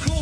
cool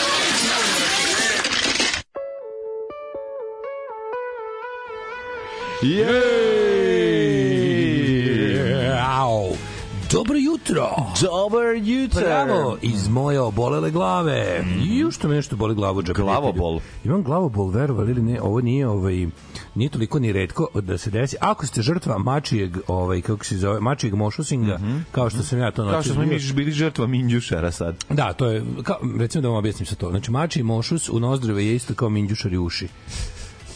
Jej! Au! Dobro jutro. Dobro jutro. Bravo, iz moje obolele glave. Mm. Još to nešto boli glavu. Džabe, glavobol. Imam glavobol, verovali ili ne, ovo nije ovaj nije toliko ni redko da se desi. Ako ste žrtva mačijeg, ovaj kako se zove, mačijeg mošusinga, mm -hmm. kao što sam ja to noćas. Kao što smo mi bili žrtva minđušara sad. Da, to je kao recimo da vam objasnim sa to. Znači mačiji mošus u nozdreve je isto kao minđušari uši.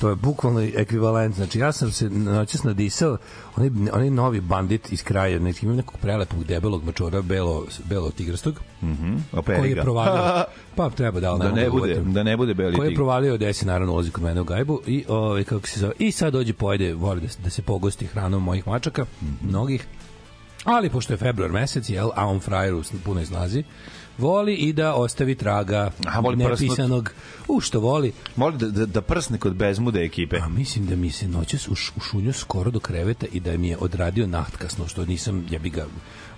To je bukvalno ekvivalent. Znači, ja sam se noćas nadisao, onaj, onaj novi bandit iz kraja, znači, imam nekog prelepog, debelog mačora, belo, belo tigrastog, mm -hmm. koji je provalio, pa treba da, da ne, da bude, da ne bude beli Koji je provalio desi, naravno, ulazi kod mene u gajbu i, ove, ovaj, kako se zove, i sad dođe pojede, voli da, da se pogosti hranom mojih mačaka, mm -hmm. mnogih, ali pošto je februar mesec, jel, a on frajer u punoj snazi, voli i da ostavi traga A, voli nepisanog. U što voli. Voli da, da, da prsne kod bezmude ekipe. A mislim da mi se noćas uš, ušunio skoro do kreveta i da mi je odradio naht kasno, što nisam, ja bi ga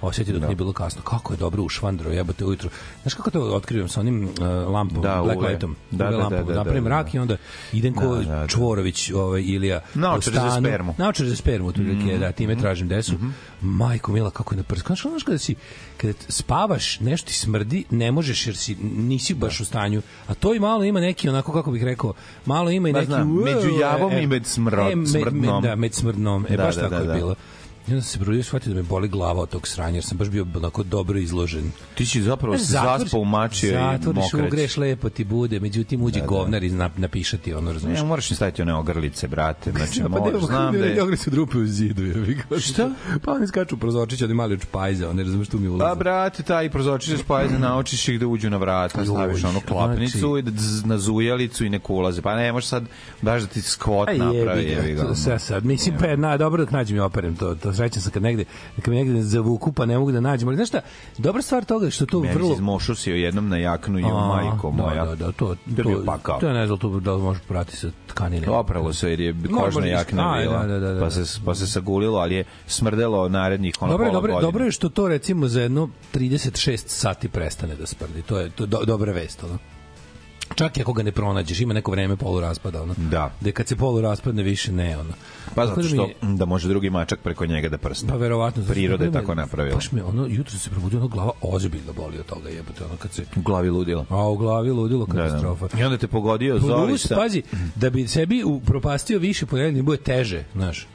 osjeti dok no. Da. nije bilo kasno. Kako je dobro u švandro, jebate ujutru. Znaš kako to otkrivam sa onim uh, lampom, da, black uve. lightom? Da, da, lampom. da, da, da, Napravim da, da, rak i onda idem da, ko da, da. Čvorović ovaj, Ilija Naočar za spermu. Naočar za spermu, tu mm. da, time mhm, tražim desu. Mm -hmm. Majko mila, kako je na prsku. Znaš, znaš kada si, kada spavaš, nešto ti smrdi, ne možeš jer si, nisi baš da. u stanju. A to i malo ima neki, onako kako bih rekao, malo ima i neki... Ba, znam, među javom e, i med smrot, e, med, e, smrdnom. Med, da, med smrdnom. E, da, baš da, tako je bilo. I onda se brudio shvatio da me boli glava od tog sranja, jer sam baš bio onako dobro izložen. Ti si zapravo se zaspao u zatvor, i mokreć. Zatvoriš ugreš, lepo ti bude, međutim uđe da, da, govnar da. i nap, napiše ti ono, razumiješ. Ne, moraš im staviti one ogrlice, brate. Znači, pa moraš, znam da je... Ogrlice drupe u zidu. Je. Šta? Pa oni skaču prozorčića, oni mali od špajza, ne razumiješ tu mi ulaze. Pa brate, taj prozorčić od špajza naučiš ih da uđu na vrata, staviš onu znači- klapnicu znači... i da na zujalicu i neko ulaze. Pa ne, možeš sad baš da ti skvot napravi. Jebi ga, sad, mislim, pa na, dobro da nađem i operem to, to srećan sam kad negde, kad me negde zavuku pa ne mogu da nađem. Ali znaš šta, dobra stvar toga je što to Meni vrlo... Meni izmošusio jednom na jaknu i majko da, moja. Da, da, da, to, to, to, pakao. to je ne znam, to da li možeš prati sa tkanine. Opralo se jer je kožna jakna bila, da, da, da, da, pa, se, pa se sagulilo, ali je smrdelo narednih ono dobro, dobro, dobro je što to recimo za jedno 36 sati prestane da smrdi. To je to, do, dobra vest, ono čak i ako ga ne pronađeš, ima neko vreme polu raspada, ono. Da. Da kad se polu raspadne više ne, ono. Pa zato da što mi, da može drugi mačak preko njega da prsne. Pa verovatno. Priroda je tako napravila. Baš mi, ono, jutro se probudio, ono, glava ozbiljno boli od toga, jebote, ono, kad se... U glavi ludilo. A, u glavi ludilo, katastrofa. Da, da. I onda te pogodio, Zorica. Pazi, da bi sebi upropastio više, ponedjeljni bude teže, znaš.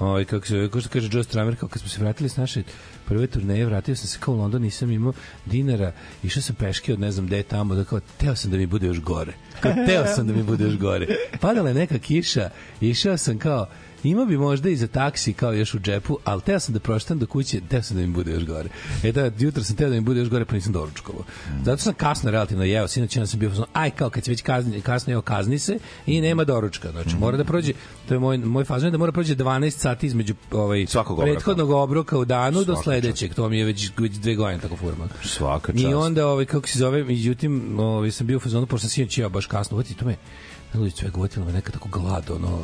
Ovaj kako se kako kaže Joe Stramer kako smo se vratili s naše prve turneje, vratio sam se kao u London, nisam imao dinara, išao sam peške od ne znam gde je tamo, da kao, teo sam da mi bude još gore. Kao, teo sam da mi bude još gore. Padala je neka kiša, išao sam kao, Ima bi možda i za taksi kao još u džepu, ali teo sam da proštam do kuće, teo sam da mi bude još gore. E da, jutro sam teo da mi bude još gore, pa nisam doručkovo. Zato sam kasno relativno jeo, sinoć ja sam bio, aj kao kad se već kazni, kasno jeo, kazni se i nema doručka. Znači, mora da prođe, to je moj, moj fazon, da mora da prođe 12 sati između ovaj, Svakog obroka. prethodnog obroka u danu Svaka do sledećeg. To mi je već, već dve godine tako forma. Svaka čast. I onda, ovaj, kako se zove, međutim, ovaj, sam bio u fazonu, pošto sam sinoć jeo baš kasno, uvati, to me, ljudi sve gotilo me neka tako glad, ono,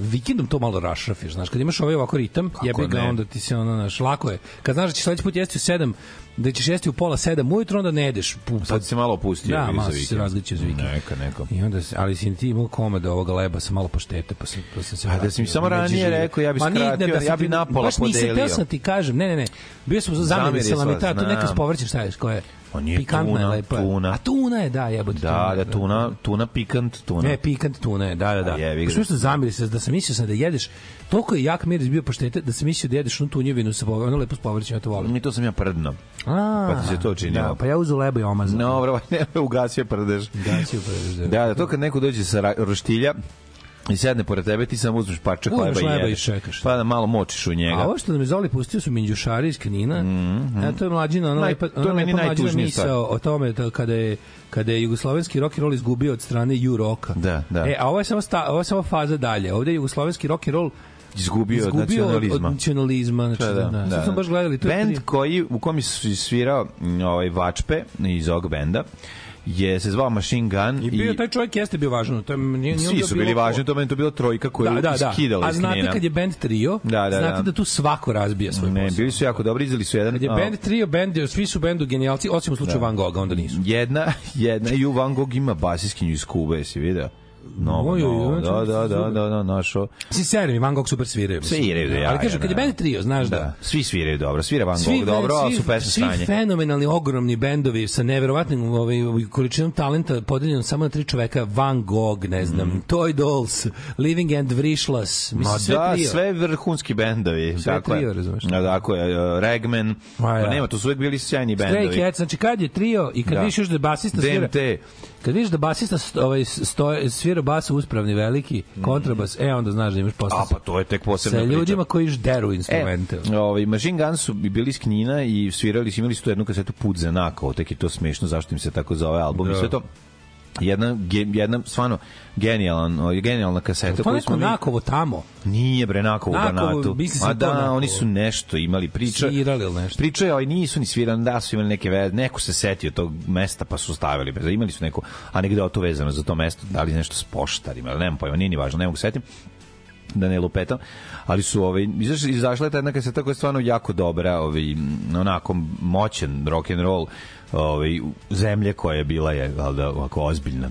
vikendom to malo rašrafiš, znaš, kad imaš ovaj ovako ritam, Kako jebe ga, onda ti se ono, znaš, lako je. Kad znaš da će sledeći put jesti u 7, da ćeš jesti u pola sedam ujutro, onda ne jedeš. Pum, sad, se malo opustio. Da, malo se razgledio za vikend. Neka, neka. I onda, se, ali si ti imao komada ovoga leba sa malo poštete, pa sam, pa sam se vratio. A da si mi samo ranije živi. rekao, ja bi skratio, da ja bi napola podelio. Baš nisam, teo sam ti kažem, ne, ne, ne. Bio sam za zamene salamita, to neka s povrćem staješ, koja je. On pa je Pikantna tuna, je tuna. A tuna je, da, jebote. Da, da, tuna, tuna pikant, tuna. Ne, pikant tuna je, da, da, da. Pa što se zamiri se, da sam mislio sam da jedeš Toliko je jak miris bio pašteta da se mislio da jedeš onu tunjevinu sa povrćem, ono lepo s povrćem, ja to volim. Mi to sam ja prdno. A, pa ti se to činilo. Da, pa ja uzu leba i omaz. No, bro, ne, ugasio je prdeš. Ugasio prdeš, da. Da, da, to kad neko dođe sa roštilja, I sedne pored tebe, ti samo uzmeš pačak hleba i leba i čekaš. Pa da malo močiš u njega. A ovo što da mi Zoli pustio su minđušari iz Knina. Mm -hmm. E, to je mlađina, ona Naj, lepa, ona lepa mlađina misao o tome da kada je kada je jugoslovenski rock and roll izgubio od strane ju roka. Da, da. E, a ovo je samo sta, ovo je samo faza dalje. Ovde je jugoslovenski rock and roll izgubio, izgubio od nacionalizma. Od nacionalizma, znači, da, da, da. da. Sam da. baš gledali, to Band je koji, u kom su svirao ovaj, Vačpe iz og benda, je se zvao Machine Gun i bio i... taj čovjek jeste bio važan to nije nije Svi su bili bilo... važni to meni to bilo trojka koju da, da, da. a znate kad je band trio da, da, znate da. da tu svako razbija svoj ne, posao. bili su jako dobri izdali su jedan kad je band trio band svi su bendu genijalci osim u slučaju da. Van Gogha onda nisu jedna jedna i u Van Gogh ima basiskinju iz Kube si video novo, Ojo, novo. Da, da, da, da, da, našo. Svi servi Van Gogh super sviraju. Sviraju, da. Ja, ali kažu, kad je da. band trio, znaš da. da. Svi sviraju dobro, svira Van Gogh dobro, svi, a su pesme svi stanje. Svi fenomenalni, ogromni bendovi sa neverovatnim ovaj, količinom talenta podeljenom samo na tri čoveka, Van Gogh, ne znam, mm. Toy Dolls, Living and Vrishlas, mislim, Ma sve da, trio. sve vrhunski bendovi. Sve tako trio, razumeš. Da, tako je, e, Regman, pa nema, to su uvek bili sjajni bendovi. Stray Cats, znači kad je trio i kad da. više još da basista svira. DMT. Kad vidiš da basista ovaj stoje svira bas uspravni veliki mhm. kontrabas, mm. e onda znaš da imaš posla. pa to je tek posebna sa priča. Sa ljudima koji žderu e, instrumente. E, ovaj Machine Guns su bili iz Knina i svirali su imali su tu jednu kasetu Put za nakao, tek je to smešno zašto im se tako zove album i da. sve to jedna jedna stvarno genijalan genijalna kaseta pa koju smo mi Nakovo tamo nije bre da, Nakovo u Banatu a da oni su nešto imali priča svirali ili nešto priča je nisu ni svirali da su imali neke veze neko se setio tog mesta pa su stavili bez imali su neku anegdotu vezano za to mesto da li nešto s poštarima ili nemam pojma nije ni važno ne mogu setim da ne lupetam, ali su ovaj, izašla je ta jedna kaseta koja je stvarno jako dobra, ovaj, onako moćen rock and roll ovaj, zemlje koja je bila je, valjda, ovako ozbiljna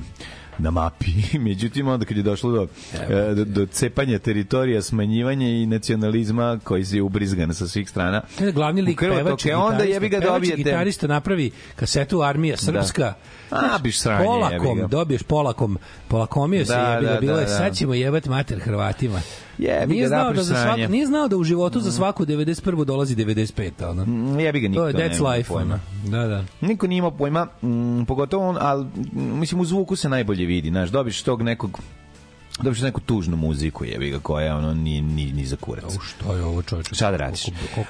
na mapi. Međutim, onda kad je došlo do, e, do, do cepanja teritorija, smanjivanja i nacionalizma koji se ubrizgan sa svih strana. Kada glavni lik pevač, je onda jebi ga dobijete. gitarista napravi kasetu Armija da. Srpska. Da. A, biš sranje, polakom, dobiješ polakom, polakomio da, se jebi da, da, bilo da, je, sad da. ćemo jebati mater Hrvatima. Jebi nije ga znao da za svako, nije znao da u životu mm. za svaku 91 dolazi 95, ono. Mm, jebi ga niko. To je that's life. Pojma. Da, da. Niko nije imao pojma, mm, pogotovo on, al mm, mislim u zvuku se najbolje vidi, znaš, dobiš tog nekog Dobiš da neku tužnu muziku, je, ga, koja ono ni, ni, ni za kurac. O, šta je ovo čovječe? Šta da radiš?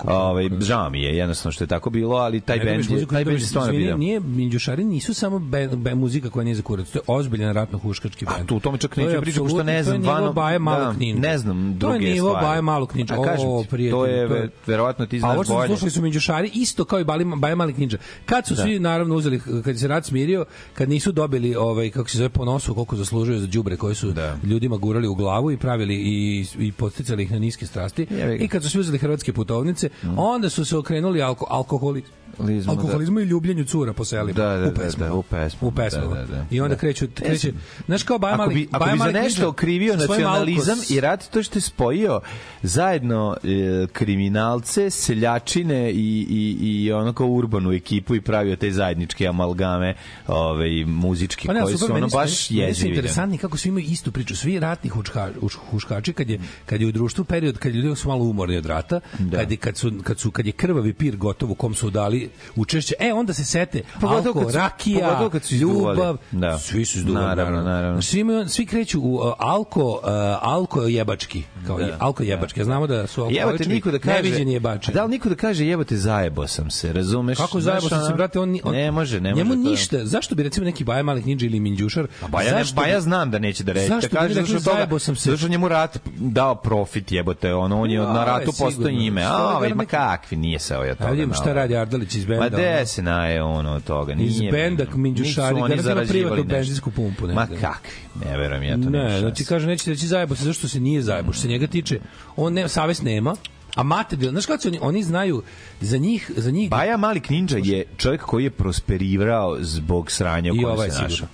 Ovaj, žao mi je, jednostavno što je tako bilo, ali taj bend, band je, taj band je stvarno bilo. Nije, Minđušari nisu samo be, be, muzika koja nije za kurac, to je ozbiljan ratno-huškački bend. A tu, tome čak neću pričati, što ne znam, vano, baje malo da, ne znam druge stvari. To je nivo baje malo knjiđa. A kažem o, ti, to je, verovatno ti znaš bolje. A ovo slušali su Minđušari isto kao i baje mali knjiđa. Kad su da. svi, naravno, uzeli, kad se rat smirio, kad nisu dobili, ovaj, kako se zove, ponosu koliko zaslužuju za đubre koji su da. ljudi ljudima gurali u glavu i pravili i, i podsticali ih na niske strasti. I kad su svi uzeli hrvatske putovnice, mm. onda su se okrenuli alko, alkoholi, alkoholizmu, alkoholizmu da. i ljubljenju cura po selima. Da, da, u da, pesmu. Da, da, u pesmu. U pesmu. Da, da, da, I onda da. kreću, kreće, znaš kao Baja Mali, ako bi, ako bi za nešto okrivio nacionalizam i rat, to što je spojio zajedno e, kriminalce, seljačine i, i, i onako urbanu ekipu i pravio te zajedničke amalgame ove, ovaj, muzičke pa ne, koje super, su ono baš jezivi. Meni da. su interesantni kako svi imaju istu priču, svi svi ratni huška, huškači kad je kad je u društvu period kad ljudi su malo umorni od rata, da. kad je, kad su kad su kad je krvavi pir gotov u kom su dali učešće, e onda se sete pogotovo alko, kad su, rakija, pogotovo kad su ljubav, da. svi su izduvali. Naravno, naravno. naravno. Svi, svi kreću u uh, alko uh, alko jebački, kao da, alko jebački. znamo da su alko jebate niko da kaže neviđeni jebače. Da li niko da kaže jebate zajebo sam se, razumeš? Kako zajebo sam se, brate, on, on ne može, ne može. Njemu ništa. Zašto bi recimo neki Baja Malik Ninja ili Minđušar? Pa Baja, ne, Baja znam da neće da reče. Zašto da kaže izašao toga. Sam se. Zato njemu rat dao profit, jebote, ono, on je no, na ratu postao njime. A, ovaj, ma kakvi, nije se ovaj od toga. Vidimo šta radi Ardalić iz benda. Ma de se naje ono od toga. Nije, iz benda, Minđušari, da nema privatnu benzinsku pumpu. Ne, ma kakvi, ne verujem ja to. Ne, znači kaže, neće reći zajebo se, zašto se nije zajebo, što se njega tiče, on ne, savest nema, A mate, znaš kako oni, oni znaju za njih, za njih... Baja Malik Ninja je čovjek koji je prosperirao zbog sranja u kojem ovaj se našao.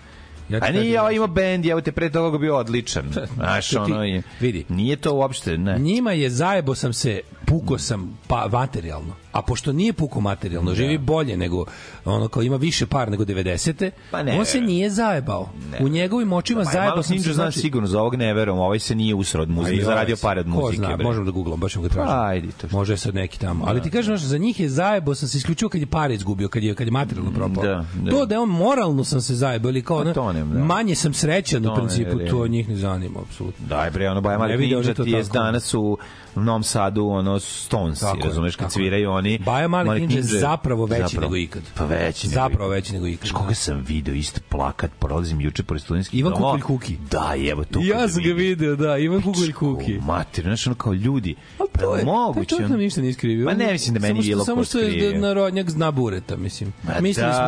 Ja A nije ovaj imao bend, evo te pre toga bio odličan. Znaš, ono, je, vidi. nije to uopšte, ne. Njima je zajebo sam se puko sam pa materijalno. A pošto nije puko materijalno, da. živi bolje nego ono kao ima više par nego 90-te, pa ne, on se nije zajebao. Ne. U njegovim očima da, zajebao pa, sam se. Znači... sigurno za ovog ne verujem, ovaj se nije usrao pa muzike, ovaj zaradio pare od muzike. Zna, bre. možemo da guglamo, baš ga pa tražimo. Ajde to. Što... Može sad neki tamo. Da. Ali ti kažeš za njih je zajebao sam se isključio kad je pare izgubio, kad je kad je materijalno mm, propao. Da, da. To da je on moralno sam se zajebao, ali kao ono, tonem, da. manje sam srećan u principu, to njih ne zanima apsolutno. Daj bre, ono Baja Markovića ti je danas u u Novom Sadu ono Stones, tako, razumeš, kad tako. sviraju oni. Baja Mali Mali Ninja zapravo veći zapravo, nego ikad. Pa veći nego Zapravo veći nego ikad. Koga da. sam video isto plakat, prolazim juče pored studentskih Ivan Kukulj Kuki. Da, evo to. Ja sam ga video, da, Ivan znači, Kukulj Kuki. Mater, znači ono kao ljudi. Al to je, moguće. Pa to ništa nije skrivio. Pa ne mislim da meni bilo Samo što je narodnjak zna bureta, mislim. Da, mislim smo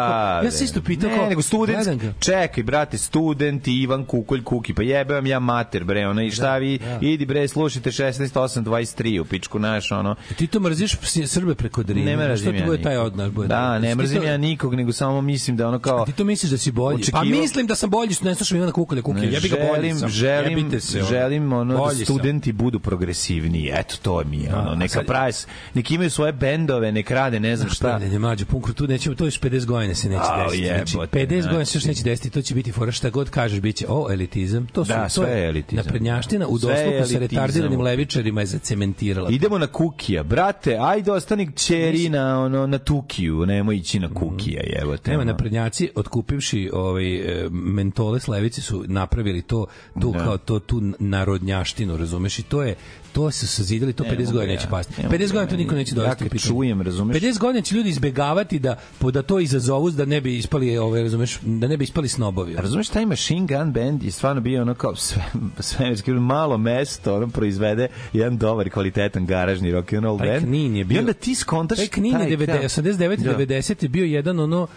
ja se isto pitao kao, nego student, čekaj brate, student Ivan Kukulj Kuki, pa jebem ja mater bre, ono i da, šta vi, idi bre, slušajte 16 23 u pičku, znaš, ono. E, ti to mrziš Srbe preko Drine. Ne mrzim što ja bude taj odnos, bude. Da, ne mrzim ja nikog, nego samo mislim da ono kao A Ti to misliš da si bolji? Pa mislim da sam bolji, što ne slušam Ivana Kukulja Kukulja. Ja bih ga bolji sam. Želim, želim ono da studenti budu progresivni. Eto to mi je da, ono, neka sad... prave, neki imaju svoje bendove, ne rade, ne znam šta. Ne, mlađe, punkru tu nećemo, to još 50 godina se neće desiti. Znači, 50 znači. godina se neće desiti, to će biti fora šta god kažeš, biće o elitizam. To da, su da, sve to je elitizam. Naprednjaština u doslovu sa retardiranim levičarima je za zacementirala. Idemo na Kukija. Brate, ajde ostani čeri na, ono, na Tukiju, nemoj ići na Kukija. Mhm. Evo te, Nema, prednjaci, otkupivši ovaj, e, mentole s levice su napravili to, tu, da. kao to, tu narodnjaštinu, razumeš? I to je, to su sazidali, to 50 godina neće pasti. 50 godina to niko neće dovesti. Ja čujem, razumeš? 50 godina će ljudi izbegavati da da to izazovu da ne bi ispali ove ovaj, razumeš da ne bi ispali snobovi. Razumeš taj Machine Gun Band je stvarno bio ono kao sve svemirski malo mesto, on proizvede jedan dobar kvalitetan garažni rock and roll band. Taj Knin je bio. I onda ti skontaš taj Knin je 89 90 da. je bio jedan ono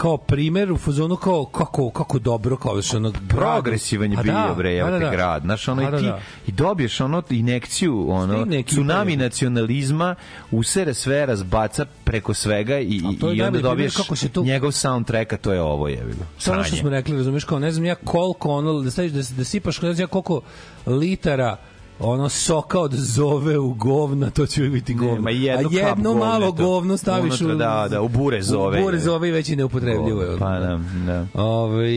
kao primer u fazonu kao kako kako dobro kao što da ono progresivan je pa bio da, bre ja da, da, da, grad znaš ono pa da, da. i ti i dobiješ ono injekciju ono tsunami pa da, nacionalizma usere sve razbaca preko svega i i, i onda dobiješ kako se to njegov soundtrack a to je ovo je bilo to što smo rekli razumeš kao ne znam ja koliko ono da staviš da, da sipaš ne znam ja koliko litara ono soka od zove u govna, to će biti govno. Ne, ma jedno A jedno malo govne, govno staviš unutra, u... Da, da, u bure zove. U bure zove i već je neupotrebljivo. Govno, pa da, da. Ove,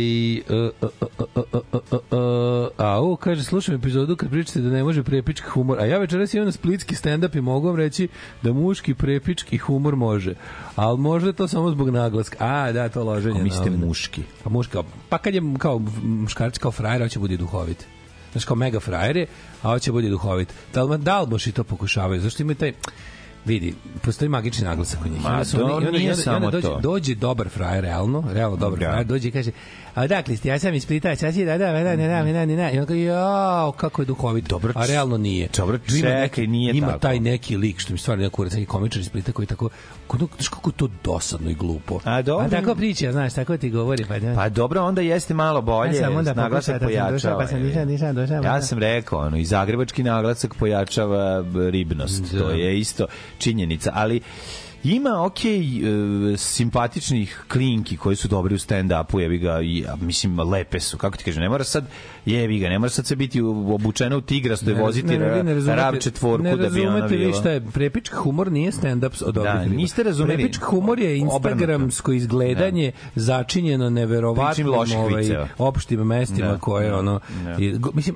a u, kaže, slušam epizodu kad pričate da ne može prepički humor, a ja večeras imam na splitski stand-up i mogu vam reći da muški prepički humor može, ali možda to samo zbog naglaska. A, da, to loženje. A mislite muški? Pa muška, pa kad je kao muškarac, kao frajer, će bude duhovit. Znaš, kao mega frajer je, a hoće bude duhovit. Dalma, Dalboši to pokušavaju, zašto imaju taj vidi, postoji magični naglasak kod njih. Ma, to onda, nije onda, samo onda dođe, to. Dođe dobar frajer, realno, realno dobar da. frajer, dođe i kaže, a da, dakle, ja sam iz Splita, ja si da, da, da, ne, da, ne, da, ne, da. I on kao, jao, kako je duhovito. Dobro, a realno nije. Dobro, čekaj, nije ima tako. Ima taj neki lik, što mi stvarno neko kurac, neki komičar iz Splita koji tako, kako, znaš kako to dosadno i glupo. A dobro. A tako priča, znaš, tako ti govori. Pa, da. pa dobro, onda jeste malo bolje. Ja onda naglasak da pojačava. Pa sam ništa, ništa, došao. Pa ja da. sam rekao, ono, i zagrebački naglasak pojačava ribnost. To da. je isto činjenica. Ali, Ima, ok, e, simpatičnih klinki koji su dobri u stand-upu, jevi ga, i, mislim, lepe su, kako ti kažem, ne mora sad, jevi ga, ne mora sad se biti obučena u tigra, stoje voziti ne, ne, ne ravče tvorku ne da bi ona bila. Vi šta je, prepička humor nije stand-up od da, niste razumeli. Prepička humor je instagramsko izgledanje ne. začinjeno neverovatnim ovaj, opštim mestima ne, da, koje, da, ono, ne. Da. I, mislim,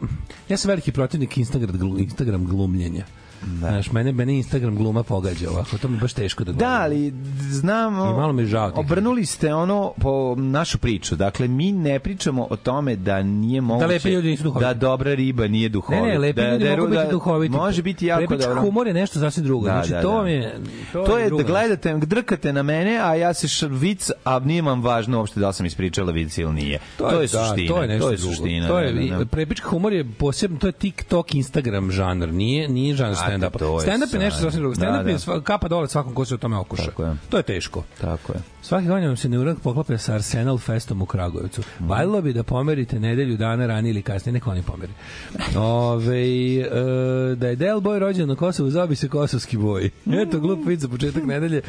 ja sam veliki protivnik Instagram, Instagram glumljenja. Da. Znaš, mene, mene Instagram gluma pogađa ovako, to mi baš teško da govorim. Da, ali znam... I malo mi žao. Obrnuli ste ono po našu priču. Dakle, mi ne pričamo o tome da nije da moguće... Da lepi ljudi nisu duhoviti. Da dobra riba nije duhovita. Ne, ne, lepi da, ljudi da, mogu da, biti duhoviti. Može biti jako Lepić dobro. humor je nešto sasvim drugo. Da, znači, da, to da. je... To, to je, je da gledate, drkate na mene, a ja se švic, a nije vam važno uopšte da li sam ispričala vic ili nije. To, da, to je, suština. Da, to je nešto to je suština. Drugo. To je, da, da, da. humor je posebno, to je TikTok, Instagram žanr. Nije, nije žanr stand-up. Stand-up je nešto sasvim drugo. Da, stand-up da, da. je kapa dole svakom ko se o tome okuša. Tako je. To je teško. Tako je. Svaki godin vam se neurak poklape sa Arsenal Festom u Kragujevcu. Mm. Valjalo bi da pomerite nedelju dana ranije ili kasnije, neko oni pomeri. Ove, e, da je Del Boy rođen na Kosovu, zove se kosovski boj. Eto, glup vid za početak nedelje,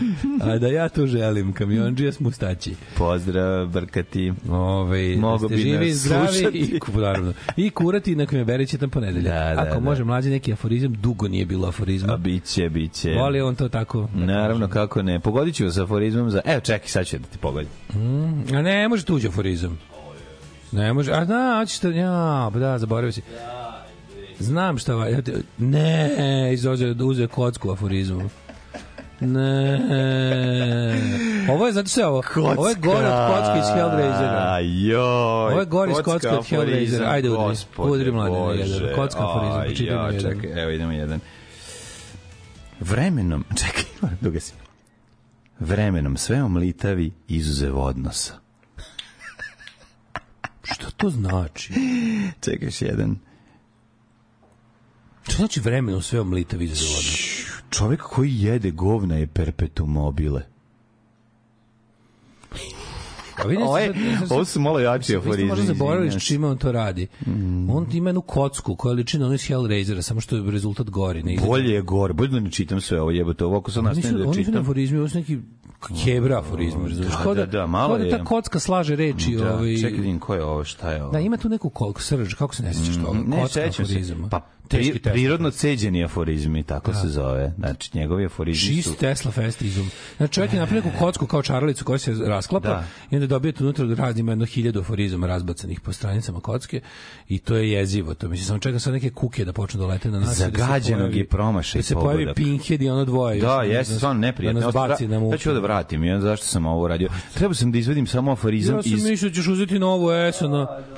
a da ja to želim. Kamionđija smo staći. Pozdrav, brkati. Ove, Mogu da bi živi, zdravi, i, naravno, i kurati na kojima bereći tam ponedelja. Da, da, Ako da. može da. mlađi neki aforizam, dugo nije bilo aforizma. A biće, biće. Voli on to tako. Da Naravno, kažem. kako ne. Pogodit ću sa aforizmom za... Evo, čekaj, sad ću da ti pogodim. Mm, a ne, može tuđi aforizam. Ne može, a da, hoćeš to, ja, pa da, zaboravio si. Znam šta Ja, Ne, izođe da uze kocku aforizmu. Ne. Ovo je zato što je ovo. Kocka. Ovo je gore od kocke iz Hellraisera. Joj. Ovo je gore iz kocke od Hellraisera. Ajde udri. Udri mlade. Kocka aforizam. Počitimo jedan. Čekaj, evo idemo jedan. Vremenom, čekaj, moram da ugasim. Vremenom sve omlitavi izuzev odnosa. Što to znači? Čekaj još jedan. Što znači vremenom sve omlitavi izuzev odnosa? Čovek koji jede govna je perpetu mobile. Pa ovo, je, ovo su malo jači aforizmi. Možda zaboraviš čime on to radi. Mm. On ima jednu kocku koja liči na onih iz Hellraisera, samo što je rezultat gori. Ne bolje je gore, bolje da ne čitam sve ovo jebote, ovo ako sam nastavim da čitam. Oni su aforizmi, ovo su neki kebra aforizmi. Mm, da, da, da, da, malo da je. Ta kocka slaže reči. Da, ovaj... Čekaj, da ko je ovo, šta je da, ovo? Da, ima tu neku kolku srž, kako se ne sećaš mm, toga? Ne, sećam se. Pa Pri, prirodno ceđeni aforizmi, tako da. se zove. Znači, njegovi aforizmi Čist su... Čist Tesla festizum. Znači, čovjek je napravio neku e. kocku kao čaralicu koja se rasklapa da. i onda dobijete unutra raznima jedno hiljadu aforizama razbacanih po stranicama kocke i to je jezivo. To mislim, samo čeka sad neke kuke da počnu da lete na nas. Da Zagađenog da pojavi, je promašaj Da se pojavi pogodak. Pinhead i ono dvoje. Da, da jeste, stvarno neprijatno. Da nas na muku. Ja ću da vratim, ja zašto sam ovo radio. Treba sam da izvedim samo aforizam iz... Ja sam iz... mislio da ćeš uzeti novu S,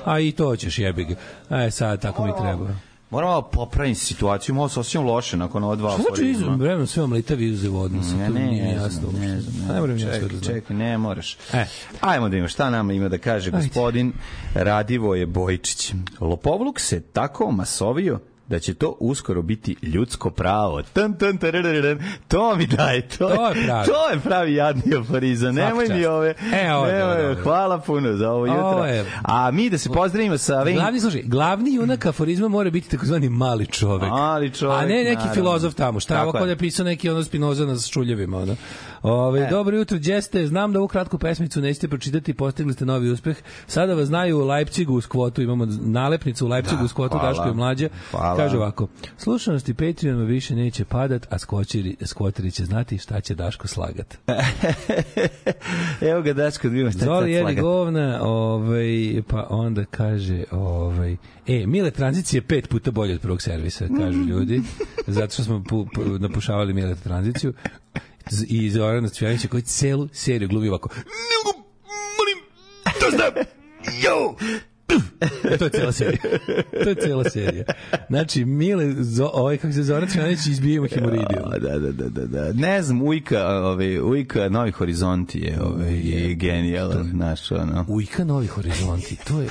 a i to ćeš jebi ga. E, sad, tako mi treba. Moramo popraviti situaciju, malo se osjećam loše nakon ova dva. Šta znači izvim vremena sve vam letavi uze vodno? Ne, ne, ne, jasno, ne, ne, da ne, da ne, znači. čekaj, ne moraš. E. Ajmo da ima šta nama ima da kaže Ajde. gospodin Radivoje Bojčić. Lopovluk se tako masovio da će to uskoro biti ljudsko pravo. Tan, tan, tararararan. To mi daj, to, to je pravi. To je pravi jadni aforizam. Nemoj mi ove. E, ovo, nemoj, ovo, ovo. Hvala puno za ovo jutro. je... A mi da se pozdravimo sa... Vin... Glavni, slušaj, glavni junak aforizma mora biti takozvani mali čovek. Mali čovek. A ne neki naravno. filozof tamo. Šta je ovo da kod je pisao neki ono Spinoza na čuljevima, Ono. Ove, e. Dobro jutro, Đeste. Znam da ovu kratku pesmicu nećete pročitati i postigli ste novi uspeh. Sada vas znaju u Leipcigu u skvotu. Imamo nalepnicu u Leipcigu da, u skvotu hvala. Daško i Mlađe. Hvala kaže ovako, slušanosti Patreonu više neće padat, a skočiri, skvoteri će znati šta će Daško slagat. Evo ga Daško, da imaš šta Zoli jedi govna, ovaj, pa onda kaže, ovaj, e, Mile tranzicije pet puta bolje od prvog servisa, kažu ljudi, zato što smo pu, pu, napušavali Mile tranziciju i Zorana Cvijanića koji celu seriju glumi ovako, nego, molim, to da znam, jo, E, to je cela serija. To je cela serija. Znači, Mile, zo, ovaj, kako se Zoran Čanić, izbijemo hemoridiju. Da, da, da, da, da. Ne znam, Ujka, ovaj, Ujka Novi Horizonti je, ovaj, je genijalan, znaš, ono. Ujka Novi Horizonti, to je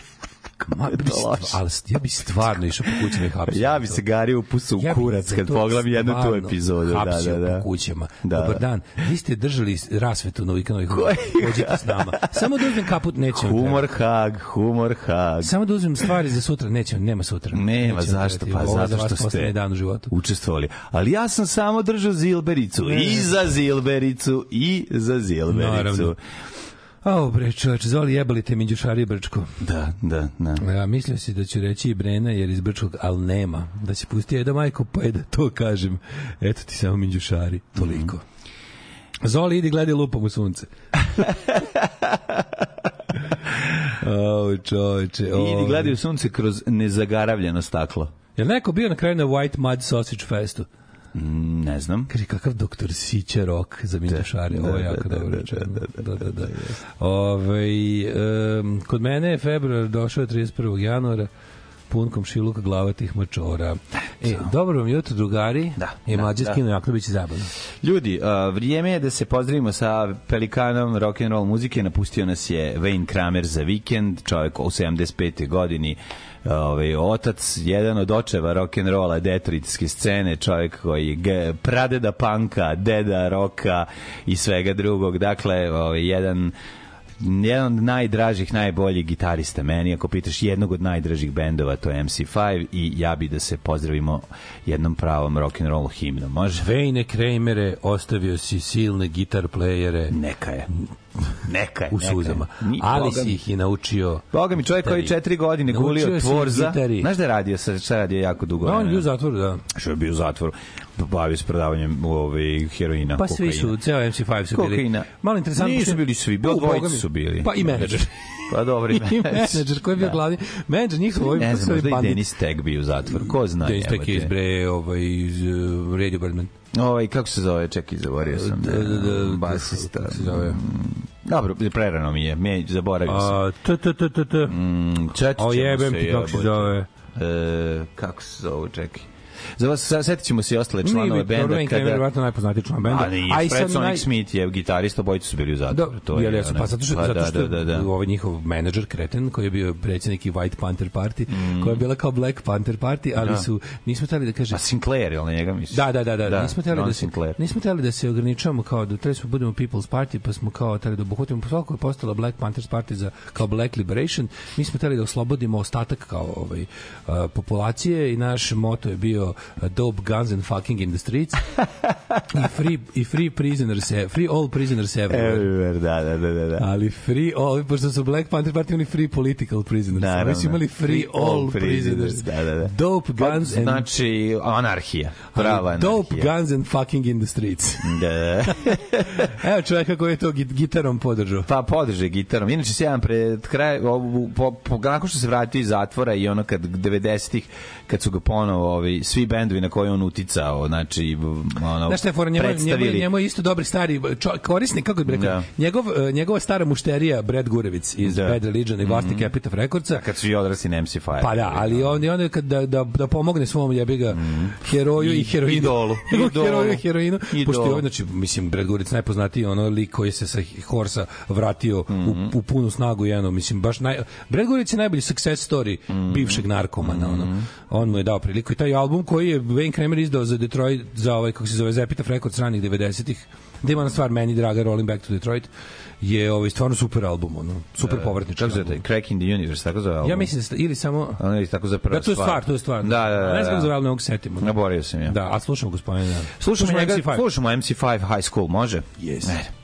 Ma, bi stvar, ali ja bi stvarno išao po kućama i hapsio. Ja bi se Gari upusao u ja kurac kad pogledam jednu tu epizodu. Da, hapsio da, da, da. po kućama. Da. Dobar dan. Vi ste držali rasvetu na vikanovi Dođite s nama. Samo da uzmem kaput, nećemo. Humor hag, humor hag. Samo da uzmem stvari za sutra, nećemo, nema sutra. Nema, nećemo zašto? Pa Ovo zato što ste dan u životu. učestvovali. Ali ja sam samo držao zilbericu. Ne. I za zilbericu, i za zilbericu. Naravno. A, oh, bre, čoveč, zoli jebali te Minđušari Brčko. Da, da, da. Ja mislio si da ću reći i Brena, jer iz Brčkog, ali nema. Da se pusti jedan majko, pa da to kažem. Eto ti samo Minđušari, mhm. toliko. Mm -hmm. Zoli, idi gledaj lupom u sunce. o, čoveče. O... Idi gledaj ovaj. u sunce kroz nezagaravljeno staklo. Je neko bio na kraju na White Mud Sausage Festu? Mm, ne znam. Kaže, kakav doktor Sića rok za Mintošare. Da, Ovo je jako da, dobro. Da, da, da, da, da. Ove, um, kod mene je februar došao 31. januara pun komšiluk glavatih mačora. E, dobro vam jutro, drugari. Da. E, da, mlađe da. skinu, jako biće zabavno. Ljudi, uh, vrijeme je da se pozdravimo sa pelikanom rock and roll muzike. Napustio nas je Wayne Kramer za vikend, čovjek u 75. godini ovaj, otac, jedan od očeva rock'n'rolla detritske scene, čovjek koji je pradeda panka, deda roka i svega drugog. Dakle, ovaj, jedan jedan od najdražih, najboljih gitarista meni, ako pitaš jednog od najdražih bendova, to je MC5 i ja bi da se pozdravimo jednom pravom rock and roll himnom. Može? Vejne Krejmere, ostavio si silne gitar playere. Neka je. Neka je. U suzama. Neka je. Ali si ih i naučio. Boga mi čovjek koji četiri godine gulio naučio tvorza. Znaš da je radio, šta je radio jako dugo? No, on je bio u zatvoru, da. Što je bio u zatvoru? bavi se prodavanjem ove ovaj, heroina, pa kokaina. svi su, ceo MC5 su bili. Kokaina. Malo interesantno. Nisu bili svi, bilo dvojica su bili. Pa i menadžer. Pa dobro, i menadžer. koji je bio da. glavni? Menadžer njih svoj Ne znam, možda i Denis Tag bio u zatvoru. Ko zna? Denis Teg je izbre, ovaj, iz, uh, Radio Birdman. Ovaj, kako se zove? Čekaj, zaborio da, sam. Da, da, da, um, da basista. Da, se zove. Mm, dobro, prerano mi je, me, zaboravio sam. A, t, t, t, t, t. Mm, o jebem ti, kako se zove. E, kako se zove, čekaj. Za vas setit ćemo se i ostale članove benda. Robin Kramer je verovatno najpoznatiji član benda. Ali i Fred Sonic naj... Smith je gitarista, obojica su bili u zatvoru. Da, to je, jesu, pa zato što, zato što da, da, da. ovaj njihov menadžer Kreten, koji je bio predsjednik i White Panther Party, mm. koja je bila kao Black Panther Party, ali da. su, nismo tali da kaže... A Sinclair, jel njega misliš? Da, da, da, da, da nismo tali da, se, nismo tali da se ograničavamo kao da trebali smo budemo People's Party, pa smo kao tali da obuhvatimo pa je postala Black Panthers Party za kao Black Liberation, mi smo tali da oslobodimo ostatak kao ovaj, populacije i naš moto je bio Dope Guns and Fucking in the Streets i Free, i free Prisoners, Free All Prisoners Everywhere. Everywhere, da, da, da, da. da. Ali Free All, pošto su Black Panther Party imali Free Political Prisoners, Naravno. oni su imali Free, free All, prisoners. prisoners, da, da, da. Dope pa, Guns and... Znači, anarhija, prava anarhija. Dope Guns and Fucking in the Streets. da, da. da. Evo čoveka koji je to gitarom podržao. Pa podrže gitarom. Inače, se jedan pred kraj, po, po, po, nakon što se vratio iz zatvora i ono kad 90-ih kad su ga ponovo ovi, svi bendovi na koje on uticao, znači, ono, Znaš šta je njemu, predstavili... njemu, njemu je isto dobri stari čo, korisnik, kako bi rekao, da. njegov, e, njegova stara mušterija Brad Gurevic iz da. Bad Religion i vlasti mm -hmm. Capitaf Recordsa. A kad su i odrasli na MC Fire. Pa da, ali da. on, i onda kad da, da, da pomogne svom jebiga mm -hmm. heroju i, i heroinu. Idolu. heroju i heroinu. Idolu. Pošto je ovaj, znači, mislim, Brad Gurevic najpoznatiji ono lik koji se sa Horsa vratio mm -hmm. u, mhm. u punu snagu jedno, mislim, baš naj... Brad Gurevic je najbolji success story mm -hmm. bivšeg narkomana, mm ono. Mhm on mu je dao priliku i taj album koji je Wayne Kramer izdao za Detroit za ovaj kako se zove Zepitaf Records ranih 90-ih da ima na stvar meni draga Rolling Back to Detroit je ovaj stvarno super album ono super uh, povratnički kako zove Crack in the Universe tako zove album ja mislim da ili samo ono ili tako za prva stvar da, to je stvar to je stvar da, da, da, da. ne znam da. zove album setimo naborio sam ja da a slušamo gospodine da. slušamo, slušamo MC5 slušamo MC5 High School može yes. Ajde.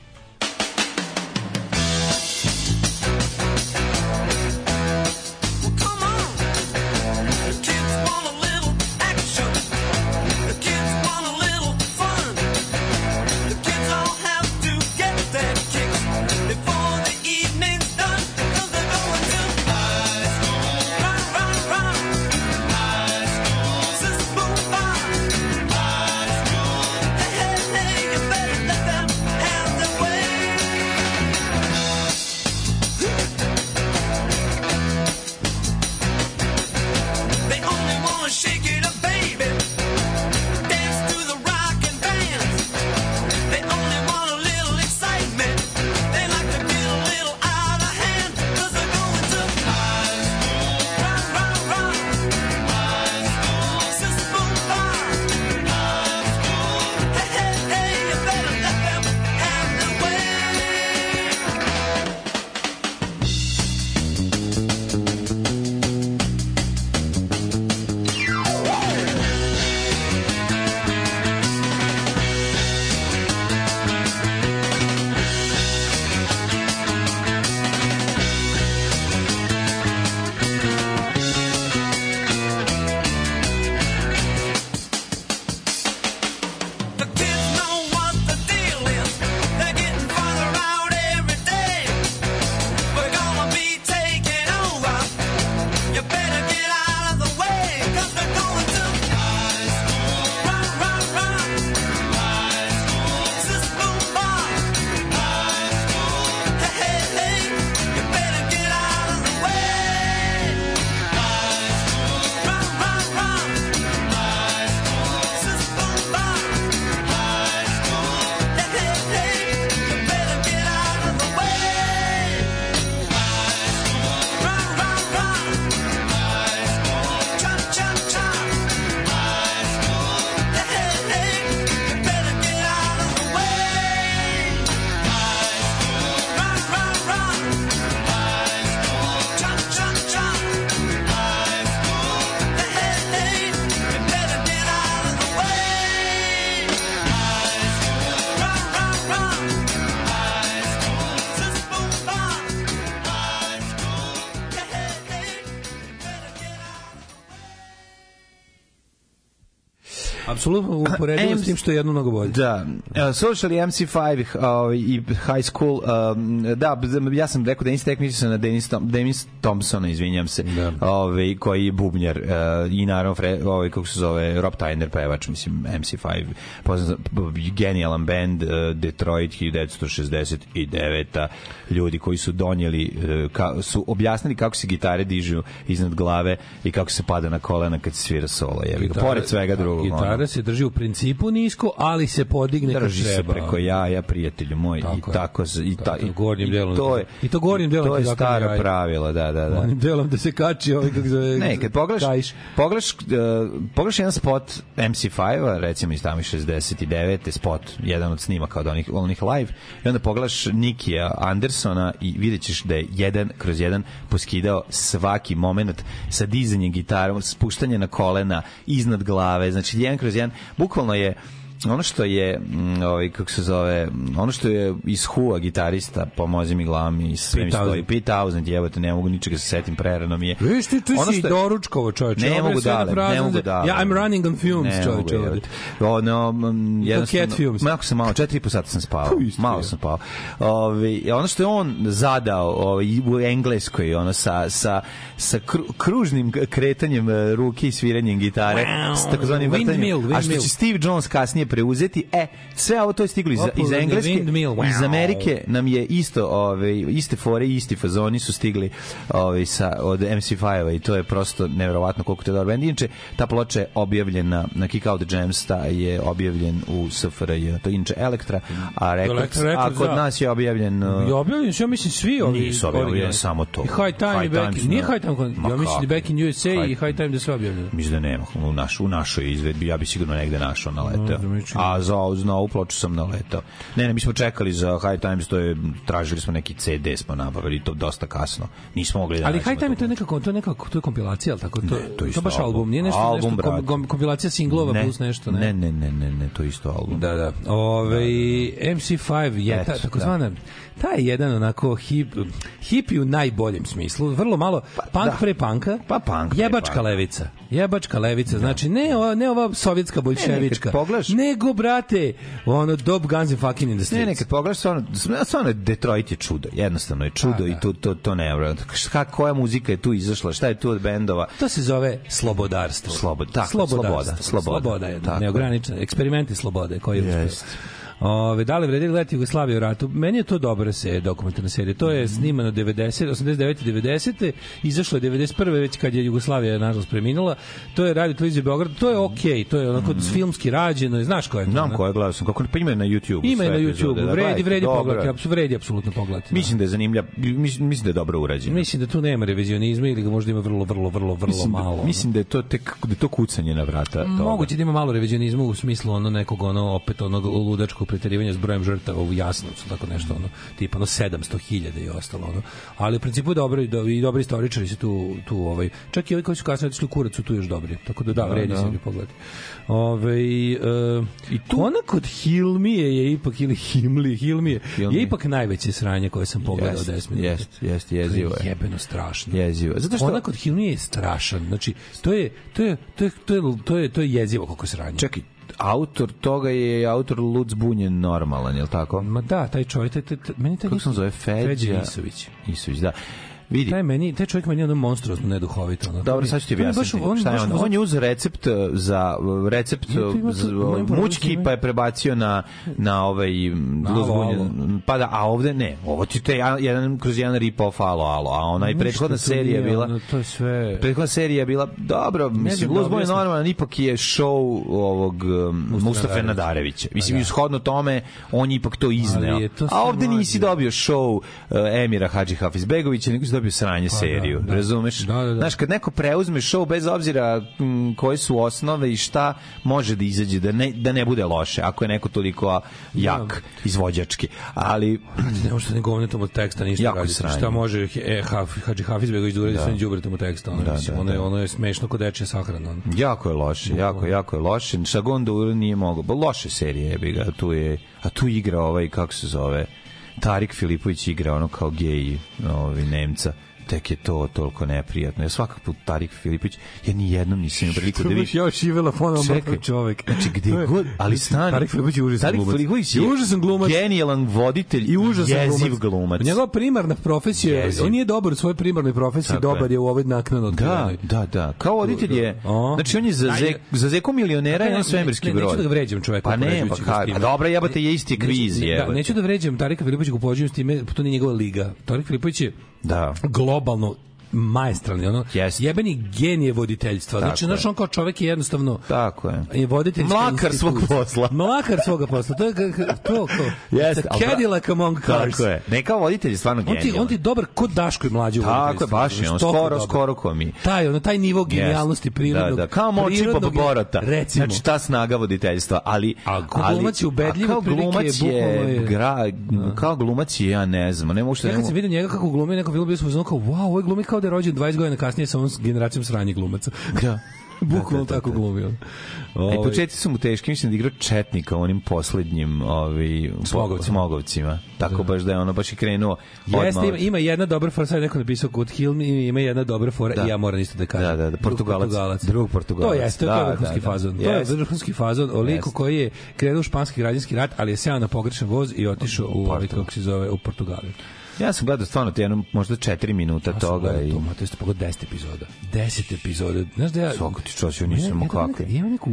apsolutno uporedivo s tim što je jedno mnogo bolje. Da, Uh, socially MC5 uh, i High School, um, da, ja sam rekao da Tek, mislio sam na Denis, Tom, Denis Thompsona, izvinjam se, da. ovaj, koji je bubnjar uh, i naravno, Fre, ovaj, kako se zove, Rob Tyner pevač, mislim, MC5, poznat, genijalan band, uh, Detroit 1969 ljudi koji su donijeli, uh, ka, su objasnili kako se gitare dižu iznad glave i kako se pada na kolena kad se svira solo, jebi ga, pored svega drugog. Gitara ono. se drži u principu nisko, ali se podigne drži prži se preko jaja, prijatelju moj, tako i tako i ta, i, gornjim delom. To da- je i to gornjim delom. To je da staro pravilo, da, da, da. Gornjim delom da se kači ovaj kako zove. Ne, kad pogledaš, pogledaš, uh, pogledaš jedan spot MC5-a, recimo iz tamo 69. spot, jedan od snimaka od onih, onih live, i onda pogledaš Nikija Andersona i videćeš da je jedan kroz jedan poskidao svaki moment sa dizanjem gitarom, spuštanje na kolena, iznad glave, znači jedan kroz jedan, bukvalno je ono što je mm, ovaj kako se zove ono što je iz Hua gitarista pomozi mi glavom i sve mi stoji P1000 jebote ne mogu ničega se setim prerano mi je Viš ti tu ono si je... doručkovo čoveče ne, ne mogu da ne mogu da ja I'm running on fumes čoveče ono jednostavno fumes. Mako sam malo 4 i po sata sam spavao malo sam spavao ovaj ono što je on zadao ovaj, u engleskoj ono sa sa sa kru, kružnim kretanjem e, ruke i sviranjem gitare wow. sa takozvanim vrtanjem a što će Steve Jones kasnije preuzeti. E, sve ovo to je stiglo iz, iz Engleske, iz Amerike nam je isto, ove, ovaj, iste fore i isti fazoni su stigli ove, ovaj, sa, od MC5-a i to je prosto neverovatno koliko to je dobar bend. ta ploča je objavljena na Kick Out Jams, ta je objavljen u SFRJ. To je inače Elektra, a, Records, a kod da. nas je objavljen... Je uh, objavljen, ja mislim svi ovi. Nisu objavljen, samo to. I High Time, high back, time nije da. High Time, ja mislim da Back in USA high, i High Time da sve objavljeno. Mislim da nema, u, naš, u našoj izvedbi, ja bi sigurno negde našao na leto. No, A za, za ovu ploču sam naletao. Ne, ne, mi smo čekali za High Times, to je, tražili smo neki CD, smo nabavili, to dosta kasno. Nismo mogli da Ali High Times to je nekako, to je nekako, to je kompilacija, al tako? To, ne, to, je to baš album. album, nije nešto, album, nešto kom, kom, kompilacija singlova ne, plus nešto, ne? Ne, ne, ne, ne, ne, to je isto album. Da, da. Ove, ovaj, da, da, da. MC5 je ta, takozvana... Da taj jedan onako hip, hip u najboljem smislu, vrlo malo pa, punk da. pre panka, pa punk jebačka pre levica. Jebačka levica, da. znači ne, o, ne ova sovjetska boljševička, ne, ne, nego, brate, ono, dob guns and fucking in the streets. Ne, ne, pogledaš, stvarno, stvarno Detroit je čudo, jednostavno je čudo A, i da. to, to, to ne vrlo. Koja muzika je tu izašla, šta je tu od bendova? To se zove slobodarstvo. sloboda tako, sloboda. Sloboda, sloboda, sloboda je neograničena, eksperimenti slobode koji je yes. Ove, da li vredi gledati Jugoslaviju u ratu? Meni je to dobra se dokumentarna serija. To je mhm. snimano 90, 89. 90. Izašlo je 91. već kad je Jugoslavija nažalost preminula. To je radio televizije Beograd. To je okej. Okay. To je onako mm. filmski rađeno. Znaš ko je to? Znam ko je gledao sam. Kako, pa ima na YouTube. Ima na YouTube. Da, vredi, vredi pogledati. Apsu, vredi apsolutno pogledati. Da. Mislim da je zanimlja. Mislim, mislim da je dobro urađeno. Mislim da tu nema revizionizma ili ga možda ima vrlo, vrlo, vrlo, vrlo mislim, da- malo. Da, mislim da je to tek da je to kucanje na vrata. Moguće da ima malo revizionizma u smislu ono nekog ono opet onog ludačkog preterivanje s brojem žrtava u Jasnovcu, tako nešto ono, tipa ono 700.000 i ostalo ono. Ali u principu dobro i do, i dobri istoričari su tu tu ovaj. Čak i ovi koji su kasnije otišli kurac tu još dobri. Tako da da, da vredi da. se pogledati. Ove, ovaj, e, eh, I tu ona kod Hilmije je ipak ili Himli, Hilmije, Hilmije. je ipak najveće sranje koje sam pogledao yes, 10 minuta. Jeste, jeste, jezivo je. Jebeno strašno. Jezivo. Zato što ona kod Hilmije je strašan. Znači, to je to je to je to je to je, to je jezivo kako sranje. Čekaj, autor toga je autor Lud Zbunjen normalan, je li tako? Ma da, taj čovjek, taj, taj, taj, meni taj... Kako se zove? Feđa... Feđa Isović. Isović, da. Vidi. Taj meni, taj čovjek meni je ono monstruozno neduhovito. Ono. Dobro, sad ću ti objasniti. On, je on? On je uz recept e, za recept za, ovaj, mučki pa je prebacio na na ovaj gluzgunje. Pa da, a ovde ne. Ovo ti te jedan kroz jedan rip off alo alo, a ona i prethodna serija bila. To je sve. Prethodna serija bila dobro, mislim gluzgunje da normalan ipak je show ovog e, Mustafa Nadarevića. Mislim, pa i ushodno da. tome on je ipak to izneo. A ovde nisi dobio show e, Emira Hadži Hafizbegovića, nego bi sranje pa da, seriju, da, razumeš? Da, da, da. Znaš, kad neko preuzme show bez obzira m, koje su osnove i šta može da izađe, da ne, da ne bude loše, ako je neko toliko jak, da. izvođački. Ali... Ne možete ne govne tomu teksta, ništa jako raditi. Sranje. Šta može e, Haf, Hadži Hafizbegović da uredi da. svojim džubretom u teksta? Ono, da, mislim, da, da. Ono, je, da. ono je smešno kod dečje sahrana. Ono. Jako je loše, jako, jako je loše. Šta god da nije mogo. Loše serije, jebi ga, tu je, a tu igra ovaj, kako se zove, Tarik Filipović igra ono kao gej ovi ovaj, Nemca tek je to toliko neprijatno. Ja svakak put Tarik Filipić, ja ni jednom nisam imao priliku da vidim. Ja živela ponovo mrtav čovek. Znači, gde god, ali stani. Tarik Filipić je užasan glumac. Tarik Filipić je užasan glumac. Genijalan voditelj i užasan jeziv glumac. glumac. Njegova primarna profesija, jeziv. on nije dobar u svojoj primarnoj profesiji, Tako dobar je u ovoj naknadno Da, da, da. Kao voditelj je, znači on je za, zek, za zeko milionera pa je on svemirski broj. Neću da vređam čoveka. Pa ne, pa kaj, pa dobra jebate je isti kriz. Da, neću da vređam Tarika Filipića u pođenju s time, pa to nije njegova liga. Tarik Filipić je da. globalno majestralni, ono, yes. jebeni genije voditeljstva. Znači, Tako znači, znaš, on kao čovek je jednostavno... Tako je. je voditelj Mlakar svog posla. Mlakar svog posla. To je to, to. Yes, Cadillac among cars. Tako je. Ne kao voditelj je stvarno genijalan. On ti, on ti dobar kod Daško i mlađi Tako je, baš je. Znači, on skoro, dobar. skoro ko mi. Taj, ono, taj nivo genijalnosti yes. Da, prirodnog. Da, da. Kao moći Bob Borota. Recimo. Znači, ta snaga voditeljstva. Ali, a glumac je ubedljiv. Kao glumac je, gra, da. kao glumac je, ja ne znam. Ne mogu što... Ja kad sam vidio njega kako glumi, neko bilo bi smo kao, wow, ovo ovaj je glumi kao da Da je rođen 20 godina kasnije sa onom generacijom sranje glumaca. Da. da Bukvalno da, da, da, tako glumio. E, ovaj e, početci su mu teški, mislim da igrao četnika onim poslednjim, ovaj Smogovcima. Smogovcima. Tako da. baš da je ono baš i krenuo. Jeste, ima, ima jedna dobra fora, sad neko napisao Good Hill, ima jedna dobra fora da. i ja moram isto da kažem. Da, da, da Portugalac, drug Portugalac. Drug Portugalac. To jeste, da, to je da, vrhunski da, da, fazon. Da, To je vrhunski fazon o liku koji je krenuo u španski građanski rat, ali je sjao na pogrešan voz i otišao u, u, u ovaj kako se zove, u Portugaliju. Ja sam gledao stvarno te jedno, možda 4 minuta ja toga. Ja sam to, to pogledao 10 epizoda. 10 epizoda. Znaš da ja... Svako ti čoče, nisam ne, ne, ne, Ima neku,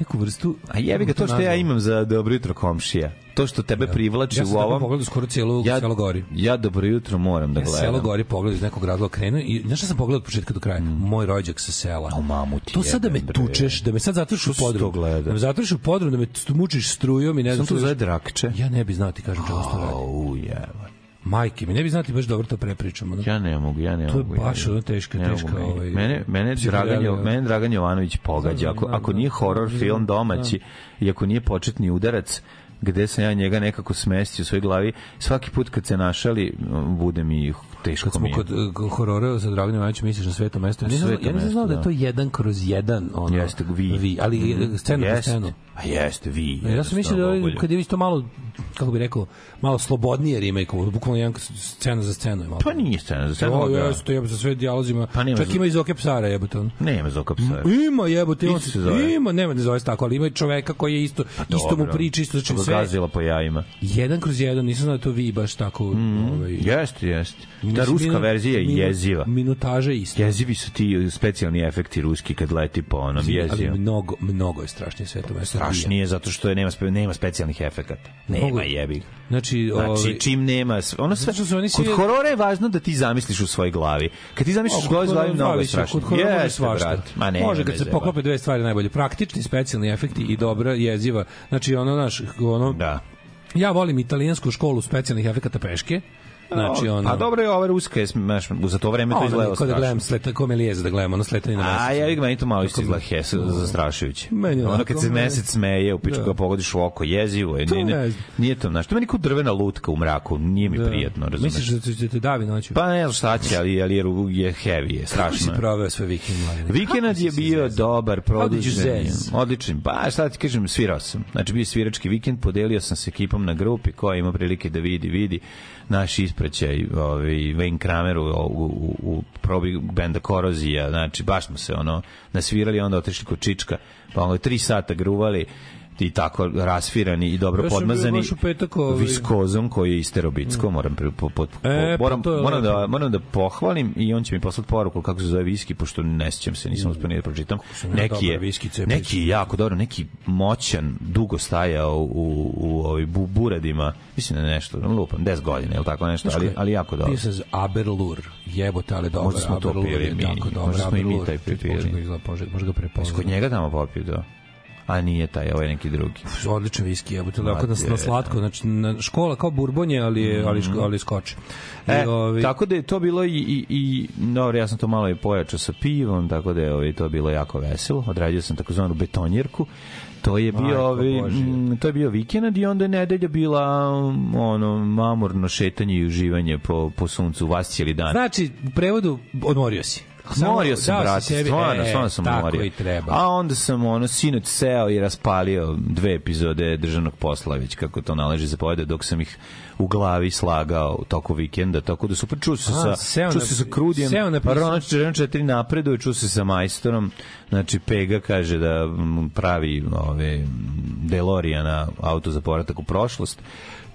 neku vrstu... A jebi ga to što ja imam za dobro jutro komšija. To što tebe privlači ja, u ovom... Ja sam pogledao skoro cijelu ja, Selo Gori. Ja dobro jutro moram da ja gledam. Selo Gori pogledao iz nekog razloga krenu i znaš šta sam pogledao od početka do kraja? Mm. Moj rođak sa sela. O mamu ti To sad da me bre. tučeš, da me sad zatvoriš da u podrum. Da me zatvoriš u podrum, da me mučiš strujom i ne znam... Sam tu zove drakče. Ja ne bi znao da ti kažem čemu što radi. Au, jevan. Majke mi, ne bi znati baš dobro to prepričamo. Ono. Da. Ja ne mogu, ja ne mogu. To je baš ono teška, ne teška. Mogu, ovaj, mene, mene, Dragan, jo, mene Dragan Jovanović pogađa. Ako, ako nije horor da. film domaći da. i ako nije početni udarac, gde sam ja njega nekako smestio u svojoj glavi. Svaki put kad se našali, um, bude mi teško kad smo mi je. kod uh, horora sa Draganom Majićem misliš na sveto mesto. Nisam, sveto ja nisam znao da je da. to jedan kroz jedan. Ono, jeste, vi. vi ali mm, scenu jest, scenu. A pa jeste, vi. ja sam mislio da je, kad je već to malo, kako bih rekao, malo slobodnije remake, bukvalno jedan scena za scenu. Je malo. Pa nije scena za scenu. Jo, da. jeste, jebote, sa sve dijalozima. Pa nema Čak z... ima i Zoke Psara, jebote. Nema Zoka Psara. Ima, jebote, on se zove. Ima, nema, ne zove se tako, ali ima i čoveka koji je isto, pa, isto mu priča, isto znači sve. Gazila po jajima. Jedan kroz jedan, nisam znao da to vi baš tako. Mm, ovaj, jeste, jeste. Ta ruska minu, verzija je jeziva. Minutaža je isto. Jezivi su ti specijalni efekti ruski kad leti po onom jezivu. Ali mnogo, mnogo je strašnije sve to. Strašnije zato što je, nema, nema specijalnih efekata. Nema mnogo, jebi. Znači, znači ovaj- čim nema, ono sve, znači, oni kod horora je važno da ti zamisliš u svojoj glavi. Kad ti zamisliš u svojoj glavi, mnogo je strašno. Kod horora je svašta. Ma ne, Može kad se poklope dve stvari najbolje. Praktični specijalni efekti i dobra jeziva. Znači, ono, naš, ono, da. Ja volim italijansku školu specijalnih efekata peške. Znači, ono... Pa dobro je ova ruska, je, znaš, za to vreme to izgledalo strašno. Da gledam sleta, ko me lijeze da gledam, ono sletanje na mesec. A ja vidim, meni to malo isto izgleda hes, zastrašujuće. Meni ono, ono kad se mesec smeje, u pičku da. ga pogodiš u oko, jezivo je. Nije, ne, nije to, znaš, to meni kao drvena lutka u mraku, nije mi da. prijatno, prijetno, razumeš? Misliš da će da te davi noću? Pa ne znam šta će, ali, ali je, je heavy, je strašno. Kako si proveo sve vikend, mladine? Vikend je bio dobar, produžen Odličan. Pa šta ti kažem, svirao sam. Znači, bio svirački vikend, podelio sam se ekipom na grupi, koja ima prilike da vidi, vidi. Naši ispraćaj ovaj Wayne Kramer u, u, u probi benda Korozija, znači baš smo se ono nasvirali onda otišli kod Čička, pa ono 3 sata gruvali i tako rasfirani i dobro podmazani petako, ovaj, viskozom koji je istero bicko, mm. moram, po, po, po, e, moram, pa moram, da, moram da pohvalim i on će mi poslati poruku kako se zove viski, pošto ne sećam se, nisam mm. uspio ni da pročitam. Neki je, neki jako dobro, neki moćan, dugo stajao u, u, u ovoj bu, buradima, mislim da nešto, da, lupam, 10 godina, ili tako nešto, ali, ali jako dobro. This is Aberlur, te, ali dobro. Možda smo to pili mi, možda smo i mi taj pili. Može ga prepoznati. Kod njega tamo popio, da a nije taj, ovaj neki drugi. Odličan viski, da, je jebote, onako na, na slatko, znači na škola kao burbonje, ali je, mhm. ali, ali skoči. E, I, ovi... tako da je to bilo i, i, i dobro, ja sam to malo i pojačao sa pivom, tako da je ovi, to bilo jako veselo. Odradio sam takozvanu betonjerku, to je bio pa ovi, to je bio vikend i onda je nedelja bila ono mamurno šetanje i uživanje po po suncu vas dan. Znači, u prevodu odmorio si. Morio sam, brate, sebi, stvarno, e, stvarno sam tako I treba. A onda sam ono sinoć seo i raspalio dve epizode državnog posla, već kako to nalaže za pojede, dok sam ih u glavi slagao toku vikenda, tako da super. Čuo se sa, čuo se sa Krudijem, Parona 4 napreduje, čuo se sa majstorom, znači Pega kaže da pravi ove, Delorijana auto za povratak u prošlost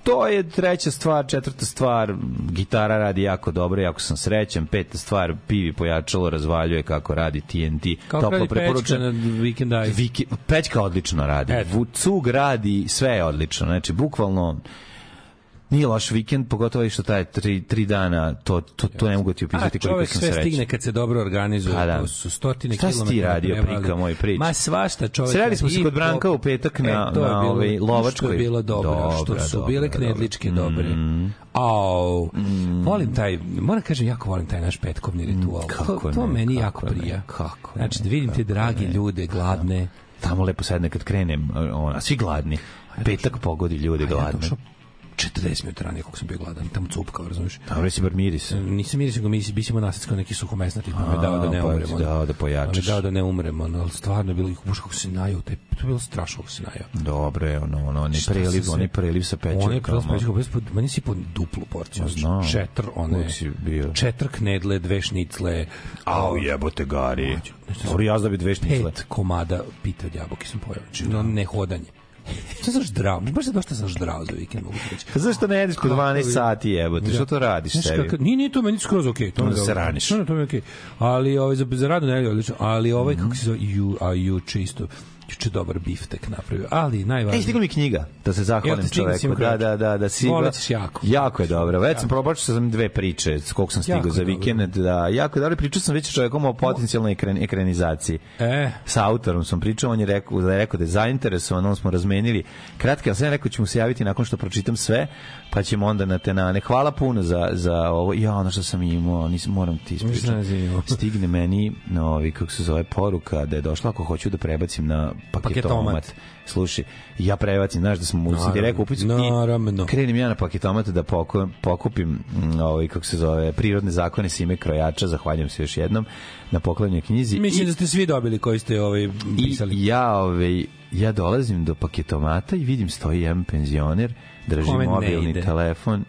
to je treća stvar, četvrta stvar, gitara radi jako dobro, jako sam srećan, peta stvar, pivi pojačalo, razvaljuje kako radi TNT, kako toplo preporučen. Kako radi Weekend Eyes? Viki, pećka odlično radi, Eto. Cug radi, sve je odlično, znači bukvalno Nije loš vikend, pogotovo i što taj tri, tri dana, to, to, to ne mogu ti opisati koliko sam srećan. sve stigne kad se dobro organizuje, A, pa da. to su stotine kilometara. Šta si ti radio, prika moj prič? Ma svašta čoveče. Sreli smo se kod Branka u petak e, na, e, to na bilo, ovaj, Lovačkoj. Što je bilo dobro, dobra, što su dobra, bile knedličke dobra. dobre. Mm. Au, mm. volim taj, moram kažem, jako volim taj naš petkovni mm, ritual. Kako to, to ne, meni kako jako prija. kako znači, da vidim te dragi ne, ljude, da. gladne. Tamo lepo sedne kad krenem, ona, svi gladni. Petak pogodi ljude gladne. 40 minuta ranije kako sam bio gladan, tamo cupkao, razumiješ? Dobro si bar miris. E, nisam miris, nego miris, bisimo nasadskao neki suhomesnati, da pa me da dao da ne umremo. Da, da pojačaš. Me dao da ne umremo, no, ali stvarno je bilo, buš kako se najao, taj, to je bilo strašno kako se najao. Dobre, ono, ono, ne preliv, se, on je preliv sa pečekom. On je preliv sa pečekom, meni si po duplu porciju, pa no, znači, četr, one, četr knedle, dve šnicle, au jebote gari. Dobro, ja da bi dve šnicle. Pet komada pita od jabuke sam pojao, znači, da. ne hodanje. Šta sam ždrao? Baš je dosta sam ždrao za vikend, mogu reći. Zašto ne jedeš po 12 sati, jebote? Da. Što to radiš Znaš, sebi? Kak, nije, nije to meni skroz okej. Okay, to Onda se raniš. Ne, to mi je okej. Okay. Ali, ovaj, za, za radu ne je odlično. Ali ovaj, mm -hmm. kako se mhm. zove, ju, a juče isto juče dobar biftek napravio, ali najvažnije. E, stigla mi knjiga, da se zahvalim Jel, čoveku. Da, da, da, da, da, sigla. Volećeš jako. Jako je dobro. Već sam probačio sam dve priče koliko sam stigao za vikend. Dobro. Da, jako je dobro. Pričao sam već čovekom o potencijalnoj ekran, ekranizaciji. E. Sa autorom sam pričao, on je rekao da je, rekao da je zainteresovan, on smo razmenili. Kratke, ali sam rekao da ću mu se javiti nakon što pročitam sve pa ćemo onda na tenane. Hvala puno za, za ovo. Ja, ono što sam imao, nisam, moram ti ispričati. Stigne meni, no, ovi, kako se zove, poruka da je došla ako hoću da prebacim na paketomat. paketomat slušaj, ja prevacim, znaš da smo mu ti rekao upicu i krenem ja na paketomat da pokupim mm, ovaj, kako se zove, prirodne zakone Sime Krojača, zahvaljujem se još jednom na poklonjenoj knjizi. Mislim I, da ste svi dobili koji ste ovaj, pisali. I ja, ovaj, ja dolazim do paketomata i vidim stoji jedan penzioner, drži Kome mobilni telefon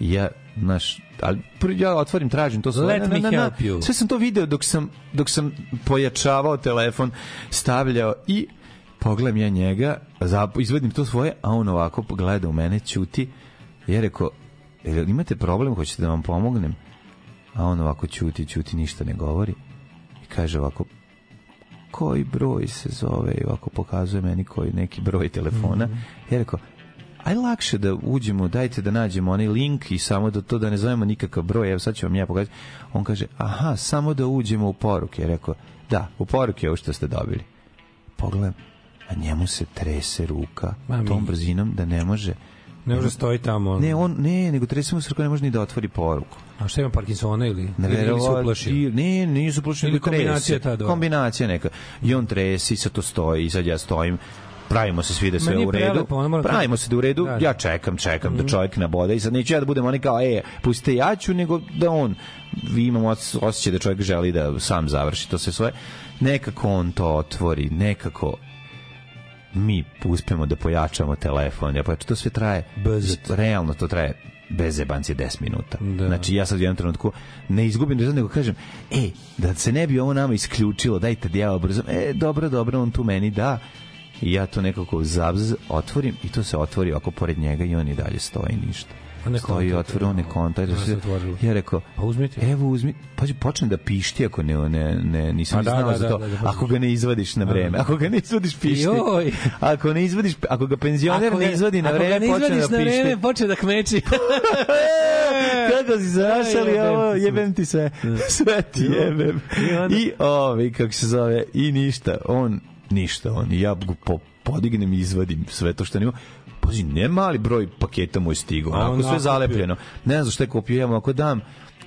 i ja, naš, ali ja otvorim, tražim to svoje. Let na, na, na, na. Sve sam to video dok sam, dok sam pojačavao telefon, stavljao i pogledam ja njega, izvedim to svoje, a on ovako gleda u mene, ćuti. Ja reko, e, jel imate problem, hoćete da vam pomognem? A on ovako ćuti, ćuti, ništa ne govori. I kaže ovako, koji broj se zove? I ovako pokazuje meni koji neki broj telefona. Mm -hmm. Ja rekao, aj lakše da uđemo, dajte da nađemo onaj link i samo da to da ne zovemo nikakav broj, evo sad ću vam ja pokazati. On kaže, aha, samo da uđemo u poruke. Ja reko, da, u poruke ovo što ste dobili. Pogledam, a njemu se trese ruka Mami. tom brzinom da ne može Ne može stoji tamo. Ne, on ne, nego trese mu se ruka, ne može ni da otvori poruku. A šta ima Parkinsona ili ne, ili, ili se uplašio? Ne, nije se uplašio, ili kombinacija ta dva. Kombinacija neka. I on trese i sad to stoji, i sad ja stojim pravimo se svi da sve u redu. Prelepo, pravimo se da u redu. Da, da. Ja čekam, čekam da mhm. čovjek naboda i sad neću ja da budem oni kao e, pustite ja ću nego da on vi imam osjećaj da čovjek želi da sam završi to sve svoje. Nekako on to otvori, nekako mi uspemo da pojačamo telefon, ja pojačam, to sve traje, bez, realno to traje bez jebancije 10 minuta. Da. Znači ja sad u jednom trenutku ne izgubim rezon, nego kažem, e, da se ne bi ovo nama isključilo, dajte djavo da brzo, e, dobro, dobro, on tu meni da, i ja to nekako zabz otvorim i to se otvori oko pored njega i on i dalje stoji ništa stoji otvoreno, ne kontakta. Da, ja rekao, pa uzmite. Evo uzmi, pa počne da pišti ako ne, ne, ne nisam pa da, znao da, za da, to. Da, da, da, ako ga ne izvadiš na da, vreme, ako ga ne izvadiš pišti. Joj. Ako ne izvadiš, ako ga penzioner ne izvadi na vreme, počne da pišti. Ako ne izvadiš na vreme, počne da kmeči. Kako si zarašali ovo, jebem ti sve. Sve ti jebem. I ovi, kako se zove, i ništa. On ništa, on ja po, podignem i izvadim sve to što nema pazi, ne mali broj paketa mu je stigao, Ako sve zalepljeno. Ne znam šta je kupio, ja mu ako dam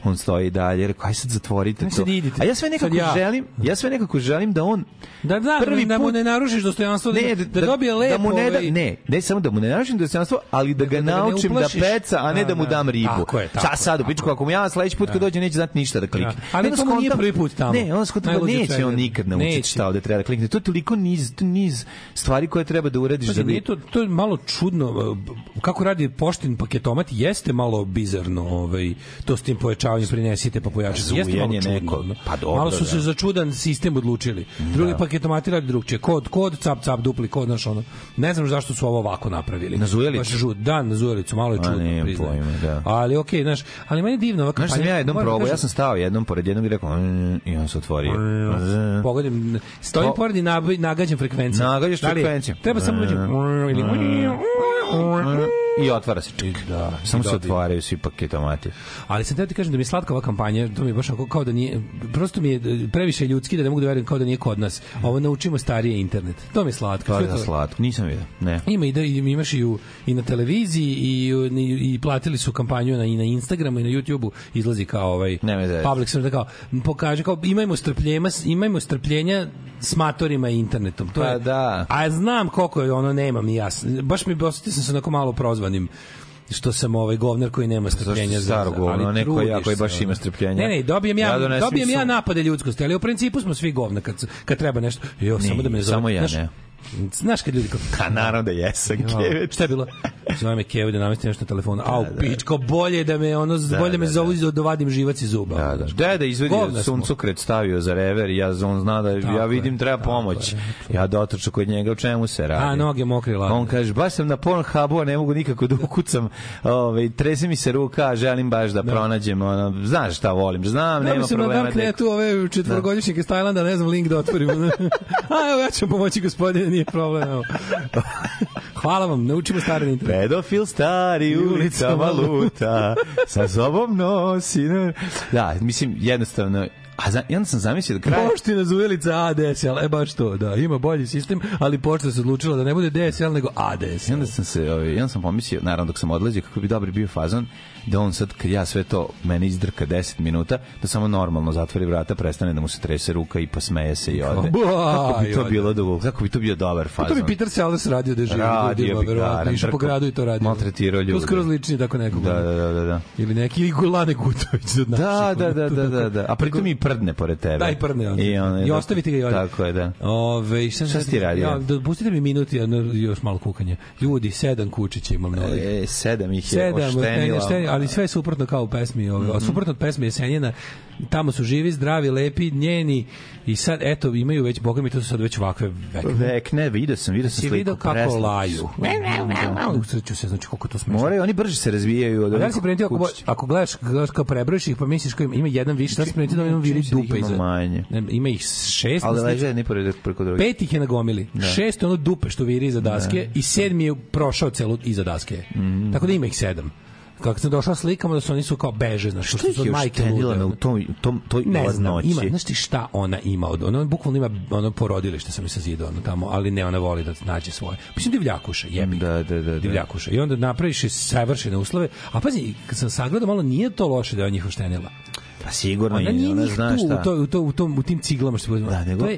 on stoji dalje, rekao, aj sad zatvorite to. A ja sve nekako ja. želim, ja sve nekako želim da on da, da, prvi da, put, da mu ne narušiš dostojanstvo, ne, da, da, da dobije lepo. Da mu ne, da, ovaj- ne, ne samo da mu ne narušim dostojanstvo, ali da ga da, da naučim da, peca, a ne da, da mu da. dam ribu. Tako je, tako, Ča sad, u pičku, ako mu ja sledeći put kad dođe neće znati ništa da klikne. Ali to mu nije prvi put tamo. Ne, on skontam da neće on nikad naučiti šta ovde treba da klikne. To je toliko niz, niz stvari koje treba da uradiš. Pazi, da bi... to, to je malo čudno. Kako radi poštin paketomat jeste malo bizarno ovaj, to s tim povećavanjem prepucavanje prinesite pa pojačate. Jeste malo čudno. Neko. Pa dobro, malo su se da. za čudan sistem odlučili. Drugi da. paketomati radi drugčije. Kod, kod, cap, cap, dupli kod, znaš ono. Ne znam zašto su ovo ovako napravili. Na zujelicu? Pa Baš žud, da, na zujelicu, malo je čudno, priznajem. Pojme, da. Ali okej, okay, znaš, ali meni je divno ova Znaš, sam ja jednom da probao, ja sam stao jednom pored jednog i rekao, mm, mm", i on se otvorio. Da mm. Pogodim, stojim to... pored i nagađam frekvenciju. Nagađaš frekvenciju. Treba samo da ili i otvara se čik. Da, Samo se otvaraju svi paketomati. Ali sam teo ti kažem da mi je slatka ova kampanja, to mi je baš ako kao da nije, prosto mi je e, previše ljudski da ne mogu da verujem kao da nije kod nas. Ovo naučimo starije internet. To mi je slatka. Pa da, to je slatko, nisam vidio. Ne. Ima i da imaš i, u, i na televiziji i, i, i platili su kampanju na, i na Instagramu i na YouTubeu izlazi kao ovaj public service kao pokaže kao imajmo strpljenja, imajmo strpljenja s matorima i internetom. To pa je, pa da. A znam koliko je ono, nemam ni jasno. Baš mi osetio sam se onako malo prozvan prozvanim što sam ovaj govnar koji nema strpljenja za staro govno, neko ja koji baš ima strpljenja. Ne, ne, dobijem ja, ja dobijem su... ja napade ljudskosti, ali u principu smo svi govna kad kad treba nešto. Jo, samo da me zove. Samo ja, ne. Znaš kad ljudi kao, ka naravno da jesam jo, Kevec. Šta je bilo? Zove me Kevec da namesti nešto na telefonu. Da, Au, da, pičko, bolje da me, ono, da, bolje da, me zovu da, da. dovadim živac iz zuba. Da, da. Da, da izvedi suncokret stavio za rever, ja, on zna da, tako ja vidim, treba pomoć. Je, tako ja dotrču kod njega, u čemu se radi? A, noge mokre lade. On kaže, baš sam na Pornhubu, a ne mogu nikako da ukucam. Ove, ovaj, trese mi se ruka, želim baš da, da. pronađem, ono, znaš šta volim, znam, da, nema problema. Da, mislim, na Darknetu ove da. četvorogodišnjike iz Tajlanda, ne znam, link da otvorim. a, evo, ja ću pomoći gospodine nije problem. Hvala vam, naučimo staro nitro. Pedofil stari ulica valuta, sa sobom nosi... Da, mislim, jednostavno, A za, i sam zamislio da kraj... Poština za ulica ADSL, e baš to, da, ima bolji sistem, ali pošta se odlučila da ne bude DSL, nego ADSL. I onda sam se, ovaj, i onda sam pomislio, naravno dok sam odlazio, kako bi dobri bio fazon, da on sad, kad ja sve to, mene izdrka 10 minuta, da samo normalno zatvori vrata, prestane da mu se trese ruka i posmeje se i ode. Ba, kako bi to bilo da, da kako bi to bio dobar fazon? Pa to bi Peter Sellers radio da živi. Radio, radio bi ga. Išao po gradu i to radio. Maltretirao ljude. To skroz lični tako nekog. Da, da, da, da, da. Ili neki ili Gulane Gutović od da, naših. Da, da, da, da, da. A pritom i prdne pored tebe. Da, i prdne on. I, on, I da. ostavite ga i ovdje. Tako je, da. Ove, šta, šta ti radio? Ja, dopustite mi minuti, ja, još malo kukanje. Ljudi, sedam kučića imam novih. E, sedam ih je sedam, oštenila. Oštenila, ali sve je suprotno kao u pesmi. Ove, mm -hmm. Suprotno od pesme Jesenjena tamo su živi, zdravi, lepi, njeni i sad eto imaju već boga mi to su sad već ovakve vekne. Vekne, video sam, video sam znači, sliku. Video kako presne. laju. Da, usreću se, znači koliko to smešno. Moraju, oni brže se razvijaju od. Ja da se ako ako gledaš, gledaš kao prebrojiš ih, pa misliš kao ima jedan više, da se primetio da ima vili dupe Ima Manje. Ima ih šest. Ali leže ne pored preko drugih. Pet ih je nagomili. Da. Šest je ono dupe što viri iza daske da. i sedmi je prošao celo iza daske. Mm. Tako da ima ih sedam kako sam došao slikama da su oni su kao beže, znači što, što su od majke lude. u tom, tom, toj ne znam, noći. ima, znaš ti šta ona ima od, ona bukvalno ima ono porodilište sam se zidao ono tamo, ali ne, ona voli da nađe svoje. Mislim, divljakuša, jebi. Da, da, da, da. Divljakuša. I onda napraviš savršene uslove, a pazi, kad sam sagledao malo, nije to loše da je on njih uštenila. Pa sigurno ona je, ona zna šta. U, to, u, to, u, tom, u tim ciglama što se da, nego... to je,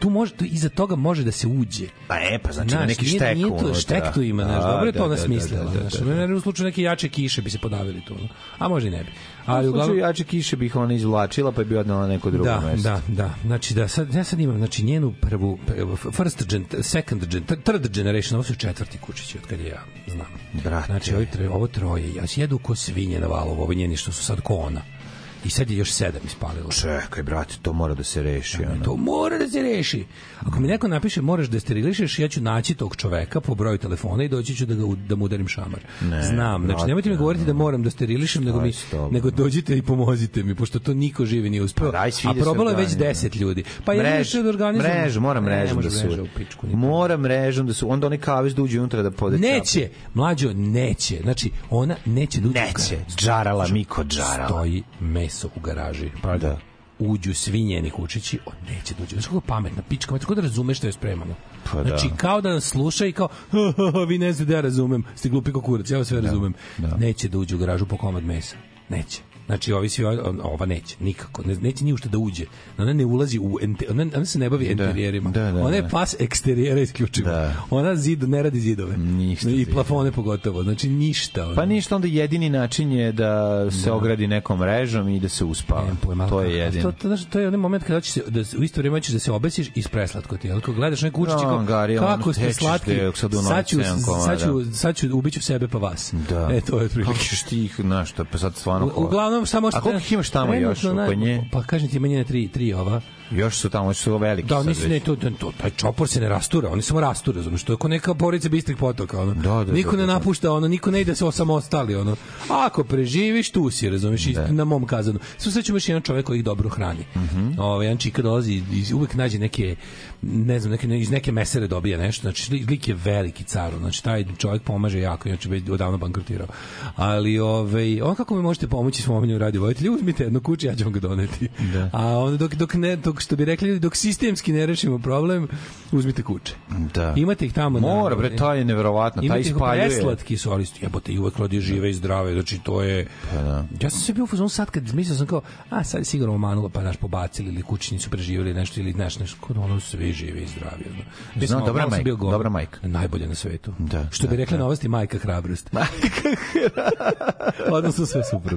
tu može tu iza toga može da se uđe. Pa e, pa znači da znaš, neki štek. Nije, nije to, štek tu ima, da, znaš, dobro je to na smislu, Da, da, da, da, znaš, da, da. u slučaju neke jače kiše bi se podavili tu. A možda i ne bi. Ali u slučaju jače kiše bih ona izvlačila pa bi odnela neko drugo da, mesto. Da, da, Znači da sad ja sad imam znači njenu prvu first gen, second gen, third generation, ovo su četvrti kučići od kad ja znam. Brate. Znači ovo, tre, ovo troje, ja sjedu ko svinje na valovo, ovo njeni što su sad ko ona i sad je još sedam ispalilo. Čekaj, brate, to mora da se reši. Ja, ono. To mora da se reši. Ako mi neko napiše moraš da sterilišeš, ja ću naći tog čoveka po broju telefona i doći ću da, ga, da mu udarim šamar. Ne, Znam, znači nemojte mi govoriti ne, da moram da sterilišem, nego, pa mi, nego dođite i pomozite mi, pošto to niko živi nije uspio. Pa, A probalo je već deset ljudi. Pa mrež, ja što da organizujem. Mrež, mora e, mrežom ne, da su. Mreža u mora mrežom da su. Onda oni kavez da uđe unutra da pode Neće, mlađo, neće. Znači, ona neće da uđe. Neće, džarala, znači, miko džarala. Stoji me meso u garaži. Pa da. Uđu svi njeni kučići, on neće dođe. Da Znaš kako pametna pička, kako da razume što je spremano. Pa da. Znači, kao da nas sluša i kao, vi ne znate da ja razumem, ste glupi kokurac, ja vas sve da. razumem. Da. Neće da uđe u garažu po komad mesa. Neće. Znači, ovi svi, ova neće, nikako. Ne, neće ni ušte da uđe. Ona ne ulazi u, ente, ona, ona se ne bavi da, interijerima. Da, da, da, ona je da. pas eksterijera isključivo. Da. Ona zid, ne radi zidove. Ništa I plafone zidove. pogotovo. Znači, ništa. Ona. Pa ništa, onda jedini način je da se da. ogradi nekom mrežom i da se uspava. Ne, pojma, to je jedino. To, to, to, to je onaj moment kada ćeš da u isto vrijeme ćeš da se obesiš i preslatko ti. Ako gledaš neku učići no, da, gari, kako ste slatki, sad, sad ću, sad ću, sad ću, ubiću sebe pa vas. Da. E, to je prilike. Kako ćeš ti, znaš, pa sad stvarno... U, uglavnom, samo... A koliko imaš tamo još oko nje? Pa kažem ti, meni na tri, tri ova. Još su tamo su veliki. Da, oni su ne to, da, to taj čopor se ne rastura, oni samo rastura, znači što je kao neka borica bistrih potoka, ono. Da, da, niko da, da, ne da. napušta, ono, niko ne ide se samo ostali, ono. Ako preživiš, tu si, razumeš, da. na mom kazanu. Sve sećam još jedan čovek koji ih dobro hrani. Mm -hmm. Ovaj jedan čika dolazi i uvek nađe neke ne znam, neke, iz neke mesere dobija nešto, znači lik je veliki car, znači taj čovek pomaže jako, znači već odavno bankrotirao. Ali ove, ovaj, on kako mi možete pomoći svom omenju radio vojitelju, uzmite jednu kuću, ja ću vam ga doneti. Da. A onda dok dok ne dok što bi rekli dok sistemski ne rešimo problem, uzmite kuče. Da. Imate ih tamo. Mora bre, to je neverovatno, taj ispaljuje. Imate preslatki su, jebote, i uvek rodi žive i zdrave, znači to je pa, da. Ja sam se bio u fazonu sad kad mislio sam kao, a sad je sigurno omanulo pa naš pobacili ili kućnicu preživjeli nešto ili znaš nešto, kod ono sve žive i zdravi. Ono. Mislim, Zna, dobra, majka, bio dobra majka. Najbolje na svetu. Da, što da, bi rekla da. novosti majka hrabrost. Majka hrabrost. Odnosno sve super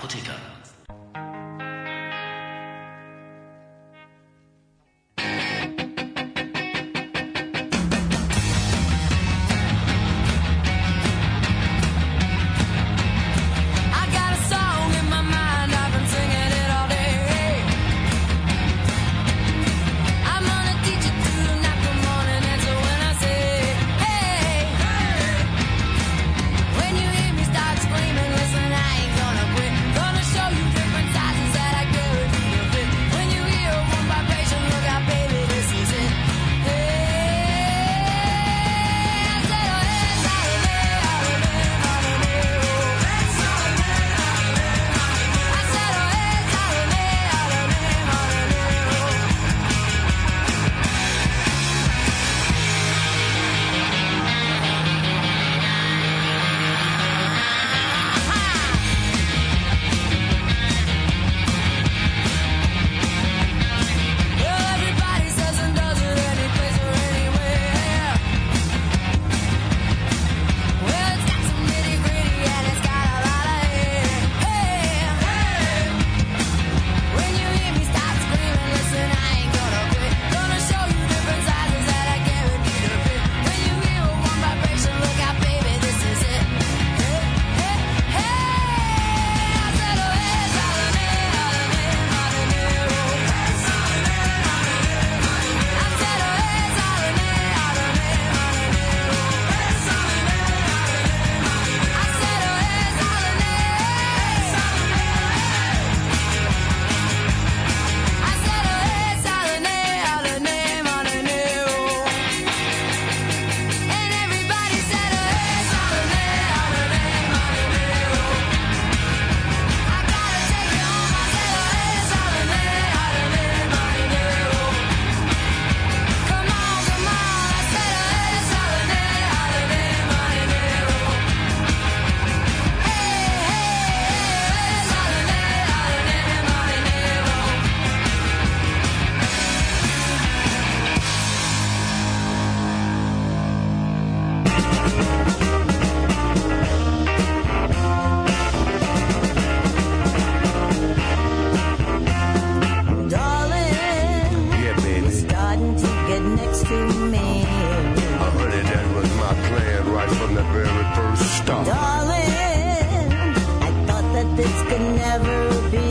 right from the very first Darling, I thought that this could never be.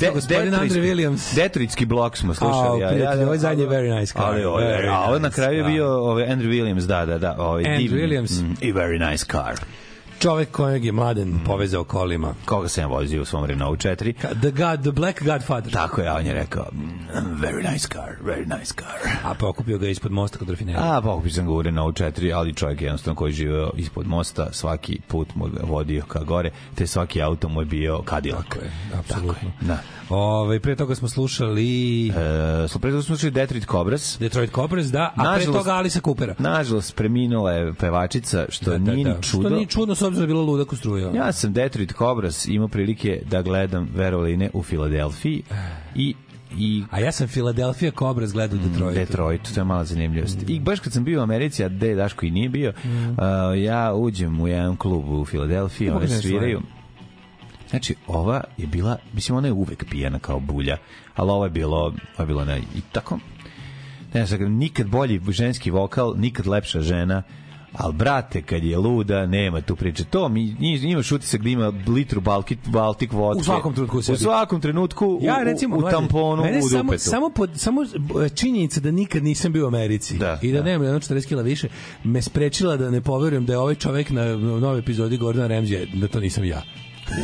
De, gospodin Andre Williams. Detroitski blok smo slušali. A, ja, ja, ja, ovaj zadnji je very nice. car. Ali, ovaj, a ovaj nice, na da. kraju da. je bio ovaj, Andrew Williams, da, da, da. Ovaj, Andrew Williams. Mm, I very nice car čovek kojeg je mladen mm. povezao kolima. Koga sam ja vozio u svom Renault 4. The, God, the Black Godfather. Tako je, on je rekao, mm, very nice car, very nice car. A pokupio ga ispod mosta kod rafinerije. A pokupio sam ga u Renault 4, ali čovek je jednostavno koji živeo ispod mosta, svaki put mu vodio ka gore, te svaki auto mu je bio Cadillac. Tako je, apsolutno. Tako je, da. Ove, pre toga smo slušali... E, pre toga smo slušali Detroit Cobras. Detroit Cobras, da. A nažalost, pre toga Alisa Coopera. Nažalost, preminula je pevačica, što da, da nije da. ni čudo. Što nije čudno, s obzirom da je bila luda kustruja. Ja sam Detroit Cobras imao prilike da gledam Veroline u Filadelfiji i I, a ja sam Philadelphia Cobras gledao u mm, Detroitu. Detroit, to je mala zanimljivost. I mm. baš kad sam bio u Americi, a gde Daško i nije bio, mm. uh, ja uđem u jedan klub u Filadelfiji, oni da sviraju. Svoje Znači, ova je bila, mislim, ona je uvek pijena kao bulja, ali ovo je bilo, ovo je bilo ne, i tako, ne znam, nikad bolji ženski vokal, nikad lepša žena, ali brate, kad je luda, nema tu priče. To mi imaš utisak da ima litru Baltic, Baltic vodke. U svakom trenutku. U, svakom trenutku, ja, recimo, u, u tamponu, mene u dupetu. Samo, samo, pod, samo e, činjenica da nikad nisam bio u Americi da, i da, da. nemam 40 kila više, me sprečila da ne poverujem da je ovaj čovek na, na novoj epizodi Gordona Ramsay, da to nisam ja.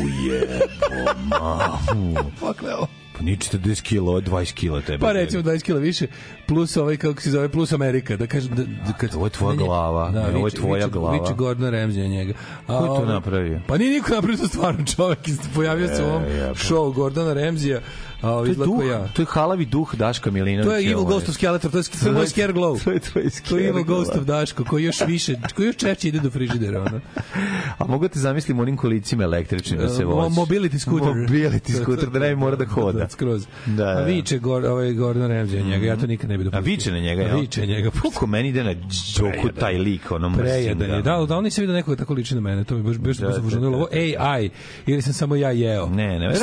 Ujebo, mamu. Pokleo. Pa ni 10 kilo, 20 kilo tebe. Pa recimo 20 kilo više, plus ovaj, kako se zove, plus Amerika, da kažem... Da, da, kad, ovo je tvoja glava, da, ne, ovo je tvoja viče, glava. Viče Gordon Ramsay na njega. A, Ko je to ovaj- napravio? Pa nije niko napravio, to stvarno čovek, pojavio se u ovom e, šou Gordona Ramsay-a. A, to, je duh, ja. to je halavi duh Daška Milinovića. To je Evil Ghost of Skeletor, to je, to je Scare Glow. To je tvoj Scare To je Evil Ghost of Daško, koji još više, koji još češće ide do frižidera. Ono. A mogu da te zamislim onim kolicima električnim da se vozi. Mobility scooter. Mobility scooter, da ne mora da hoda. Da, skroz. Da, A da, viče da. Gor, ovaj Gordon Ramsay mm njega, ja to mhm. nikad ne bih dopustio. A viče na njega, ja. Viče na njega. Kako meni ide na džoku taj lik, ono mrzim. Prejedan je. Da, da, oni se vidi nekoga tako liči na mene, to mi baš, baš da, da, da, da, AI, ili sam samo ja jeo. Ne, ne,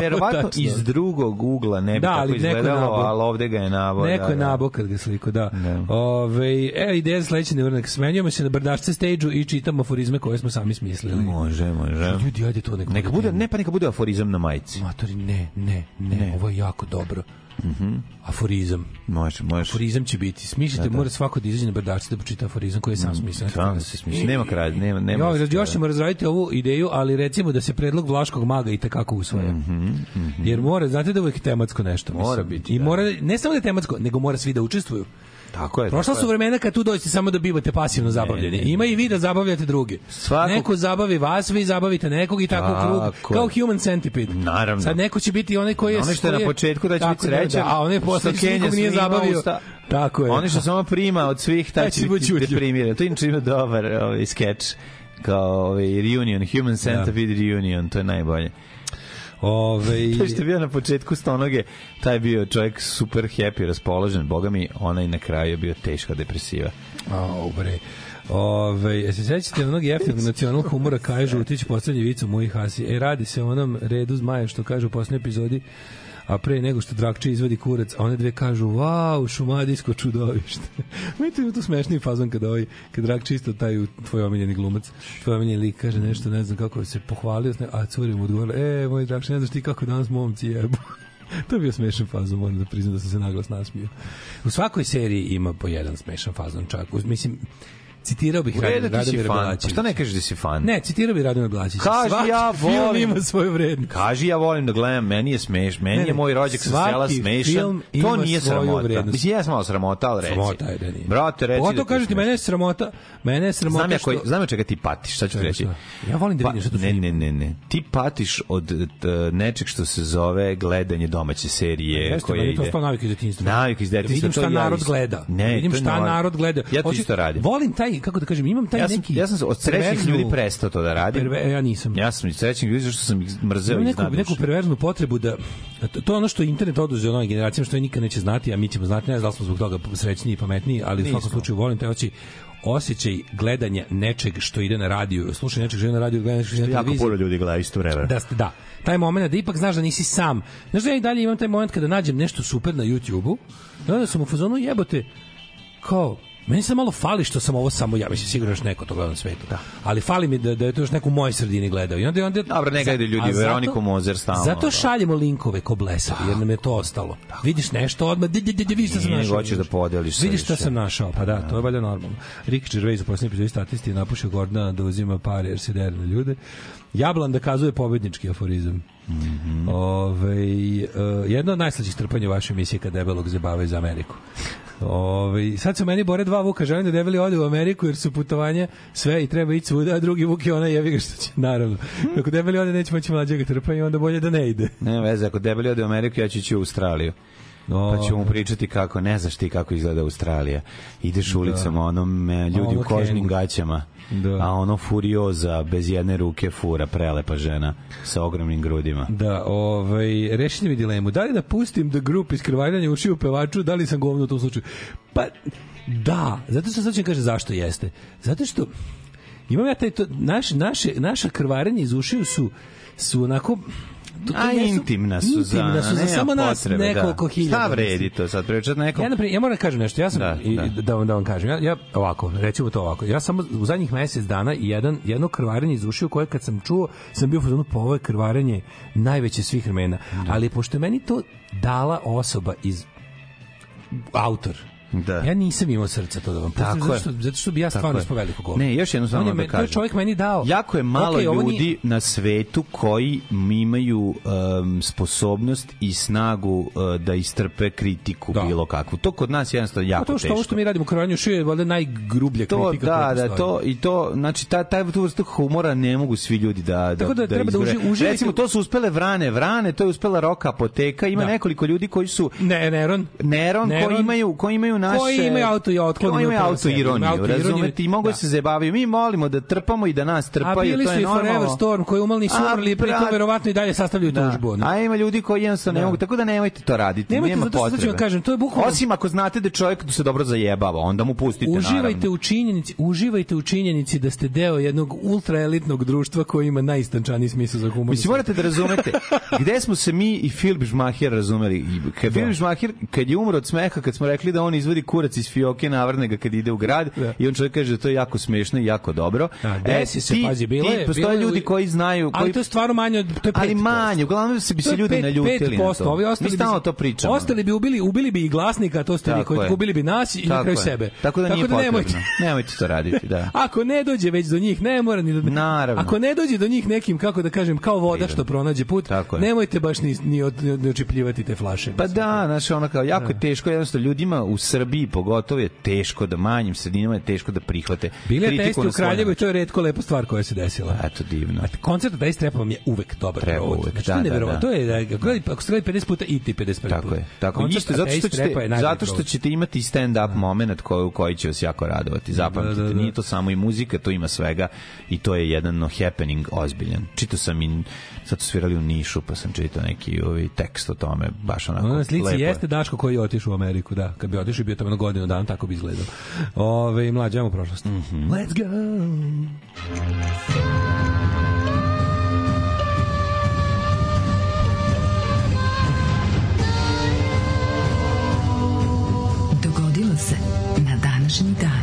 verovatno iz drugog tog ugla ne bi da, tako izgledalo, nabo, ali ovde ga je nabo. Neko da, je da. nabo kad ga sliko, da. da. Ove, e, ideja za sledeći nevrnak. Smenjujemo se na brdašce stage-u i čitamo aforizme koje smo sami smislili. Može, može. Ljudi, ajde to neko. Neka da bude, ne, pa neka bude aforizam na majici. Matori, ne, ne, ne, ne. ovo je jako dobro. Mhm. Mm aforizam. Može, može. Aforizam će biti. Smislite, da, da. mora svako da izađe na brdačice da pročita aforizam koji je sam mm, smislen. Da, da se smisli. Nema kraja, nema nema. Jo, da, još, još ćemo razraditi ovu ideju, ali recimo da se predlog Vlaškog maga i kako usvaja. Mm -hmm, mm -hmm. Jer mora, znate da uvek tematsko nešto. Mora biti. I da. mora ne samo da je tematsko, nego mora svi da učestvuju. Tako je. Prošla tako su vremena kad tu dođete samo da bivate pasivno zabavljeni. Ima i vi da zabavljate druge. Svako... Neko zabavi vas, vi zabavite nekog i tako, tako. krug. Kao human centipede. Naravno. Sad neko će biti onaj koji je... Onaj što je na početku da će biti da, da, srećan. Da, a onaj posle što nikog nije zabavio. Usta... Tako je. Oni što samo prima od svih, taj će biti deprimiran. To inače ima dobar ovaj, skeč kao ovaj, reunion, human da. centipede da. reunion, to je najbolje. Ove, to što je bio na početku stonoge, taj je bio čovjek super happy, raspoložen, boga mi, ona na kraju je bio teška depresiva. A, obre. Ove, se sećate onog jeftinog nacional humora Kaja Žutić vic u mojih hasi. E, radi se o onom redu zmaja što kaže u posljednjoj epizodi a pre nego što Drakče izvadi kurac, one dve kažu, wow, šumadijsko čudovište. Vidite, ima tu smešni fazon kada, ovaj, kad Drakče isto taj tvoj omiljeni glumac, tvoj omiljeni lik kaže nešto, ne znam kako se pohvalio, a curi mu odgovorila, e, moj Drakče, ne znaš ti kako danas momci jebu. to je bio smešan fazon, moram da priznam da sam se naglas nasmio. U svakoj seriji ima po jedan smešan fazon čak. Mislim, citirao bih Radomira Radomira Blačića. Pa šta ne kažeš da si fan? Ne, citirao bih Radomira Blačića. Kaži svaki ja volim. Film ima svoju vrednost. Kaži ja volim da gledam, meni je smeš, meni ne, je moj rođak sa sela smešan. To nije sramota. Vrednost. Mislim, jes malo sramota, al reci. Sramota je da nije. Brate, reci. Oto da kažete, mene je sramota, mene je sramota znam ja koji, znam ja čega ti patiš, šta ću reći. Ja volim da pa, vidim šta tu Ne, ne, ne, ne. Ti patiš od e, nečeg što se zove gledanje domaće serije koje ide. To navike iz detinjstva. Navike iz da detinjstva. Vidim šta narod gleda. Ne, da vidim šta narod gleda. Ja to isto radim. Volim taj kako da kažem, imam taj ja sam, neki Ja sam od srećnih ljudi prestao to da radim. Perver, e, ja nisam. Ja sam iz srećnih ljudi što sam ih mrzeo i neku, neku perverznu potrebu da to je ono što internet oduzeo novim generacijama što je nikad neće znati, a mi ćemo znati, ne znam da smo zbog toga srećniji i pametniji, ali Nisam. u svakom slučaju volim taj oči osjećaj gledanja nečeg što ide na radiju, slušanje nečeg što ide na radiju, gledanje nečeg što ide na televiziji. Jako puno ljudi gleda isto vreme. Da, da. Taj moment da ipak znaš da nisi sam. Znaš da ja i dalje imam taj moment kada nađem nešto super na YouTube-u, da sam u fazonu jebote, kao, Meni se malo fali što sam ovo samo ja, mislim sigurno još neko to gleda na svetu. Da. Ali fali mi da, da je to još neko u mojoj sredini gledao. I onda, onda, Dobro, ne gledaju ljudi, Veroniku Mozer stalno. Zato da. šaljemo linkove ko blesavi, jer nam je to ostalo. Tako. Da. Vidiš nešto odmah, di, di, di, di, vidiš šta sam našao. Hoćeš da podeliš. Vidiš šta sam našao, pa da, da, to je valjda normalno. Rick Gervais u poslednjoj epizodi statisti napušio Gordana da uzima par jer se dere ljude. Jablan dokazuje pobednički aforizam. Mm -hmm. Ove, uh, eh, jedno od najslađih trpanja u vašoj emisiji kad debelog zabave iz Ameriku. Ove, sad su meni bore dva Vuka, želim da debeli ode u Ameriku jer su putovanja sve i treba ići svuda, a drugi Vuk je ona jevi ga što će, naravno. Ako debeli ode neće moći mlađega trpanja, onda bolje da ne ide. Ne veze, ako debeli ode u Ameriku, ja ću ići u Australiju. No, pa ćemo pričati kako, ne znaš ti kako izgleda Australija. Ideš da. ulicom da. onom eh, ljudi u kožnim gaćama da. a ono furioza bez jedne ruke fura, prelepa žena sa ogromnim grudima. Da, ovaj, rešite mi dilemu. Da li da pustim da grup iz krvaljanja uši u pevaču, da li sam govno u tom slučaju? Pa, da, zato što sad ću kaže zašto jeste. Zato što imam ja taj to, naš, naše, naša krvarenja iz ušiju su, su onako to, to A, jesu, intimna su intimna su za samo nas potrebe, da. nekoliko da. hiljada. Šta vredi to sad pričat da nekom? Ja, naprijed, ja moram da kažem nešto, ja sam, da, i, da. da, vam, da vam kažem, ja, ja ovako, rećemo to ovako, ja sam u zadnjih mesec dana jedan, jedno krvarenje iz ušiju koje kad sam čuo, sam bio fazonu, po pa ovo krvarenje najveće svih vremena, da. ali pošto meni to dala osoba iz autor Da. Ja nisam imao srca to da vam pustim, zato što, zato što bi ja stvarno smo veliko govno. Ne, još jedno samo da kažem. To je čovjek meni dao. Jako je malo okay, ljudi ni... na svetu koji imaju um, sposobnost i snagu uh, da istrpe kritiku da. bilo kakvu. To kod nas je jednostavno jako teško. To što, teško. što mi radimo u Krovanju šio je valjda najgrublja to, kritika. Da, da, to, i to, znači, ta, taj tu vrsta humora ne mogu svi ljudi da, da, Tako da, da treba da uži, uživite. Recimo, to su uspele Vrane, Vrane, to je uspela Roka Apoteka, ima da. nekoliko ljudi koji su... Ne, Neron. Neron, Neron. koji imaju, koji imaju imaju naše koji imaju auto i otklon koji imaju auto ironiju razumete i mogu da. se zabaviti mi molimo da trpamo i da nas trpaju to je normalno a bili su i Forever Storm koji umalni su umrli pri tome verovatno i dalje sastavljaju da. tužbu a ima ljudi koji jednostavno ne da. mogu tako da nemojte to raditi nemojte, nema zato, potrebe zato kažem to je bukvalno osim ako znate da čovjek se dobro zajebava onda mu pustite uživajte naravno. u činjenici uživajte u činjenici da ste deo jednog ultra elitnog društva koji ima najistančaniji smisao za humor mislim morate da razumete gde smo se mi i Filip Žmaher razumeli Filip da. Žmaher kad je umro od smeha kad smo rekli da on iz izvadi kurac iz fioke, navrne ga kad ide u grad da. i on čovjek kaže da to je jako smešno i jako dobro. Da, desi e, se, ti, pazi, bilo je. postoje bile, ljudi koji znaju... Koji, ali to je stvarno manje od... To je 5%. Ali manje, uglavnom se bi se ljudi 5, naljutili 5%, na to. Ovi ostali Mi stalno to pričamo. Ostali bi ubili, ubili bi i glasnika, to ste vi koji ubili bi nas i na kraju sebe. Tako da nije Tako da potrebno. Nemojte, nemojte to raditi, da. Ako ne dođe već do njih, ne mora ni do... Naravno. Ako ne dođe do njih nekim, kako da kažem, kao voda što pronađe put, nemojte baš ni, ni, od, ni očipljivati te flaše. Pa da, znaš, ono kao, jako da. je teško, jednostavno ljudima u Srbiji Srbiji pogotovo je teško da manjim sredinama je teško da prihvate. Bile testi u Kraljevoj, to je redko lepa stvar koja se desila. Eto, divno. A koncert da istrepa vam je uvek dobar. Treba provod. uvek, znači, da, da, da. To je, da, ako ste 50 puta i ti 55 puta. Tako je. Tako koncert, isto, zato, što ćete, zato što ćete imati stand-up da. moment koji, koji će vas jako radovati. Da, da, zapamtite, da, da, da. nije to samo i muzika, to ima svega i to je jedan no, happening ozbiljan. Čito sam i sad svirali u Nišu, pa sam čitao neki ovaj tekst o tome, baš onako. Na slici lepo. jeste Daško koji je otišao u Ameriku, da. Kad bi otišao, bio tamo na godinu dana, tako bi izgledao. Ove, mlađe, ajmo u prošlost. Mm -hmm. Let's go! Dogodilo se na današnji dan.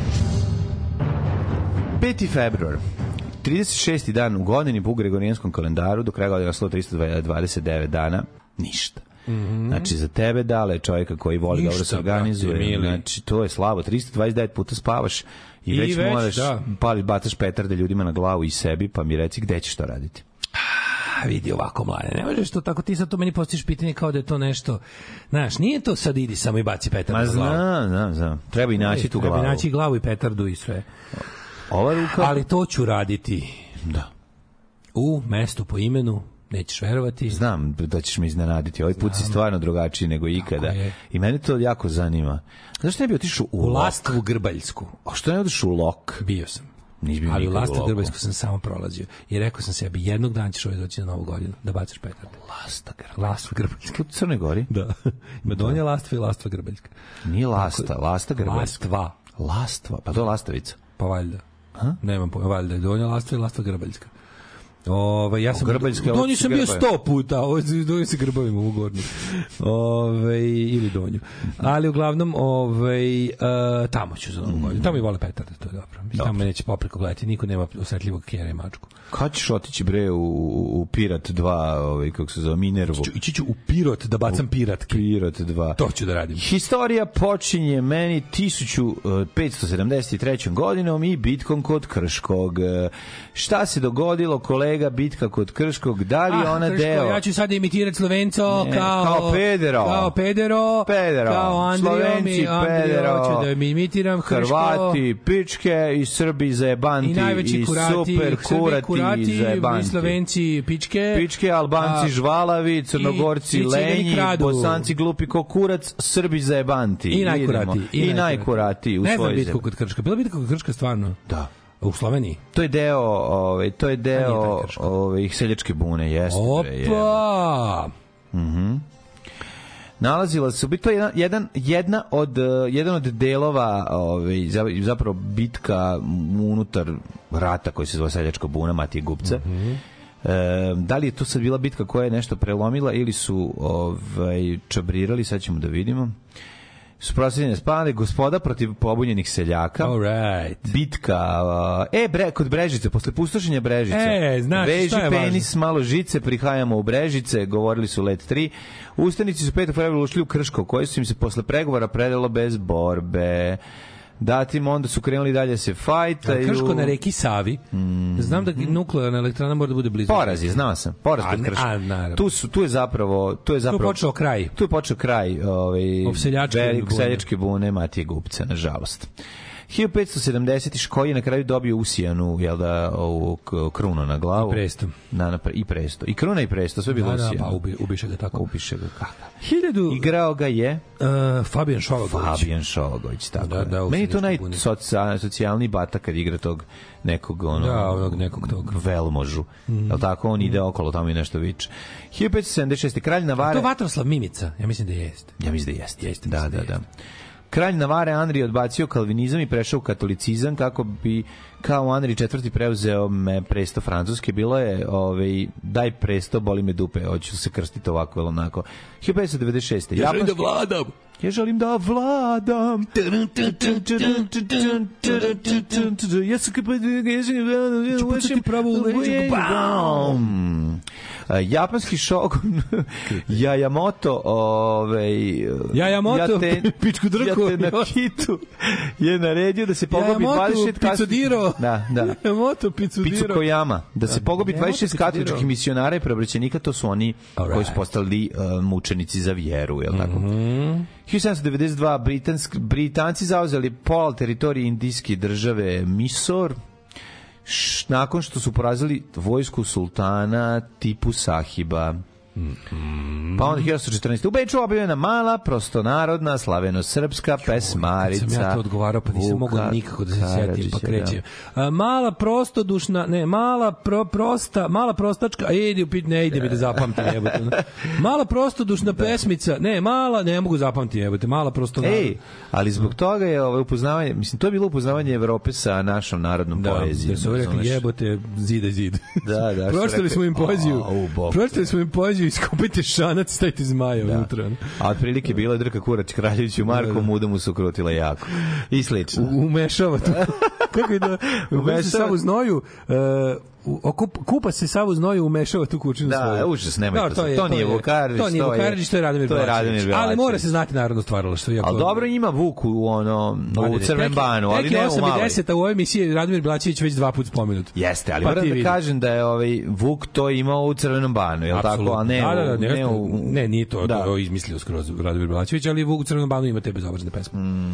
5. februar. 36. dan u godini po Gregorijanskom kalendaru, do kraja godina 1329 dana, ništa. Mm -hmm. Znači, za tebe dale čovjeka koji voli Ništa, dobro se organizuje. Brate, znači, to je slavo. 329 puta spavaš i, I već, već moraš, da. pališ, bataš petarde ljudima na glavu i sebi, pa mi reci gde ćeš to raditi vidi ovako mlade, ne možeš to tako, ti sad to meni postiš pitanje kao da je to nešto, znaš, nije to sad idi samo i baci petardu Ma znam, znam, znam, treba i naći tu glavu. Treba i naći glavu i petardu i sve. Ova ruka... Ali to ću raditi. Da. U mestu po imenu nećeš verovati. Znam da ćeš me iznenaditi. Ovaj put si stvarno drugačiji nego ikada. I mene to jako zanima. Zašto ne bi otišao u, u Lastvu Grbaljsku? A što ne odiš u Lok? Bio sam. Nis bio ali u Lastvu Grbaljsku sam samo prolazio i rekao sam sebi jednog dana ćeš ovaj doći na Novu godinu da baciš petarde. Lasta Grbajska. Lasta Grbajska. U Crnoj Gori? Da. Ima da. Donja Lastva i Lastva Grbaljska. Nije Lasta, Lasta Grbaljska. Lastva. Lastva, pa to je Lastavica. Pa valjda. Ha? Nemam pojma, valjda je Donja Lastva i Lastva Grbaljska. Ovaj ja sam Grbaljski, ovo Donji sam bio 100 puta, ovo ovaj, Donji se grbavim u gornju. Ovaj ili Donju. Ali uglavnom ovaj uh, tamo ću za Novu mm. godinu. Tamo i vole petarde, to je dobro. Mi tamo neće popreku gledati, niko nema osetljivog kjera i mačku. Kad ćeš otići bre u, u Pirat 2, ovaj kako se zove Minervu? Ići ću, ići ću u Pirat da bacam piratke. Pirat 2. To ću da radim. Historija počinje meni 1573. E, godinom i bitkom kod Krškog. E, šta se dogodilo, kolega kolega bitka kod Krškog, da li ah, ona Krško, deo... Ja ću sad imitirati Slovenco ne, kao... Kao Pedero. Kao Pedero. Pedero. Kao Andrio. Slovenci, mi, Andrio, Pedero. Ću da mi imitiram Krško. Hrvati, pičke i Srbi zajebanti. I najveći i kurati. super kurati, kurati zajebanti. I Slovenci, pičke. Pičke, Albanci, a, žvalavi, Crnogorci, da i, lenji, Bosanci, glupi ko kurac, Srbi zajebanti. I najkurati. I, I najkurati u svojoj zemlji. Ne znam bitku kod Krška. Bila bitka kod Krška stvarno? Da. U Sloveniji? To je deo, ovaj, to je deo ovaj, seljačke bune, jeste. Opa! Mhm. Mm nalazila se bi to jedan, jedan jedna od jedan od delova ovaj zapravo bitka unutar rata koji se zove Seljačka buna Matije Gubca. Mm -hmm. E, da li je to sad bila bitka koja je nešto prelomila ili su ovaj čabrirali, sad ćemo da vidimo. Suprostavljene spade, gospoda protiv pobunjenih seljaka. All right. Bitka. Uh, e, bre, kod Brežice, posle pustošenja Brežice. E, znači, šta je penis, važno? malo žice, prihajamo u Brežice, govorili su let 3. Ustanici su 5. februara ušli u Krško, koji su im se posle pregovora predalo bez borbe datim, onda su krenuli dalje se fajtaju. krško na reki Savi, mm. znam da nuklearna elektrana mora da bude blizu. Poraz je, znao sam, poraz kod Krško. A, naravno. Tu, su, tu je zapravo... Tu je zapravo, tu počeo kraj. Tu je počeo kraj ovaj, seljačke, bune. seljačke bune Matije Gupca, nažalost. 1570 koji je na kraju dobio usijanu jel da ovu krunu na glavu. I presto. Na, na, i presto. I kruna i presto, sve bilo da, da usijano. Da, pa ubi, ubiše ga tako. Ubiše ga kako. Da, da. Hiljadu... Igrao ga je... Uh, Fabijan Šovagović. Fabijan Šovagović, tako da, da, Meni je to najsocijalni bata kad igra tog nekog ono da, onog nekog tog velmožu. Mm. Jel tako on ide mhm. okolo tamo i nešto viče. 1576 kralj Navare. To Vatroslav Mimica, ja mislim da jeste. Ja mislim da jeste. Jeste, da, da, da. Jeste. Kralj Navare Andri odbacio kalvinizam i prešao u katolicizam kako bi kao Andri IV preuzeo me presto francuske. Bilo je ovaj, daj presto, boli me dupe, hoću se krstiti ovako ili onako. 1596. Ja želim da vladam! Ja želim da vladam. Ja sam kao ja želim da vladam. pravo u leđu. Bam! japanski šogun Jajamoto, ovaj Jajamoto, ja pičku drku, ja na kitu je naredio da se pogobi Jajamoto, 20 kasničkih... Da, da. Jajamoto Picudiro. Picukojama, da se da, pogobi 26 katoličkih misionara i preobraćenika, to su oni Alright. koji su postali uh, mučenici za vjeru, je l' tako? Mm -hmm. 1792 Britansk, Britanci zauzeli pol teritorije indijske države Misor, š, nakon što su porazili vojsku sultana Tipu Sahiba. Mm. Pa onda 1914. U Beču objavljena mala, prostonarodna, slaveno-srpska pesmarica. Sam ja to odgovarao, pa nisam mogao nikako da se sjetim, pa da. krećem. Da. A, mala prostodušna, ne, mala pro, prosta, mala prostačka, a e, ide, ne ide mi da zapamtim, jebote. Mala prostodušna da. pesmica, ne, mala, ne mogu zapamtim, jebote, mala prostonarodna. Ej, ali zbog toga je ovaj upoznavanje, mislim, to je bilo upoznavanje Evrope sa našom narodnom da, poezijom. Da, su rekli, jebote, zide, zide. Da, da. Pročitali smo im poeziju. Pročitali smo im poeziju izađe, iskopajte šanac, stavite zmaja da. unutra. A otprilike bila je Drka Kurać Kraljeviću, Marko da. da. mu su krutila jako. I slično. U, umešava to. Kako je da... Umešava... Samo znoju, uh, u, kup, kupa se sav u znoju umešava tu kučinu da, svoju. Da, užas, nemojte. No, da, to, je, to, to nije Vukarlić, to, nije Vukarlić, to je Radomir to je Radomir Belačić. Ali mora se znati narodno Što Iako... Ali dobro ima Vuk u ono, u crven banu, ali ne u maloj. 10, a u ovoj emisiji Radomir Belačić već dva puta spomenut. Jeste, ali pa moram da vidim. kažem da je ovaj Vuk to imao u crvenom banu, je li tako? A ne, da, da, da, ne, ne, u, ne, nije to, da. to izmislio skroz Radomir Belačević, ali Vuk u crvenom banu ima te bezobrazne pesme. Mm.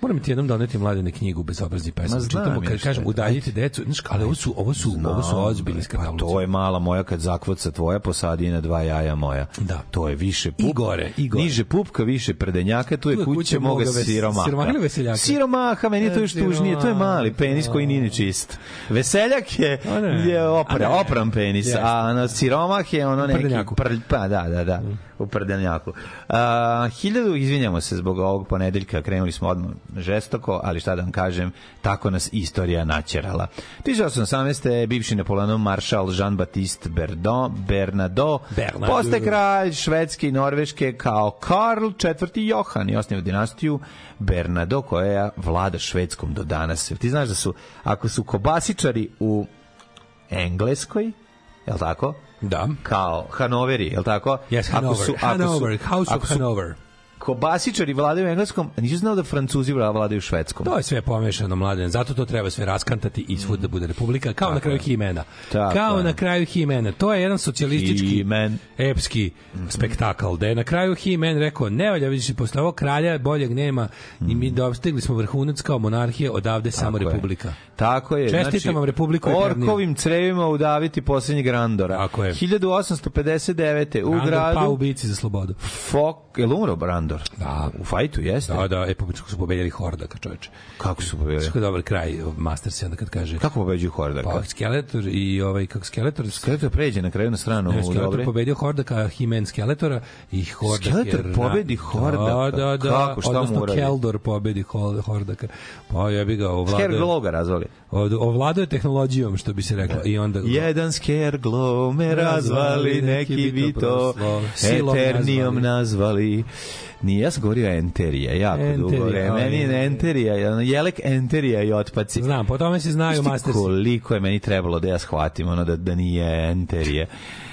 Moram ti jednom doneti mladene knjigu bezobrazni pesme. Ma, Čitamo, kad kažem, udaljite decu, znaš, ali ovo su, ovo su, ovo su su ozbiljne skakavluđe. Pa to je mala moja kad zakvoca tvoja posadi na dva jaja moja. Da. To je više pup. I gore, i gore. Niže pupka, više prdenjaka, tu je, tu je kuće, kuće moga siromaha. Siromaha ili veseljaka? Siromaha, meni to još tužnije. To je mali penis koji nije čist. Veseljak je, pa je opra, opram penis, a na siromah je ono neki... Prdenjaku. pa da, da, da. Mm u prdenjaku. A, hiljadu, izvinjamo se zbog ovog ponedeljka, krenuli smo odmah žestoko, ali šta da vam kažem, tako nas istorija načerala. 1818. bivši Napoleonov maršal Jean-Baptiste Berdon, Bernardo, Bernardo. poste kralj švedske i norveške kao Karl IV. Johan i osnio dinastiju Bernardo koja vlada švedskom do danas. Ti znaš da su, ako su kobasičari u Engleskoj, je li tako? da. kao Hanoveri, je li tako? Yes, Hanover. Ako su, ako Hanover, House of Hanover kobasičari vladaju engleskom, a nisu znao da francuzi vladaju švedskom. To je sve pomešano, mladen. Zato to treba sve raskantati i svuda da mm. bude republika, kao Tako na kraju Himena. Tako kao je. na kraju Himena. To je jedan socijalistički, Himen. epski mm -hmm. spektakl, da je na kraju Himen rekao, ne valja, vidiš, posle ovog kralja boljeg nema mm. i mi mhm. dostigli smo vrhunac kao monarhije, odavde Tako samo je. republika. Tako je. Čestitam znači, vam republiku. Orkovim crevima udaviti poslednjeg Randora. Tako je. 1859. u Randor gradu... Randor pa ubici za slobodu. Fok, je li umro Randor? Gondor. Da. U fajtu, jeste? Da, da, e, pa kako su pobedili Hordaka, čoveče. Kako su pobedili? Sve dobar kraj Masters, onda kad kaže... Kako pobeđuju Hordaka? Pa, Skeletor i ovaj, kako Skeletor... Skeletor pređe na kraju na stranu. Ne, Skeletor dobre. pobedio Hordaka, Himen Skeletora i Hordak Skeletor je... pobedi Hordaka? Da, da, da. Kako, šta odnosno, mu uradi? Keldor pobedi Hordaka. Pa, ja bi ga ovladao... Skerglow ga razvali. Ovladao je tehnologijom, što bi se reklo. I onda... Jedan Scare Glow me razvali, neki bi to Eternijom nazvali. nazvali. Nije, ja sam govorio enterija, jako enterija, dugo vreme. Meni je enterija, jelek enterija i otpaci. Znam, po tome se znaju masters. Koliko je meni trebalo da ja shvatim ono da, da nije enterija.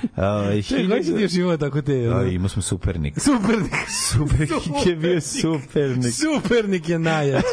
Uh, Čekaj, koji si ti još imao tako te... Da, imao smo Supernik. Supernik. Supernik je bio Supernik. Supernik je najjači.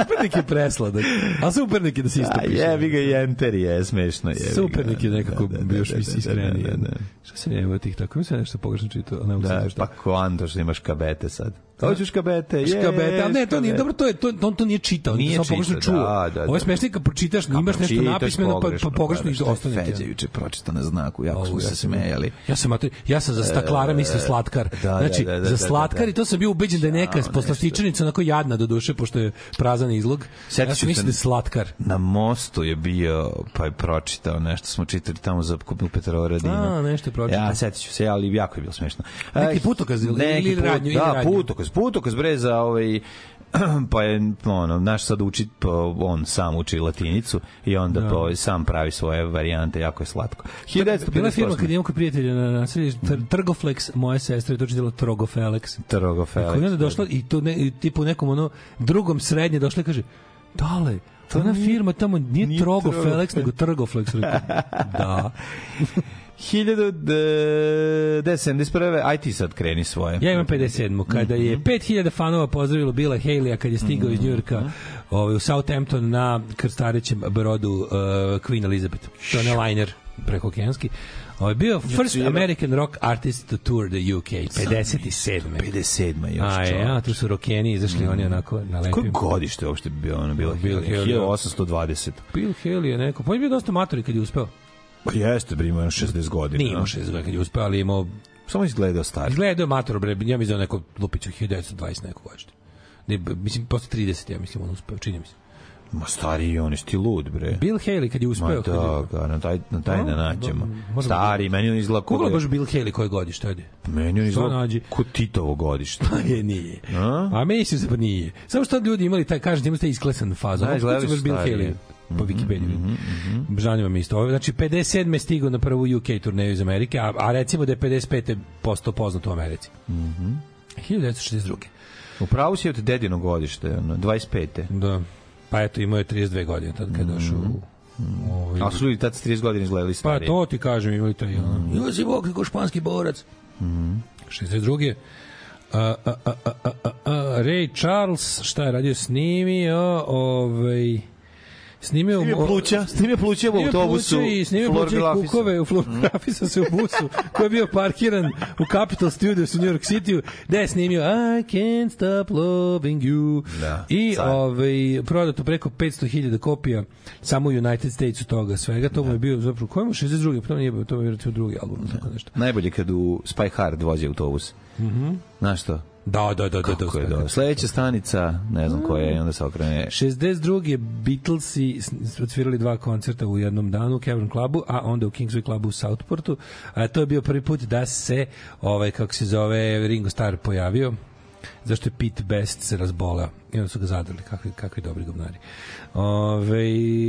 Supernik je presladak. A Supernik je da se da, istupiš. Je, jebi ga jenter je, smešno je. Supernik je nekako da, da, da, još da, da, da, iskreniji. Da, da, da. Šta se nema tih tako? Mislim da nešto pogrešno čitao. Da, pa ko Andoš imaš kabete sad je škabete. Je, škabete. ne, to nije dobro, to je to on to nije čitao, nije da čitao, pogrešno čuo. Da, da, da. Ovo je da. smešno kad pročitaš, ka imaš nešto napismeno pa pa pogrešno da iz ostane. Feđa juče pročita na znaku, jako smo se smejali. Ja sam ja sam za staklara e, mislio slatkar. Znači za slatkar i to sam bio ubeđen da je neka poslastičanica onako jadna do duše pošto je prazan izlog. Ja sam mislio slatkar. Na mostu je bio pa je pročitao nešto smo čitali tamo za kupil Petrovaradina. A, nešto pročitao. Ja setiću se, ali jako je bilo smešno. Neki putokaz ili radnju, ili radnju. Da, putokaz kroz put, kroz breza, ovaj, pa je ono naš sad uči pa on sam uči latinicu i onda da. pa ovaj, sam pravi svoje varijante jako je slatko. 1958. Bila firma kad imam kod prijatelja na naselju tr mhm. Trgoflex, moje sestre to čitalo Trogofelex. Trogofelex. Kako je da. došla i to ne, i, tipu nekom ono drugom srednje došla i kaže: "Dale, ta ona firma tamo nije, nije Trogofelex, nego Trgoflex." da. 1971. Aj ti sad kreni svoje. Ja imam 57. Kada je 5000 mhm. fanova pozdravilo Bila Haleya kad je stigao iz mhm. Njurka ovaj, u Southampton na krstarećem brodu uh, Queen Elizabeth. To je liner preko okeanski. Ovo ovaj, je bio First American Rock Artist to Tour the UK, 57. 57. još A, Ja, tu su rokeni izašli, mm. oni mhm. onako na lepim. Koje godište uopšte bi ono bilo? Bill Haley. 1820. Bill Haley je neko, pa je bio dosta matori kad je uspeo. Pa jeste, bre, ima 60 godina. Nije imao 60 godina kad je uspeo, ali imao... Samo izgledao stari. Izgledao mator, bre, ja mi znao da neko Lupiću 1920 neko godište. Ne, mislim, posle 30, ja mislim, on uspeo, čini mi se. Ma stari on isti lud bre. Bill Haley kad je uspeo. Ma da, da, na taj na taj no, da naćemo. Stari, meni on izgleda kao. Koga baš Bill Haley koje godište ajde? Meni on izgleda kao Titovo godište. je nije. A, A meni se pa nije. Samo što ljudi imali taj kažete imate isklesan fazo. Da, izgledaš Bill Haley po mhm, Wikipediji. Mm -hmm, mm -hmm. mi isto. Znači, 57. je stigao na prvu UK turneju iz Amerike, a, a recimo da je 55. postao poznat u Americi. Mm -hmm. 1962. U pravu si od dedino godište, 25. Da. Pa eto, imao je 32 godine tad kad došao mm -hmm. u Ovaj. A su ljudi tad 30 godina izgledali starije. Pa to ti kažem, imali taj. Mm. Josip Bok, kao španski borac. Mm. 62. A, a, a, a, a, a, Ray Charles, šta je radio, snimio, ovaj... Snimio mu pluća, snimio pluća u autobusu. I snimio pluća kukove u Florografisa mhm. se u busu koji je bio parkiran u Capital Studios u New York City, da je snimio I can't stop loving you. Da, I ovaj prodato preko 500.000 kopija samo u United Statesu toga svega. To da. mu je bio zapravo kojemu 62, potom nije bio, to mu je bio drugi album, da. tako nešto. Najbolje kad u Spy Hard vozi autobus. Mhm. Mm Znaš što? Da, da, da, da, da. da. Sledeća stanica, ne znam koja je, onda se okrene. 62. Beatlesi otvirali dva koncerta u jednom danu u Cavern Clubu, a onda u Kingsway Clubu u Southportu. A to je bio prvi put da se ovaj kako se zove Ringo Starr pojavio zašto je Pete Best se razbolao i onda su ga zadrli, kakvi, kakvi dobri govnari Ove,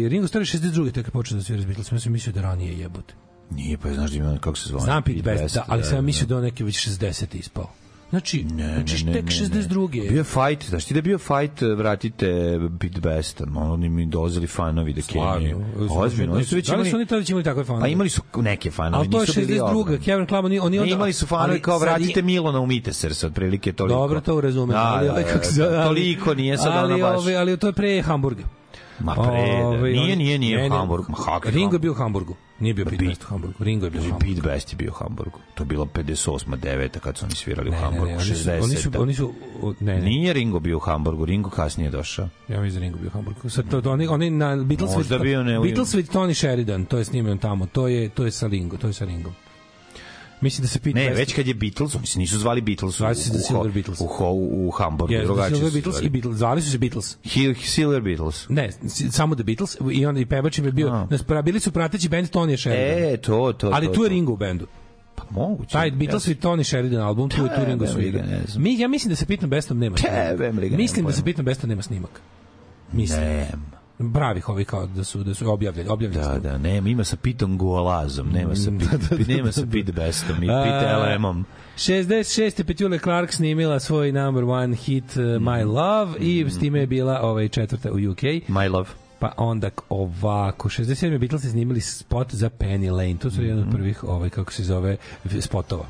Ringo Starr je 62. tek je počeo da svira s Beatlesima ja sam mislio da ranije jebote Nije, pa je znaš da ima kako se zove. Znam Pete, Pete Best, Best, da, ali da, sam da, mislio da, da on neki već 60 ispao. Znači, ne, znači ne, tek 62. Bio fight, znači ti da bio fight, e, vratite Beat Beston, oni mi dozeli fanovi da Kenije. Ozbiljno, oni su već da imali... Da su oni tada imali takve fanovi? Pa imali su neke fanovi, Ali to je 62. Kevin Klam, oni, oni onda... imali su fanovi kao vratite Milona u Mitesers, otprilike toliko. Dobro, to razumem. Da, da, da, da toliko nije da, ono baš... Ali to je pre Hamburga. Ma pre, da. Ove, ovaj, nije, nije, nije ne, Hamburgu. Ma, hak, Ringo je bio u Hamburgu. Nije bio Pitbest u Hamburgu. Ringo je bio Hamburgu. Hamburg. Pitbest je bio u Hamburgu. To je bila 58. 9. kad su oni svirali ne, u Hamburgu. Ne, ne, oni, su, oni, su, da. oni su, ne, ne. Nije Ringo bio u Hamburgu. Ringo kasnije je došao. Ja mislim da Ringo bio u Hamburgu. Sad, to, oni, oni na Beatles, Možda with, bio ne, Beatles with Tony Sheridan. To je snimljeno tamo. To je, to je sa Ringo. To je sa Ringo. Mislim da se pita. Ne, već kad je Beatles, mislim nisu zvali Beatles. Zvali su se Silver Beatles. U, u, u Hamburgu. Yes, drugačije Silver Beatles i Beatles. Zvali su se Beatles. Hill, Silver Beatles. Ne, samo The Beatles i on i pevač je bio. A. Nas, bili su prateći bend Tony Sheridan. E, to, to. Ali to, to. tu je Ringo u bendu. Pa moguće. Taj Beatles i Tony Sheridan album, tu je Turingo su igra. Mi, ja mislim da se Pitno Bestom nema. Tebe, Mislim da se Pitno Bestom nema snimak. Mislim. Nema bravih ovih kao da su da su objavljeni objavljeni da da nema ima sa pitom golazom nema sa mm. pit, da, da, da, nema sa pit bestom i pit elemom 66. Petule Clark snimila svoj number one hit eh, mm. My Love mm. i s time je bila ovaj četvrta u UK My Love pa onda ovako 67. Beatlesi snimili spot za Penny Lane to su mm jedan od mm-hmm. prvih ovaj kako se zove spotova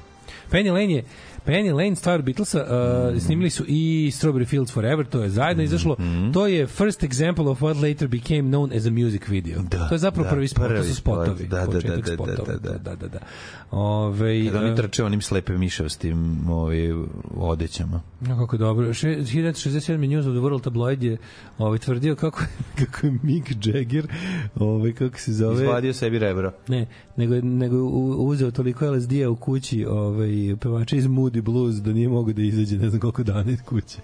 Penny Lane je Penny Lane, Star Beatlesa, uh, mm -hmm. snimili su i Strawberry Fields Forever, to je zajedno mm -hmm. izašlo. Mhm. To je first example of what later became known as a music video. Da, to je zapravo da, prvi spot, prvi to su spotovi. Da da da, da, da, da, da, da, da, da, da, da, da. Ove, Kada oni e. trče onim slepe mišavstim ove, ovaj, odećama. No, kako dobro. 1967. News of the World tabloid je ove, ovaj, tvrdio kako, kako je Mick Jagger ove, ovaj, kako se zove... Izvadio sebi rebro. Ne, nego, nego uzeo toliko LSD-a u kući ove, pevača iz Moody Blues da nije mogo da izađe ne znam koliko dana iz kuće.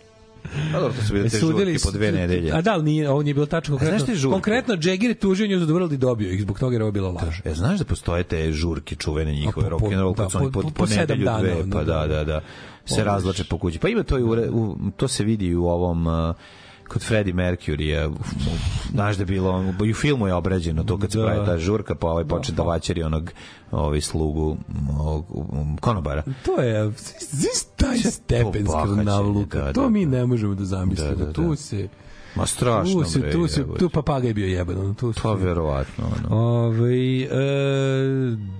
Pa dobro, to su bile te žurke po dve nedelje. A da, ali nije, ovo nije bilo tačno konkretno. Znaš te Konkretno, Jagger je tužio nju za Dvrl da i dobio ih, zbog toga je ovo je bilo laž. E, znaš da postoje te žurke čuvene njihove, rock'n'roll, da, kad su oni po, po, po, nedelju dve, pa da, da, da, da se razlače po kući. Pa ima to, i u, to se vidi u ovom... Uh, kod Freddy Mercury-a, znaš da bilo, i u filmu je obrađeno to kad se da. pravi ta žurka, pa ovaj počne da, da vaćeri pa. onog ovaj slugu ovog, um, konobara. To je zis taj stepen skrnavluka. Da, da, to da, mi da. ne možemo da zamislimo. Da, da, da. Tu se... Ma strašno, tu se, bre. Tu, se, tu papagaj bio jebeno. tu pa, se, pa verovatno. Ono. Ove, ovaj, e,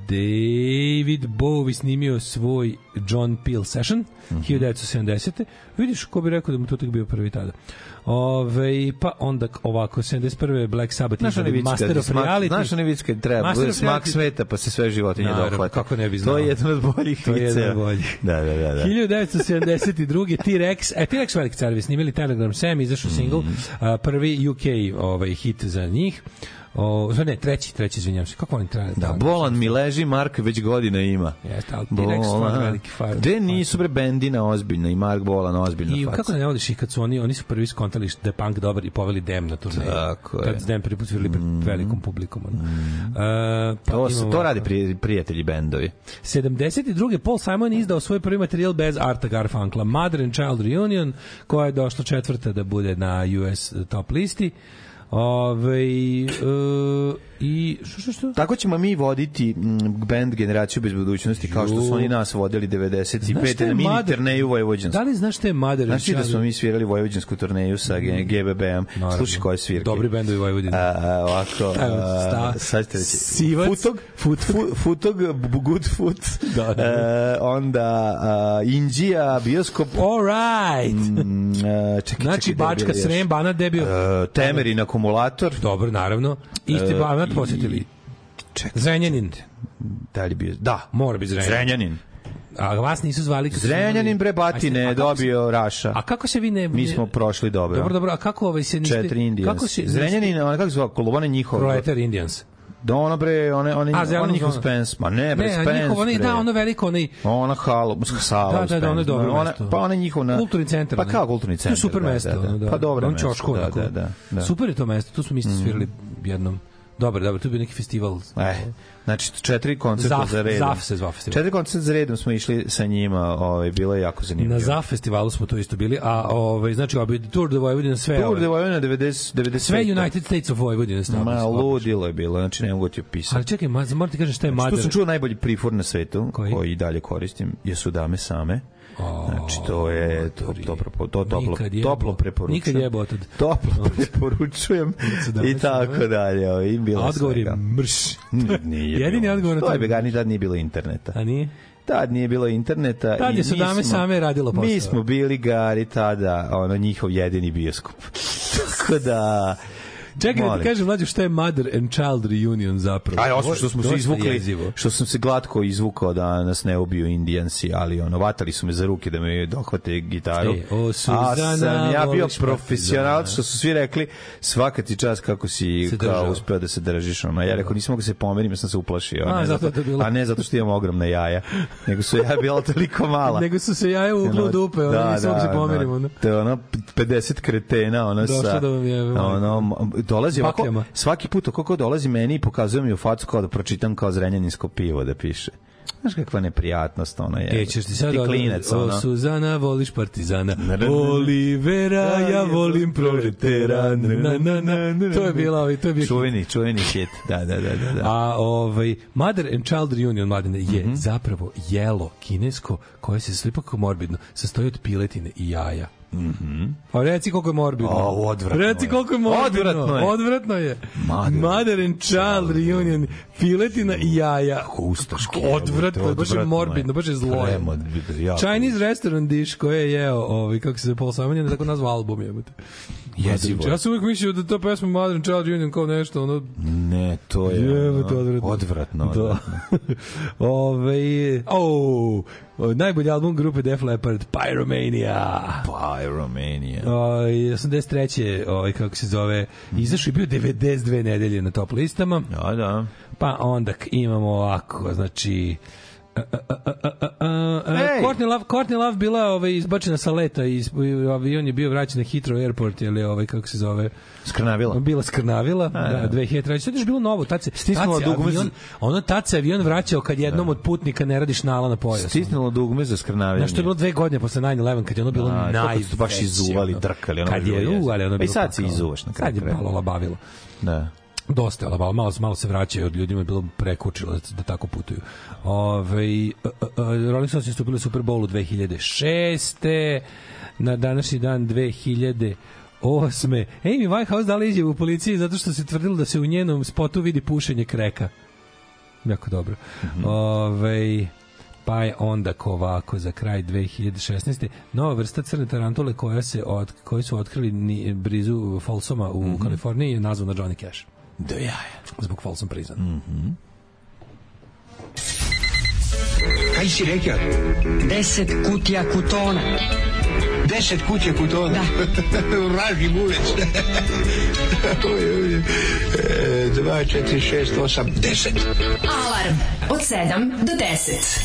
David Bowie snimio svoj John Peel Session mm -hmm. 1970. Vidiš, ko bi rekao da mu to tako bio prvi tada. Ove, pa onda ovako, 71. Black Sabbath znaš izgleda Master of Reality. Znaš ne vidiš kad treba, bude smak sveta, pa se sve životinje Naravno, dohvate. kako ne bi znao. To je jedan od boljih To je jedan od boljih. da, da, da, da. 1972. T-Rex, e, T-Rex veliki car, snimili Telegram Sam, izašao mm -hmm. prvi UK ovaj, hit za njih. O, ne, treći, treći, izvinjam se. Kako oni trajaju? Da, Bolan mi leži, Mark već godina ima. Jeste, ali T-Rex veliki far. Gde nisu bre bendina ozbiljna i Mark Bolan ozbiljna I I kako da ne odiš i kad su oni, oni su prvi skontali da je punk dobar i poveli Dem na turneju. Tako je. Tad Dem prvi put pred mm. velikom publikom. Mm. E, pa to, se, to rade prije, prijatelji bendovi. 72. Paul Simon izdao svoj prvi materijal bez Arta Garfunkla, Mother and Child Reunion, koja je došla četvrta da bude na US top listi. Ove, uh, I što što što? Tako ćemo mi voditi mm, band generaciju bez budućnosti kao što su oni nas vodili 95. na mini Mader, turneju Vojvođansku. Da li znaš šta je Mader? Znaš ti da smo mi svirali Vojvođansku turneju sa GBB-om? Mm. Slušaj koje svirke. Dobri bendovi Vojvodine. A, ovako, a, sad te reći. Sivac. Futog, fut, fut, futog, good foot. Da, da. da. E, onda a, Indija, bioskop. All right. Mm, a, e, čekaj, znači, čekaj, Bačka, Srem, Banat, Debio. E, temerin, akumulator. Dobro, naravno. Iste, e, grad posetili? Zrenjanin. Da li bio? Da, mora biti Zrenjanin. Zrenjanin. A vas nisu zvali kako Zrenjanin bre Batine je dobio Raša. A kako se vi ne Mi smo prošli dobro. Dobro, dobro, a kako ovaj se niste Četiri Indians. Kako se Zrenjanin, ona kako zove, kolobane njihov. Proletar Indians. Da ono bre, one one a, one njihov Spence, ma ne bre Spence. Ne, njihovo, oni da ono veliko oni. Ona halo, sala. Da, da, da, da, ono je dobro. Ona pa ona njihov na kulturni centar. Pa kao kulturni centar. To je super da, mesto, da, da, da. Pa dobro. On čoško, da, da, da, da. Super je to mesto, tu smo mi isto svirali jednom. Dobar, dobar, tu bi neki festival. E, znači četiri koncerta za redom. Zaf se zvao festival. Četiri koncerta za redom smo išli sa njima, ovaj bilo je jako zanimljivo. Na Zaf festivalu smo to isto bili, a ovaj znači ovaj Tour de Vojvodina sve. Tour de Vojvodina 90 90 sve United States of Vojvodina stavili. Ma ludilo je bilo, znači ne mogu da ti opisati. Ali čekaj, ma moram ti kažem šta je znači, Mader. Što sam čuo najbolji prifor na svetu, koji, koji dalje koristim, jesu dame same. Znači, to je to, to, to, toplo, toplo preporučujem. Nikad je botad. Toplo preporučujem i tako dalje. I bilo odgovor je mrš. Nije Jedini odgovor na to. To je vegani, tad nije bilo interneta. A nije? tad nije bilo interneta tad je i su dame same radilo posao mi smo bili gari tada ono njihov jedini bioskop tako da Čekaj Molim. da ti kažem, mlađo, šta je Mother and Child Reunion zapravo? Aj, osim što smo se izvukli, jezivo. što sam se glatko izvukao da nas ne ubiju indijanci, ali ono, vatali su me za ruke da me dohvate gitaru. E, o, Suzana, A sam ja bio da. profesional, što su svi rekli, svaka ti čas kako si se kao uspeo da se držiš. Ono. Ja rekao, da. nisam mogu da se pomerim, ja sam se uplašio. A, ne, zato, da bilo... a ne zato što imam ogromne jaja, nego su ja bila toliko mala. nego su se jaja u uglu dupe, ono, da, nisam da, se pomerim. Ono. Te ono, 50 kretena, ono, Došla sa... Da vam jebe, ono, dolazi ovako, svaki put kako dolazi meni i pokazuje mi u facu kao da pročitam kao zrenjaninsko pivo da piše. Znaš kakva neprijatnost ona je. Ećeš ti sad ti klinec, ono. O Suzana, voliš partizana. Olivera, da, ja volim proletera. To je bila, ovaj, to je bio... Čuveni, čuveni shit. Da, da, da, da, da. A ovaj, Mother and Child Reunion, mladine, je mm -hmm. zapravo jelo kinesko koje se slipa morbidno sastoji od piletine i jaja. Mhm. pa reci koliko je morbidno. O, odvratno. Reci koliko je morbidno. Odvratno je. Odvratno je. Mother, Mother and Child Reunion. Filetina i jaja. Hustaški. Odvratno, odvratno, baš je morbidno, baš je zlo. Chinese restaurant dish koje je jeo, ovaj kako se Paul Simon je tako nazvao album jebote jezivo. Ja sam uvijek mislio da ta pesma Modern Child Union kao nešto, ono... Ne, to je Jevo, ono, odvratno. Odvratno. Da. odvratno. Ove, oh, najbolji album grupe Def Leppard, Pyromania. Pyromania. O, 83. Ovaj, kako se zove, mhm. izašao je bio 92 nedelje na top listama. Ja, da, da. Pa onda imamo ovako, znači... Courtney Love, Courtney Love bila ovaj, izbačena sa leta i avion je bio vraćen na Heathrow Airport ili ovaj kako se zove Skrnavila. Bila Skrnavila, A, da, 2003. Da. Sad je bilo novo, tad se stisnulo dugme. Avion, ono tad se avion vraćao kad jednom da. od putnika ne radiš nala na pojas. Stisnulo dugme za Skrnavila. Znaš, to je bilo dve godine posle 9/11 kad je ono bilo naj da, baš izuvali, drkali, ono. Kad je, u, ali ono pa bilo. I sad se izuvaš na kraju. Sad je malo labavilo. Da dosta je Alabama, malo, malo se vraćaju od ljudima, je bilo prekučilo da, da tako putuju. Ove, ovaj, e, e, Rolling Stones je stupili u Super Bowl 2006. Na današnji dan 2000 Osme. Amy Winehouse dala izjavu u policiji zato što se tvrdilo da se u njenom spotu vidi pušenje kreka. Jako dobro. Mm -hmm. Ove, ovaj, pa je onda kovako za kraj 2016. Nova vrsta crne tarantule koja se od, koji su otkrili ni, brizu Folsoma u mm -hmm. Kaliforniji je nazvana Johnny Cash. Do jaja. Zbog falsom prizana. Mm -hmm. Kaj si rekao? Deset kutija kutona. Deset kutija kutona? Da. Vraži bulec. Dva, četiri, šest, osam, deset. Alarm od sedam do deset.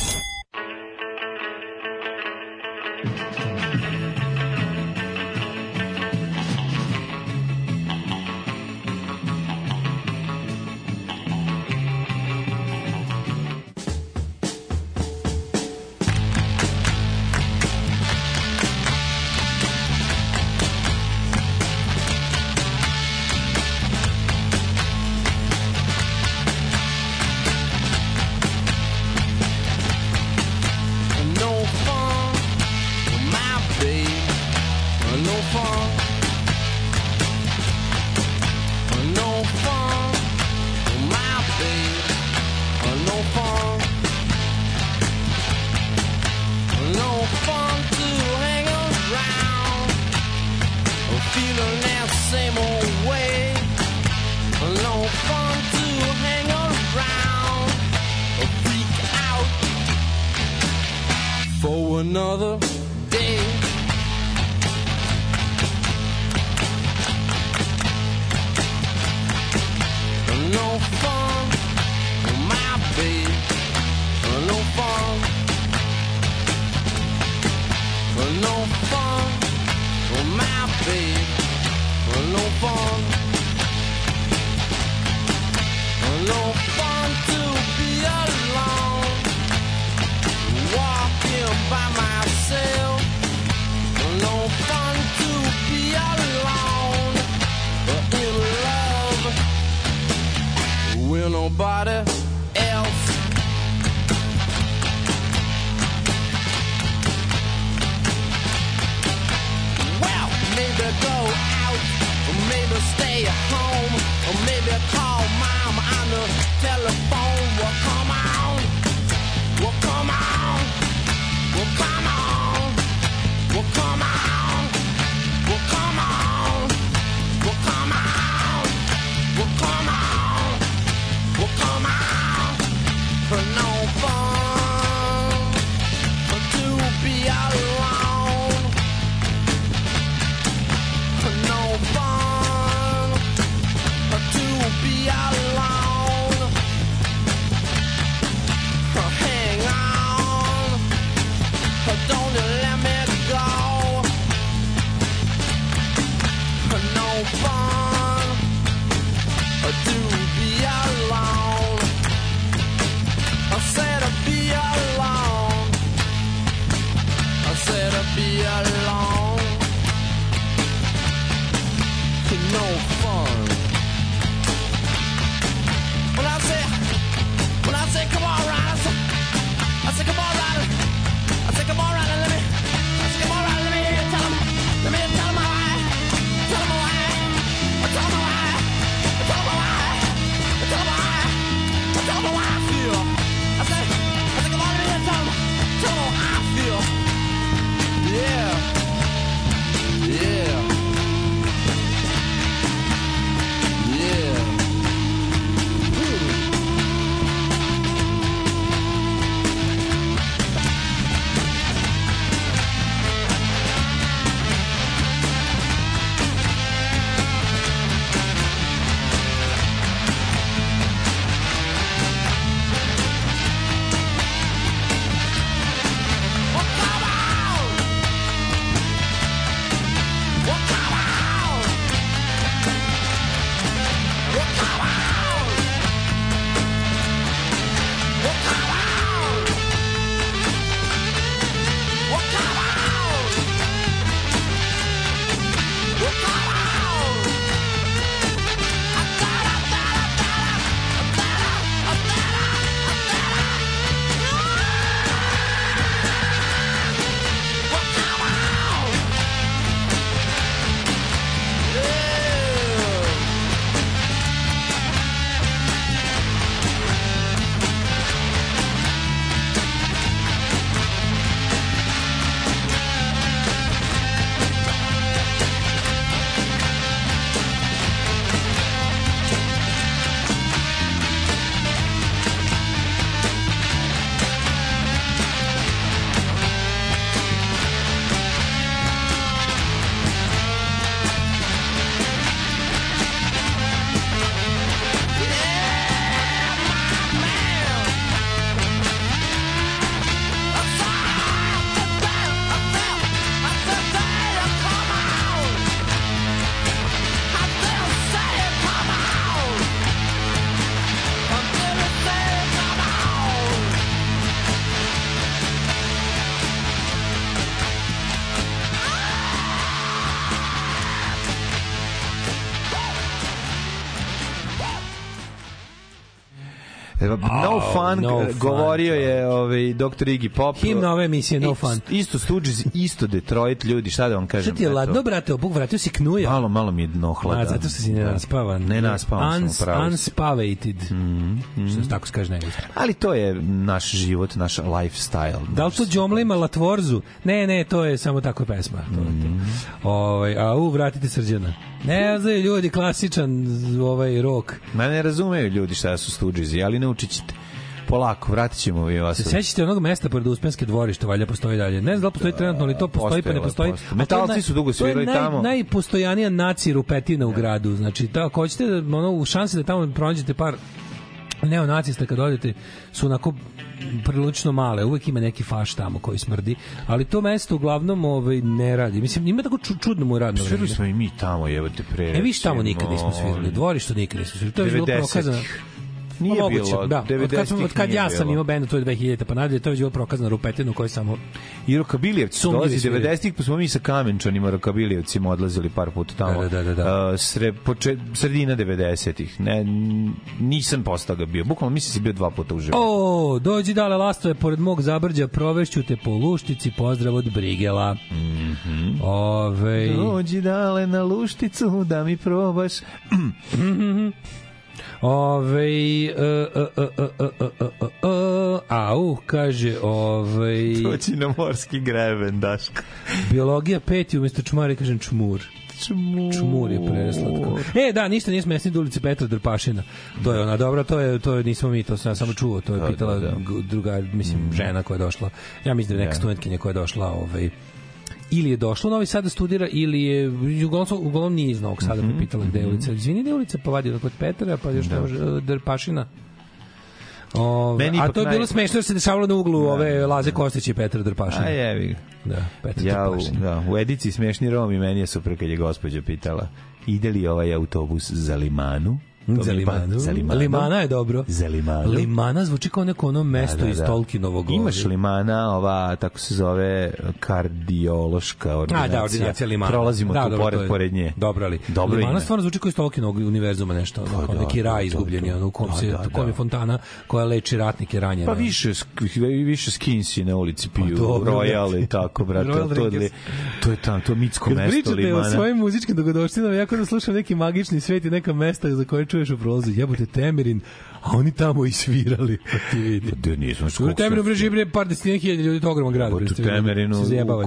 No Fun, no govorio fun, je ovaj, doktor Iggy Pop. Himna ove emisije No Fun. Isto Stooges, isto Detroit, ljudi, šta da vam kažem? Šta ti je ladno, brate, obuk, vratio si knuja. Malo, malo mi je dno hlada. A, zato što si Ne Nenaspavan da. Uns, sam upravo. Unspavated. Mm -hmm. Što se tako se kaže engleski. Ali to je naš život, naš lifestyle. Da li to Džomla ima Latvorzu? Ne, ne, to je samo tako pesma. To mm -hmm. Ove, ovaj, a u, vratite srđana. Ne znaju ljudi klasičan ovaj rok. Ma ne razumeju ljudi šta su Stooges, ali naučit ćete polako, vratit ćemo vi vas. Se sećate onog mesta pored Uspenske dvorište, valjda postoji dalje. Ne znam da li postoji trenutno, ali to postoji pa ne postoji. Postoji. Metalci su dugo svirali naj, tamo. najpostojanija naci rupetina u da. gradu. Znači, da, ako hoćete, da, ono, u šansi da tamo pronađete par neonacista kad odete su onako prilično male, uvek ima neki faš tamo koji smrdi, ali to mesto uglavnom ovaj, ne radi. Mislim, ima tako čudno mu radno vreme. Svirali smo i mi tamo, evo te pre. E, viš tamo nikad nismo svirali, dvorištu nikad nismo svirali. To je bilo prokazano Pa nije moguće, bilo, da. 90 od kad, od kad ja sam imao bend to je 2000, pa nadalje, to je bilo prokazano rupetinu koji samo... I Rokabilijevci, dolazi 90-ih, pa smo mi sa Kamenčanima Rokabilijevcima odlazili par puta tamo. Da, da, da. da. da. Uh, sre, poče, sredina 90-ih. Ne, nisam postao ga bio. Bukvalno mislim da se bio dva puta u životu. O, dođi dale lastove, pored mog zabrđa, provešću te po luštici, pozdrav od Brigela. Mm -hmm. Ove... Dođi dale na lušticu, da mi probaš. mm Ove, au, kaže, ove... Doći na morski greben, Daško. biologija peti, umesto čumari, kažem čmur. Čmur. Čmur je preslatko. E, da, ništa nije smesni do ulici Petra Drpašina. To je ona, dobro, to je, to je, nismo mi, to sam samo čuo, to je pitala da, da. druga, mislim, žena koja je došla, ja mislim da je neka yeah. studentkinja koja je došla, ovaj, ili je došla u Novi Sad da studira ili je uglavnom, uglavnom nije iz Novog Sada mm -hmm. popitala gde je mhm. ulica. Izvini, gde je ulica? Pa vadi kod Petra, pa još da. ne eh, Drpašina. Ove, a to je bilo naj... smešno da se dešavalo na uglu da, ove da, da. Laze da. Kostić i Petra Drpašina. A jevi ga. Da, Petra ja, Drpašina. Da, u edici Smešni Rom i meni je super kad je gospođa pitala ide li ovaj autobus za limanu? Za limanu. Pa za limanu. Limana je dobro. Za limanu. Limana zvuči kao neko ono mesto da, da, da. iz Tolkienovog. Imaš limana, ova, tako se zove, kardiološka ordinacija. A, da, ordinacija limana. Prolazimo da, tu dobro, pored, pored nje. Dobro, ali dobro limana ime. stvarno zvuči kao iz Tolkienovog univerzuma nešto. Pa, da, neki da, raj izgubljeni, da, da, ono, u kom, da, se, da, da, kom je fontana koja leči ratnike ranjene. Pa više, više skinsi na ulici pa piju, pa, dobro, da. Royale, tako, brate. to, je, to je tamo, to je mitsko mesto limana. Kad pričate o svojim muzičkim dogodoštinama, ja kada slušam neki magični svet i neka mesta za koje čuješ u prolazu, jebote Temerin, a oni tamo i svirali. Pa ti vidi. Da nismo skoro. U Temerinu bre žibre par desetina hiljada ljudi, to ogroman grad. U Temerinu,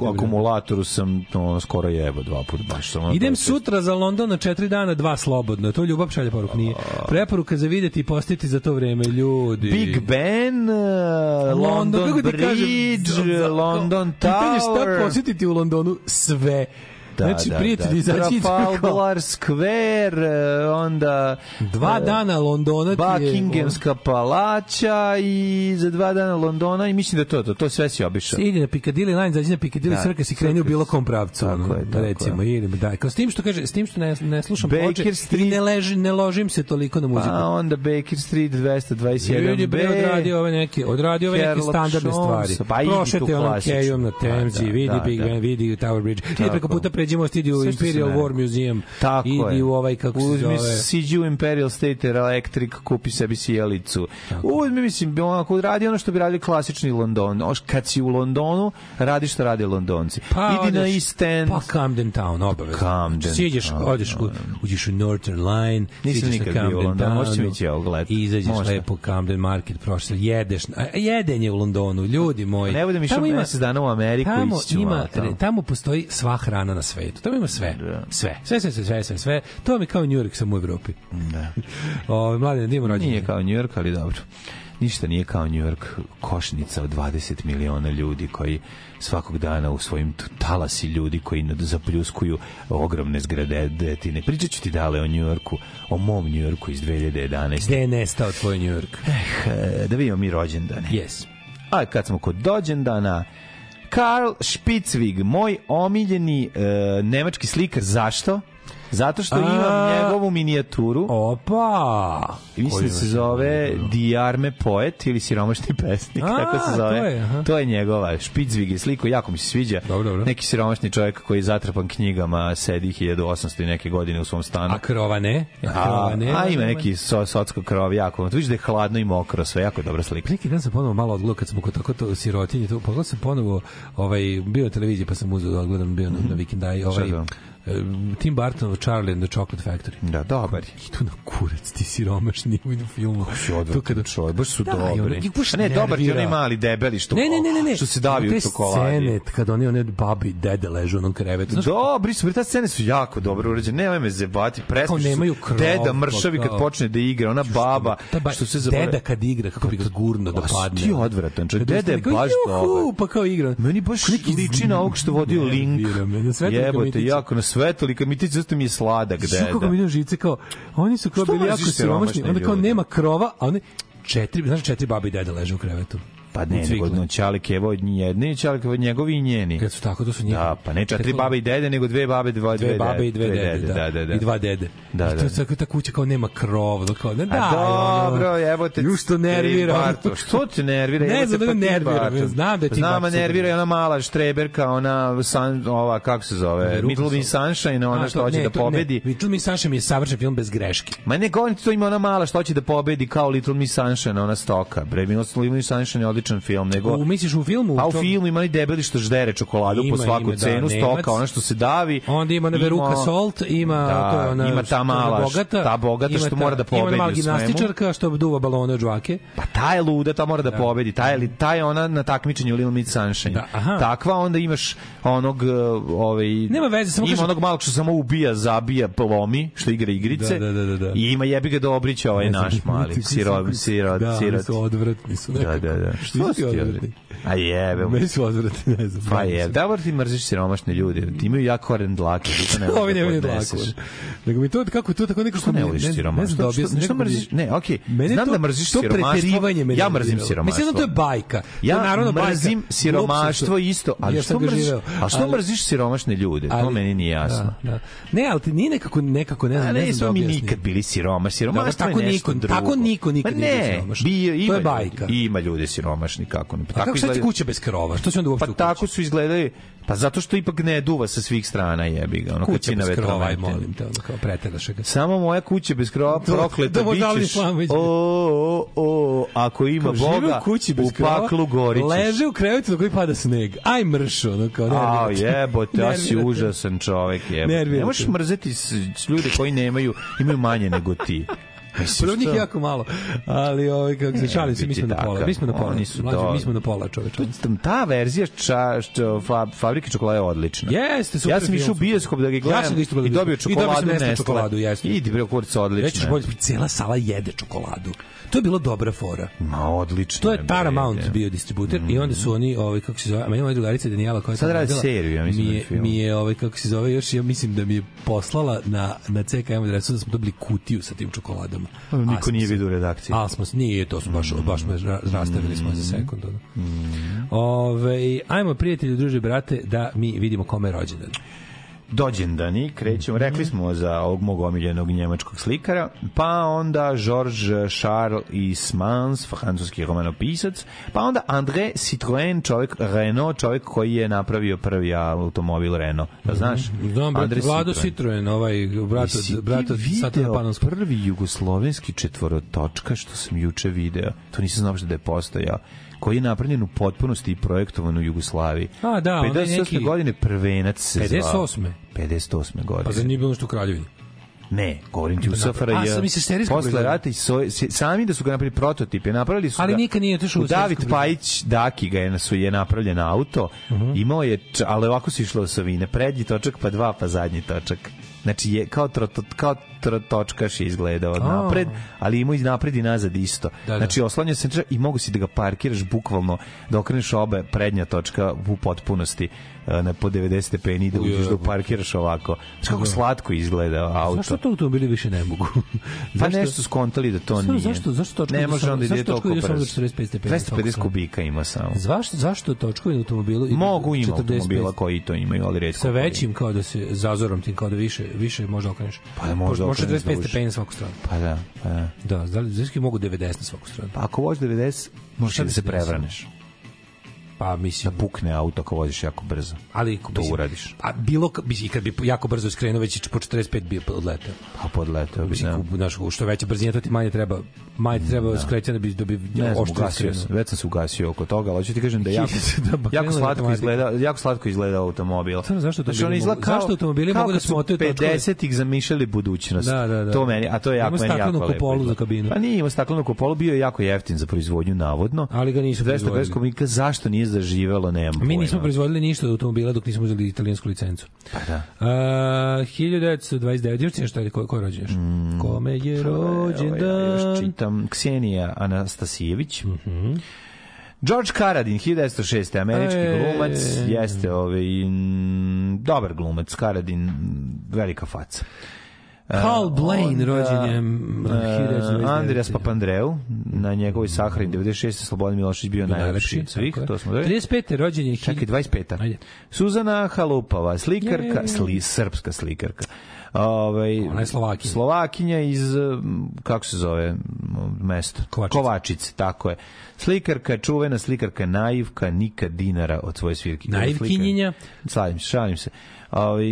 u akumulatoru sam no, skoro jebo dva puta baš. Sam Idem sutra za London na četiri dana, dva slobodno. To ljubav šalje poruk nije. Preporuka za videti i postiti za to vreme ljudi. Big Ben, uh, London, London Bridge, kažem, London Tower. Pitanje šta posetiti u Londonu? Sve Da, znači, da, prijatelji, da. Znači, Trafalgar Square, eh, onda... Dva uh, dana Londona ti je... Buckinghamska palača i za dva dana Londona i mislim da to to. To sve si obišao. Ide na Piccadilly Line, zađi na Piccadilly da, Circus i circus. u bilo kom pravcu. Tako no, je, tako recimo, je. Idem, da. Kao s tim što kaže, s tim što ne, ne slušam Baker ploče Street... ne, leži, ne ložim se toliko na muziku. A pa onda Baker Street 221B. Ljudi bre odradio ove neke, odradio ove neke standardne stvari. Pa Prošete onom kejom na Temzi, pa da, vidi da, Big da. Ben, vidi Tower Bridge. Idi preko puta pre Pređimost idi u Sve Imperial War Museum, Tako idi je. u ovaj, kako se Uzmi, zove... Siđi u Imperial State Electric, kupi sebi sjelicu. Tako. Uzmi, mislim, onako, radi ono što bi radili klasični London. Oš, kad si u Londonu, radi što rade Londonci. Pa, idi odeš, na East End. Pa Camden Town, obavezno. Camden Siđeš, Town. odeš, u, uđeš u Northern Line, Nisam siđeš na Camden Town, možeš mi će ogled. I izađeš Možda. lepo Camden Market, prošle, jedeš. A, jeden je u Londonu, ljudi moji. Ne budem išao mesec dana u Ameriku tamo, iću, ima, tamo. tamo postoji sva hrana na svijetu svetu. Tamo ima sve. Da. Sve. Sve, sve, sve, sve, sve, sve. To mi kao New York, samo u Evropi. Da. O, ovaj, mladine, da imamo rođenje. Nije kao New York, ali dobro ništa nije kao New York košnica od 20 miliona ljudi koji svakog dana u svojim talasi ljudi koji zapljuskuju ogromne zgrade detine. Pričat ću ti dale o New Yorku, o mom New Yorku iz 2011. Gde je nestao tvoj New York? Eh, eh, da vidimo mi rođendane. Yes. A kad smo kod dođendana, dana Karl Spitzwig, moj omiljeni uh, nemački slikar, zašto? Zato što A... imam njegovu minijaturu. Opa! Mislim da se da zove Dijarme poet ili siromašni pesnik, A, kako se zove. To je, aha. to je njegova. Špicvig je sliko, jako mi se sviđa. Dobro, dobro. Neki siromašni čovjek koji je zatrpan knjigama, sedi 1800 i neke godine u svom stanu. A krova ne? A, krova ne, a, a ima neki so, socko krov, jako. Tu vidiš da je hladno i mokro, sve jako dobra slika. Neki dan sam ponovo malo odgledao kad sam kod tako to sirotinje, to pogledao sam ponovo, ovaj bio televizija pa sam uzeo da odgledam bio na, na mhm. vikendaj, da ovaj. Šta Eh, Tim Burton, Charlie and the Chocolate Factory. Da, dobar je. Idu na kurac, ti siromašni u filmu. Kako si odvratan kada... čovjek, baš su da, dobri. Ono, baš ne, nervira. dobar je onaj mali debeli što, ne, ne, ne, ne, ne. što se davi u čokoladi. Scene, kada oni one babi i dede ležu u onom krevetu. Znaš, Dobri su, ta scene su jako dobro urađene. Nemoj me zebati, presmiš nemaju krov, deda mršavi kad počne da igra, ona baba ba, što se zabave. Deda kad igra, kako bi ga gurno da pa, padne. Ti odvratan, čovjek, deda je baš dobar. Pa kao igra. Meni baš liči na ovog što vodio Link. Jebote, jako na sve toliko mi ti zato mi je sladak da. Kako da. mi je žice kao oni su kao bili jako siromašni, onda kao nema krova, a oni četiri, znači četiri babi i deda leže u krevetu. Pa ne, nego Čalikeva od jedne, Čalikeva od njegovi i njeni. Kad su tako, to su njegovi. Da, pa ne četiri tako... Da- babe i dede, nego dve babe, dve, dve, dve babe i dve, dve dede, dede, da. da, da, da. I dva dede. Da, da. I to da, je da. ta kuća kao nema krov, kao, ne, da. A dobro, evo te. Ju što nervira. Barto. Što te nervira? ne znam da pa nervira, znam da ti Znam, nervira je ona mala štreberka, ona san, ova, kako se zove, Little Miss Sunshine, ona što hoće da pobedi. Little Miss Sunshine je savršen film bez greške. Ma ne, govorim, to ima ona mala što hoće da pobedi kao Little Miss Sunshine, ona stoka. Bre, Little Miss Sunshine je klasičan film, nego... U, misliš u filmu? Pa u, u filmu ima i debeli što ždere čokoladu ima, po svaku ima, da, cenu, da, stoka, ona što se davi. Onda ima na Veruka Salt, ima... Da, to je ona, ima ta mala, bogata, ta bogata što ta, mora da pobedi Ima mala gimnastičarka što duva balone od žvake. Pa ta je luda, ta mora da, da. pobedi. Ta je, ta je ona na takmičenju Little Miss Sunshine. Da, Takva, onda imaš onog... E, ovaj, Nema veze, samo ima onog malog što samo ubija, zabija, plomi, što igra igrice. Da, da, da, da. da. I ima jebi ga Dobrić, da ovaj naš mali, sirot, sirot, sirot. Da, odvratni su. Da, da, da. Što si odvratni? A jebe. Meni su odvratni, ne znam. Pa je, da bar ti mrziš siromašne ljude. Ti imaju jako koren dlake. Da ne Ovi da ne imaju dlake. Nego mi to, kako to, tako neko što ne voliš siromaštvo. Ne znam da mrziš? Ne, okej. Znam da mrziš siromaštvo. Ja mrzim siromaštvo. Mislim da to je bajka. Ja mrzim siromaštvo isto, ali što mrziš? A što mrziš siromašne ljude? To meni nije da, jasno. Ne, ali ti nije nekako, nekako, ne znam, ne znam da mi nikad bili siroma. Siromaštvo je nešto drugo. Tako niko nikad nije siromašan. Ne, bio, ima, to je bajka. Ima ljude siroma siromašni pa kako Pa tako izgleda kuća bez krova. Što se onda uopšte Pa tako su izgledali. Pa zato što ipak ne duva sa svih strana jebi ga. Ono kuća bez krova, aj molim te, ono kao preteraš ga. Samo moja kuća bez krova da, prokleta da bićeš. O, o, o, ako ima Boga, u paklu gorićeš. Leže u krevetu na koji pada sneg. Aj mršo, ono kao A jebote, ja si užasan čovek, jebote. Ne možeš mrzeti ljude koji nemaju, imaju manje nego ti. Mislim, Prvnik što... jako malo, ali ovaj, kako se šalim se, mi smo na pola. Mi smo na pola, nisu to. Mlađe, do... mi smo na pola čovečanstva. Ta verzija ča, što, fabrike čokolade je odlična. Jeste, super. Ja sam išao u bioskop da ga gledam ja sam i dobio čokoladu. I čokoladu, jeste. Idi, bre, kurca, odlična. Rećeš bolje, cela sala jede čokoladu. To je bilo dobra fora. Ma odlično. To je Paramount je. bio distributer mm. i onda su mhm. oni ovaj kako se zove, meni moja drugarica Daniela koja sad radi seriju, ja mislim, mi je, film. mi je ovaj kako se zove još ja mislim da mi je poslala na na CKM adresu da smo dobili kutiju sa tim čokoladama godinama. Niko a, nije vidio u redakciji. A smo, nije, to su baš, baš me rastavili smo za mm. sekund. Mm. Ove, ajmo, prijatelji, druže, brate, da mi vidimo kome je rođendan dođendani, krećemo, rekli mhm. smo za ovog mog omiljenog njemačkog slikara, pa onda Georges Charles Ismans, francuski romanopisac, pa onda André Citroën, čovjek Renault, čovjek koji je napravio prvi automobil Renault. Da mhm. znaš? Znam, brat, André Vlado Citroën, ovaj brat od, brat od Satrapanonskog. prvi jugoslovenski četvorotočka što sam juče video. To nisam znao da je postojao koji je napravljen u potpunosti i projektovan u Jugoslaviji. A, da, 58. Neki... godine prvenac se 58. Zvao. 58. godine. Pa za nije bilo što u Kraljevini. Ne, govorim ti u da, da. SFRJ. A, Posle rata i so, sami da su ga napravili prototipe, napravili su Ali ga, nikad nije otišao u David Pajić Daki ga je, su, je napravljen auto, uh mhm. -huh. imao je, ali ovako su išlo sa vine, prednji točak, pa dva, pa zadnji točak. Znači, je, kao, tro, kao trotočkaš izgleda od napred, ali imao i napred i nazad isto. Da, da. Znači, oslanjao se znači, i mogu si da ga parkiraš bukvalno, da okreneš obe prednja točka u potpunosti na po 90 stepeni da uđeš da parkiraš ovako. Znaš kako da. slatko izgleda auto. Zašto to automobili više ne mogu? pa nešto skontali da to nije. Zašto, zašto točkovi? Ne može onda da ide toliko brzo. 250 stepeni. 250 kubika ima samo. Zašto, zašto točkovi automobilu? Mogu ima automobila koji to imaju, ali redko. Sa većim kao da se zazorom tim kao da više više može okreneš. Pa da može. Može 25 stepeni na svaku stranu. Pa da, pa da. Da, znači mogu 90 na svaku stranu. Pa ako hoćeš 90, možeš da se prevraneš pa mislim da pukne auto ako voziš jako brzo. Ali ako to mislim, uradiš. A bilo mislim kad bi jako brzo skrenuo već po 45 bi podletao Pa podletao bi. Mislim, da. naš, što veća brzina to ti manje treba Maj mm, treba da. skrećena da bi dobi da ne znam, ugasio već sam se ugasio oko toga, ali hoću ti kažem da jako da jako slatko izgleda, jako slatko izgleda automobil. Samo zašto to znači, izgleda kao, zašto automobili mogu da smotaju 50 ih zamišljali budućnost. Da, da, da. To meni, a to je jako meni jako lepo. kupolu za kabinu. Pa nije imao staklenu kupolu, bio je jako jeftin za proizvodnju navodno. Ali ga nisu proizvodili. 250 kubika, zašto nije zaživelo, nema. Mi nismo proizvodili ništa od automobila dok nismo uzeli italijansku licencu. Pa da. Uh, 1929 još nešto je ko, ko rođen mm, Kome je pa da, rođendan? čestitam Ksenija Anastasijević. Mm -hmm. George Karadin, 1906. američki e... glumac, jeste ovaj, dobar glumac, Karadin, velika faca. Paul Blaine uh, rođen je uh, Andreas Papandreou na njegovoj sahrani 96 Slobodan Milošić bio najlepši od svih to smo rekli 35 rođen je čak i 25 Ajde. Suzana Halupova, slikarka sli, srpska slikarka ovaj ona je Slovakinja. Slovakinja iz kako se zove mesto Kovačica. Kovačice, tako je. Slikarka, čuvena slikarka Naivka, nikad dinara od svoje svirke. Naivkinjinja? Šalim se ovaj,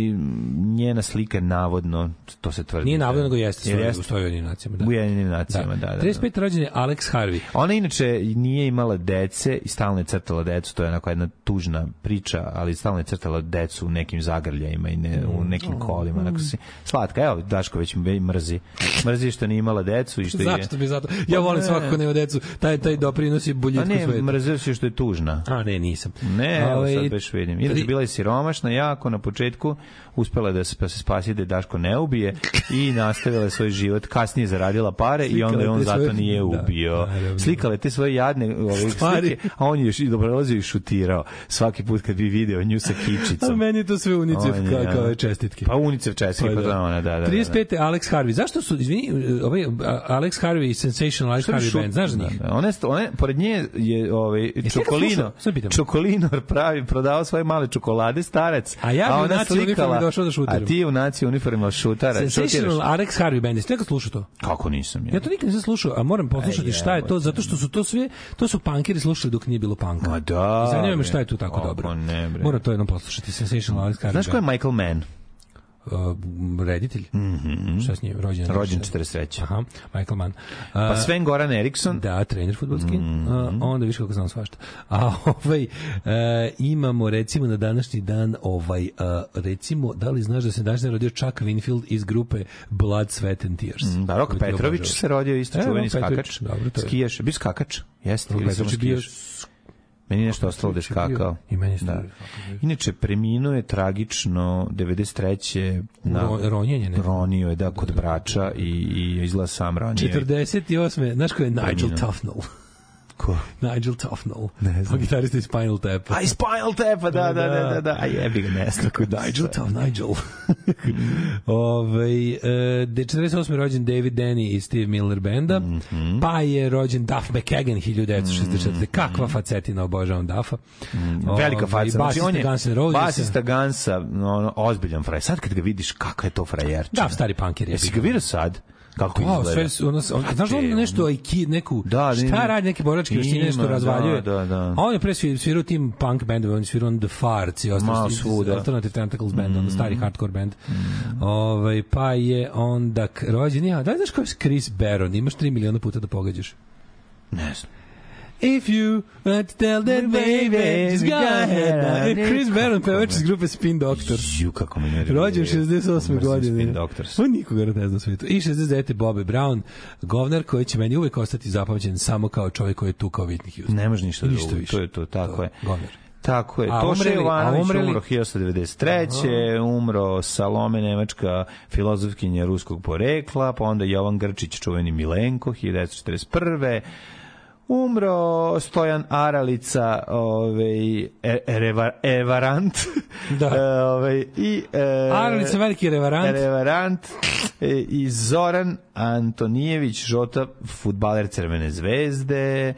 njena slika navodno, to se tvrdi. Nije da- navodno, nego jeste, stoji, jeste. stoji u jedinim nacijama. Da. U jedinim nacijama, da. da, da 35. rođen je Alex Harvey. Ona inače nije imala dece i stalno je crtala decu, to je onako jedna tužna priča, ali stalno je crtala decu u nekim zagrljajima i ne, u mm. nekim oh, kolima. Onako mm. si, slatka, evo, Daško već mrzi. Mrzi što nije imala decu i što je... Zašto bi zato? Ja pa volim svakako nema decu. Taj, taj doprinosi pa boljitku svetu. A ne, mrzio si što je tužna. A ne, nisam. Ne, evo sad već ovaj, vidim. Inače, bila je siromašna jako na početku početku, uspela da se, da se spasi da Daško ne ubije i nastavila svoj život, kasnije zaradila pare Slikale i onda je on zato svoje... nije da, ubio. Da, Slikala te svoje jadne ove, slike, a on je još i dobrolazio i šutirao svaki put kad bi video nju sa kičicom. A meni je to sve UNICEF on, kao, kao čestitke. Pa UNICEF čestitke, pa, pa da. pa ona, da, da, 35. Da, da. Alex Harvey. Zašto su, izvini, ovaj, Alex Harvey i Sensational Alex Harvey šut, band, znaš da, njih? Da, one, one, pored nje je ovaj, Čokolino, Čokolino pravi, prodavao svoje male čokolade, starec. A ja bi žena slikala. Došao da, da šutira. A ti u naci uniformi šutara. Sensational Alex Harvey Band. Jeste nekad slušao to? Kako nisam ja. Ja to nikad nisam slušao, a moram poslušati e, šta je to, zato što su to sve, to su pankeri slušali dok nije bilo panka. Ma da. I zanima me šta je tu tako dobro. Ne, bre. Moram to jednom poslušati, Sensational Alex Harvey Znaš ko je Michael Mann? uh, reditelj. Mm -hmm. Šta s njim? Rođen, rođen 43. Aha, Michael Mann. Uh, pa Sven Goran Eriksson. Da, trener futbolski. Mm -hmm. uh, onda više kako znam svašta. A ovaj, uh, imamo recimo na današnji dan ovaj, uh, recimo, da li znaš da se danas rodio Chuck Winfield iz grupe Blood, Sweat and Tears? Mm, da, Rok Petrović se rodio isto e, čuveni Petrović, skakač. Dobro, to je. Skijaš, bio skakač? Jeste, Rok Petrović bio Meni je nešto ostalo deškakao. Da I meni da. da, da Inače, preminuo je tragično 93. na ronjenje, ne? Ronio je, da, kod brača i, i izgleda sam ronio. 48. Znaš ko je Nigel Tufnell? Ko? Nigel Tufnell. Ne znam. Gitarista iz Spinal Tap. A iz Spinal Tap, da, da, da, da, da, da. A jebi ga, ne znam. Nigel Tufnell, Nigel. Ove, e, 48. rođen David Denny i Steve Miller Benda, mm -hmm. pa je rođen Duff McKagan 1964. Mm -hmm. Kakva mhm. facetina, obožavam Duffa. Mm, velika facetina. Znači, on je Gansa basista Gansa, no, ozbiljan frajer. Sad kad ga vidiš, kakav je to frajerčina. Da, stari punker je. Jesi ga vidio sad? kako wow, pa, izgleda. Sve ono, on, znaš da on nešto aiki, neku, da, šta radi, neke boračke veštine, nešto da, razvaljuje. Da, da, da. on je pre svirao tim punk bendove, on je svirao on The Farts i ostalo svuda. Alternative Tentacles band, mm. on stari hardcore band. Mm. Ove, ovaj, pa je onda rođen, ja, da li znaš ko je Chris Baron? Imaš 3 miliona puta da pogađaš. Ne znam. If you want to tell that baby, just go ahead. Uh, e, Chris Barron, pevač iz grupe Spin Doctor. Ju, kako me nervira. Rođen 68. godine. Spin Doctors. On nikoga da ne zna u svetu. I 69. Bobby Brown, govnar koji će meni uvek ostati zapamćen samo kao čovjek koji je tu kao Whitney Houston. Ne može ništa, ništa drugo. To je to, tako je. Govnar. Tako je. A Toša umreli, Jovanović umreli... umro 1993. Aha. Umro Salome, nemačka filozofkinja ruskog porekla, pa onda Jovan Grčić, čuveni Milenko, 1941 umro Stojan Aralica, ovaj e, reva, Evarant. Da. E, ovaj i e, Aralica veliki revarant. Revarant e, i Zoran Antonijević Žota, fudbaler Crvene zvezde.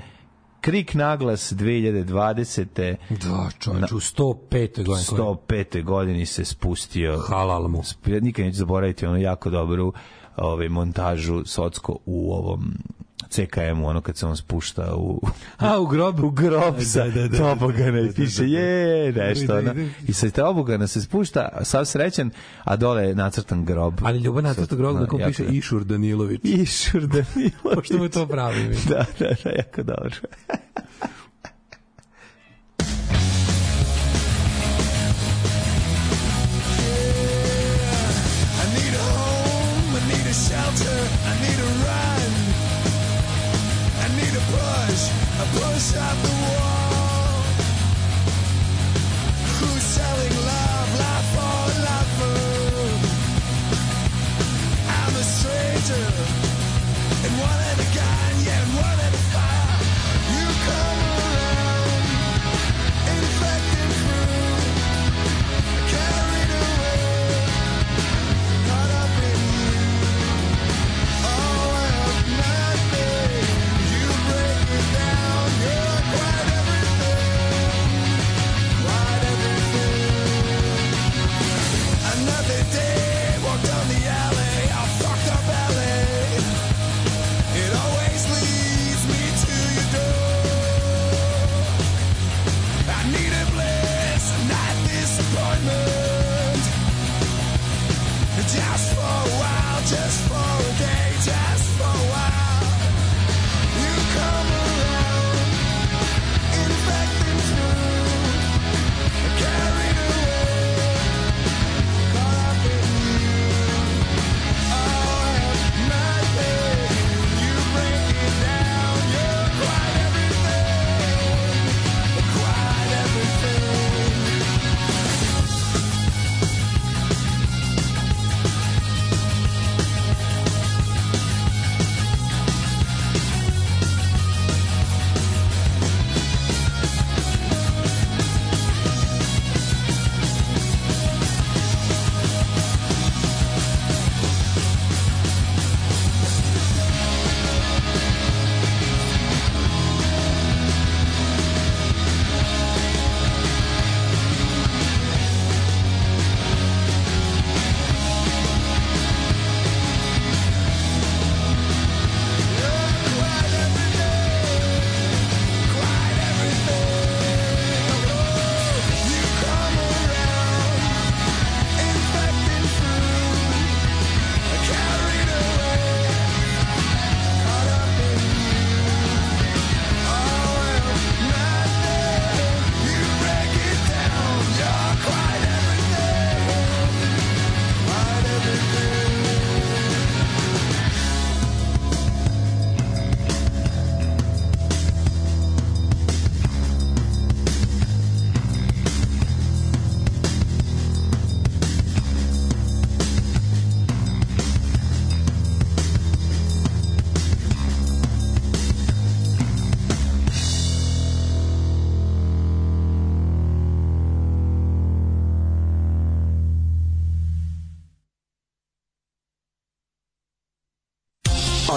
Krik naglas 2020. Da, čovječ, u 105. godini. 105. godini se spustio. Halal mu. Nikad neću zaboraviti ono jako dobru ovaj montažu Socko u ovom CKM ono kad se on spušta u a u grob u grob sa da, da, da, da tobogana da, da, i piše je nešto ono. i sa tobogana se spušta sav srećen a dole je nacrtan grob ali ljubav nacrta grob na kom piše Išur Danilović Išur Danilović pošto mu to pravi da da da jako dobro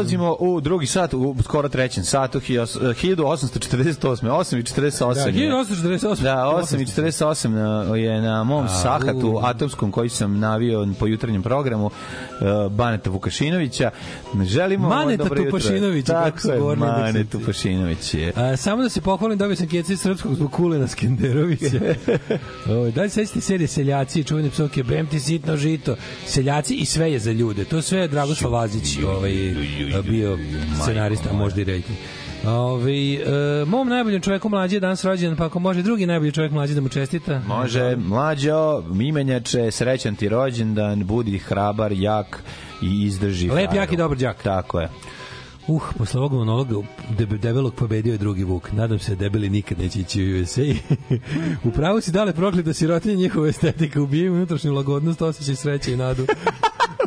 ulazimo u drugi sat, u skoro trećem satu, 1848. 8 i 48. Da, 1848. Da, 8 i 48 je na mom A, sahatu u. atomskom koji sam navio po jutarnjem programu uh, Baneta Vukašinovića. Želimo Maneta dobro Tupašinović. Tako je, Mane Tupašinović je. A, samo da se pohvalim, dobio sam kjeci srpskog zbog Kulena Skenderovića. o, da li sećate serije Seljaci, čuvene psovke, Bemti sitno žito, Seljaci i sve je za ljude. To sve je Dragoslav Lazić ovaj, bio scenarista, možda i reditelj. Ove, e, mom najboljem čoveku mlađe je danas rođen, pa ako može drugi najbolji čovek mlađe da mu čestita. Može, mlađo, imenjače, srećan ti rođendan, budi hrabar, jak i izdrži. Lep, fraru. jak i dobar đak. Tako je. Uh, posle ovog monologa debe, debelog pobedio je drugi Vuk. Nadam se debeli nikad neće ići u USA. Upravo si dale prokleto sirotinje njihove estetike, ubijaju unutrašnju lagodnost, osjećaj sreće i nadu.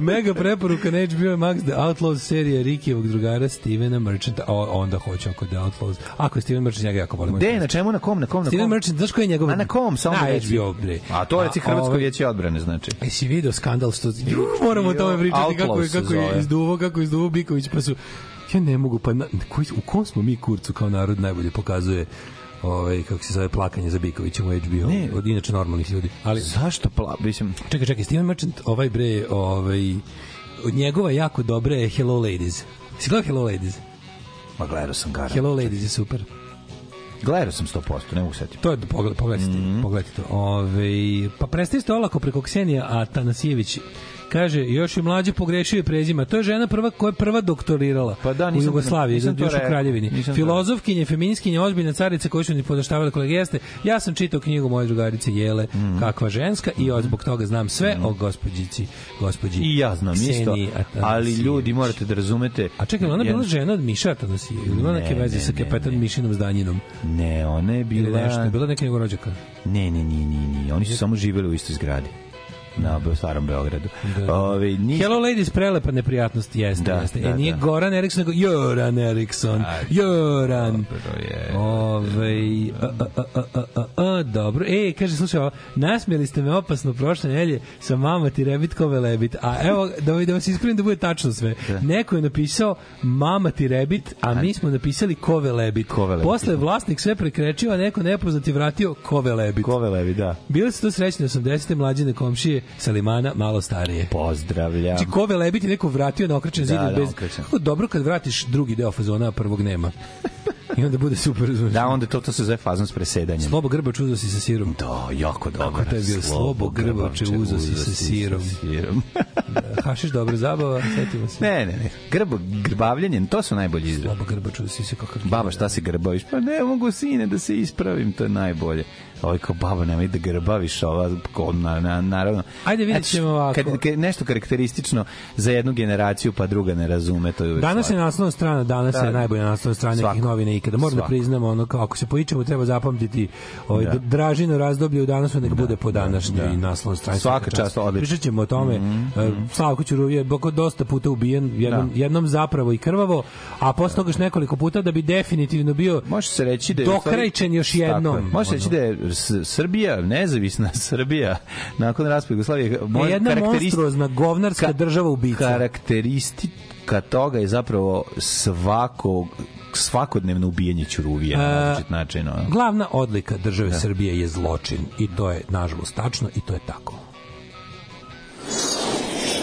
Mega preporuka na HBO Max The Outlaws serija Rikijevog drugara Stevena Merchanta. O, onda hoću oko The Outlaws. Ako je Steven Merchant, njega jako volim. Gde, na čemu, na kom, na kom, na Steven Merchant, znaš koji je njegov? A na kom, samo na HBO. Bre. A to reci Hrvatsko ovaj- vijeće odbrane, znači. Jesi video skandal što... moramo o tome pričati kako je, kako je izduvo, kako je izduvo Biković, pa su ja ne mogu, pa na, koji, u kom smo mi kurcu kao narod najbolje pokazuje ovaj kako se zove plakanje za Bikovićem u HBO ne. od inače normalnih ljudi. Ali zašto pla, mislim. Čekaj, čekaj, Steven Merchant, ovaj bre, ovaj od njegova jako dobre Hello Ladies. Si gledao Hello Ladies? Ma gledao sam ga. Hello Ladies je super. Gledao sam 100%, ne mogu setiti. To je pogled, pogledajte, mm -hmm. pogledajte to. Mhm. Ove, ovaj, pa prestali ste olako preko Ksenija, a Tanasijević Kaže, još i mlađi pogrešio je prezima. To je žena prva koja je prva doktorirala pa da, nisam, u Jugoslaviji, nisam, nisam još u Kraljevini. Filozofkinje, feminiskinje, ozbiljna carica koju su mi podaštavale kolege jeste. Ja sam čitao knjigu moje drugarice Jele, mm. kakva ženska i od mhm. zbog toga znam sve mm. o gospođici, gospođi. I ja znam Kseni, isto, ali ljudi morate da razumete. A čekaj, ona je bila žena od Miša Atanasijević, ili ona neke veze ne, sa kapetan ne, Mišinom Zdanjinom? Ne, ona je bila... Ili nešto, bila neka njegov rođaka? Ne, ne, ne, ne, ne, oni su samo živeli u istoj zgradi na starom Beogradu. Da. da. Ove, nis... Hello Ladies prelepa neprijatnost jeste. Da, jeste. E, da, e, nije da. Goran Eriksson, nego Joran Eriksson. Da, Joran. Dobro Ove, da. a, a, a, a, a, a, dobro. E, kaže, slušaj, ovo, nasmijeli ste me opasno prošle nelje sa mama ti rebit kove lebit. A evo, da, da vas iskrenim da bude tačno sve. Da. Neko je napisao mama ti rebit, a mi smo napisali kove lebit. Kove lebit. Posle da. vlasnik sve prekrečio, a neko nepoznati vratio kove lebit. Kove velebit, da. Bili ste to srećni 80. mlađine komšije Salimana malo starije. Pozdravljam. Znači, ko velebiti neko vratio na okrećen da, zid da, da bez... Okrećen. Dobro kad vratiš drugi deo fazona, a prvog nema. I onda bude super, razumiješ. Da, onda to, to se zove fazon s presedanjem. Slobo grbač uzao si sa sirom. Da, jako dobro. Kako to je bilo? Slobo grbače uzao si sa sirom. Sa sirom. Da, hašiš dobro zabava, setimo se. Ne, ne, ne. Grbo, grbavljenjem, to su najbolji izraz. Slobo grbač uzao si se kakav. Baba, šta si grbaviš? Pa ne, mogu sine da se ispravim, to je najbolje ovaj kao baba nemoj da grbaviš ova na, na, naravno ajde vidjet ćemo ovako kad, kad, nešto karakteristično za jednu generaciju pa druga ne razume to je danas je naslovna strana danas da, je najbolja naslovna strana svako, nekih novina ikada moram da svako. da priznam ono kao ako se poičemo treba zapamtiti ovaj da. dražino razdoblje u danas nek da, bude po da, današnjoj da, da. naslovnoj strani svaka čast odlično pričaćemo o tome mm -hmm. Slavko Ćuruvije je dosta puta ubijen jednom, da. jednom zapravo i krvavo a posle toga još nekoliko puta da bi definitivno bio može se reći da je dokrajčen još jednom može se reći da je Srbija, nezavisna Srbija, nakon raspada Jugoslavije, moja jedna monstruozna govnarska ka, država ubica. Karakteristika toga je zapravo svakog svakodnevno ubijanje Ćuruvija e, na različit način. Glavna odlika države da. Srbije je zločin i to je nažalost tačno i to je tako.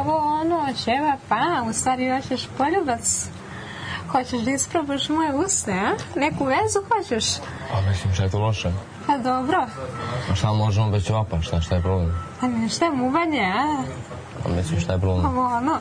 ovo ono, ćeva, pa, u stvari hoćeš poljubac. Hoćeš da isprobaš moje usne, a? Neku vezu hoćeš? A pa, mislim, šta je to loše? Pa dobro. Pa šta možemo već ovapa, šta, šta je problem? A pa, ne, šta je muvanje, a? A pa, mislim, šta je problem? Ovo ono.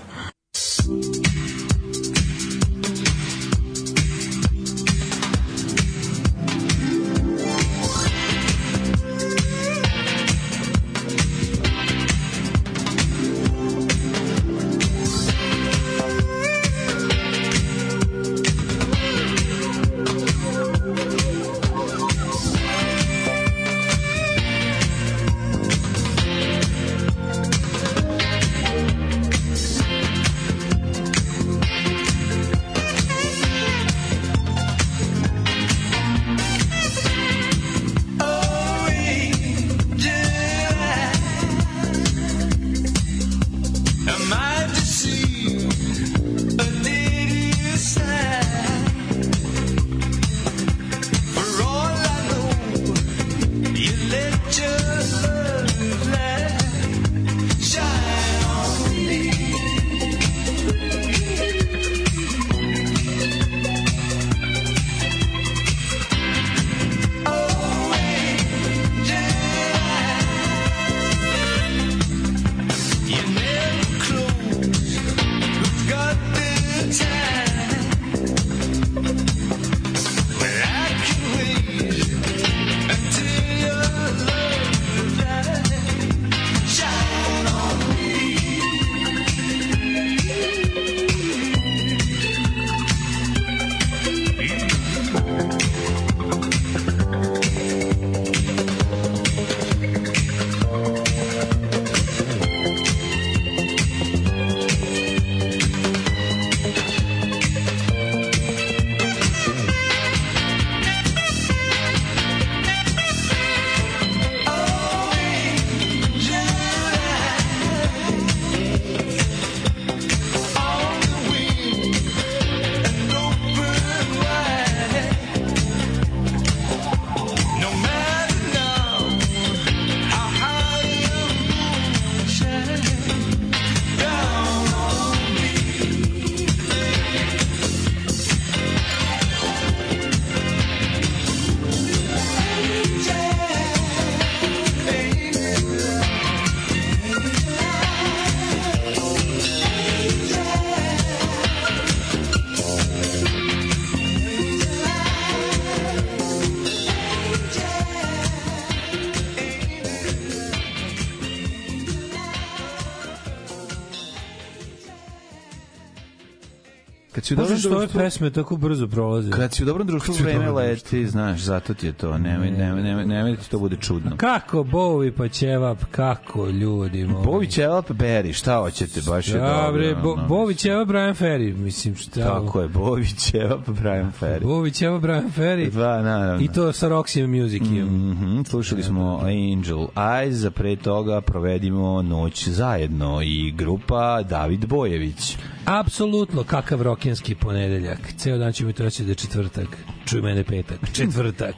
si u dobrom društvu... ove pesme tako brzo prolaze? Kad si u dobrom društvu, vreme leti, znaš, zato ti je to. Nemoj, nemoj, nemoj, nemoj da ti to bude čudno. Kako Bovi pa ćevap, kako ljudi moji. Bovi ćevap Beri, šta hoćete, baš je dobro. Dobre, bo, Bovi ćevap Brian Ferry, mislim, šta... Tako je, Bovi ćevap Brian Ferry. Bovi ćevap Brian Ferry. Da, naravno. I to sa Roxy Music. Mm -hmm, slušali smo Angel Eyes, a pre toga provedimo noć zajedno i grupa David Bojević. Apsolutno, kakav rokenski ponedeljak. Ceo dan ćemo to reći da je četvrtak. Čuj mene petak. Četvrtak.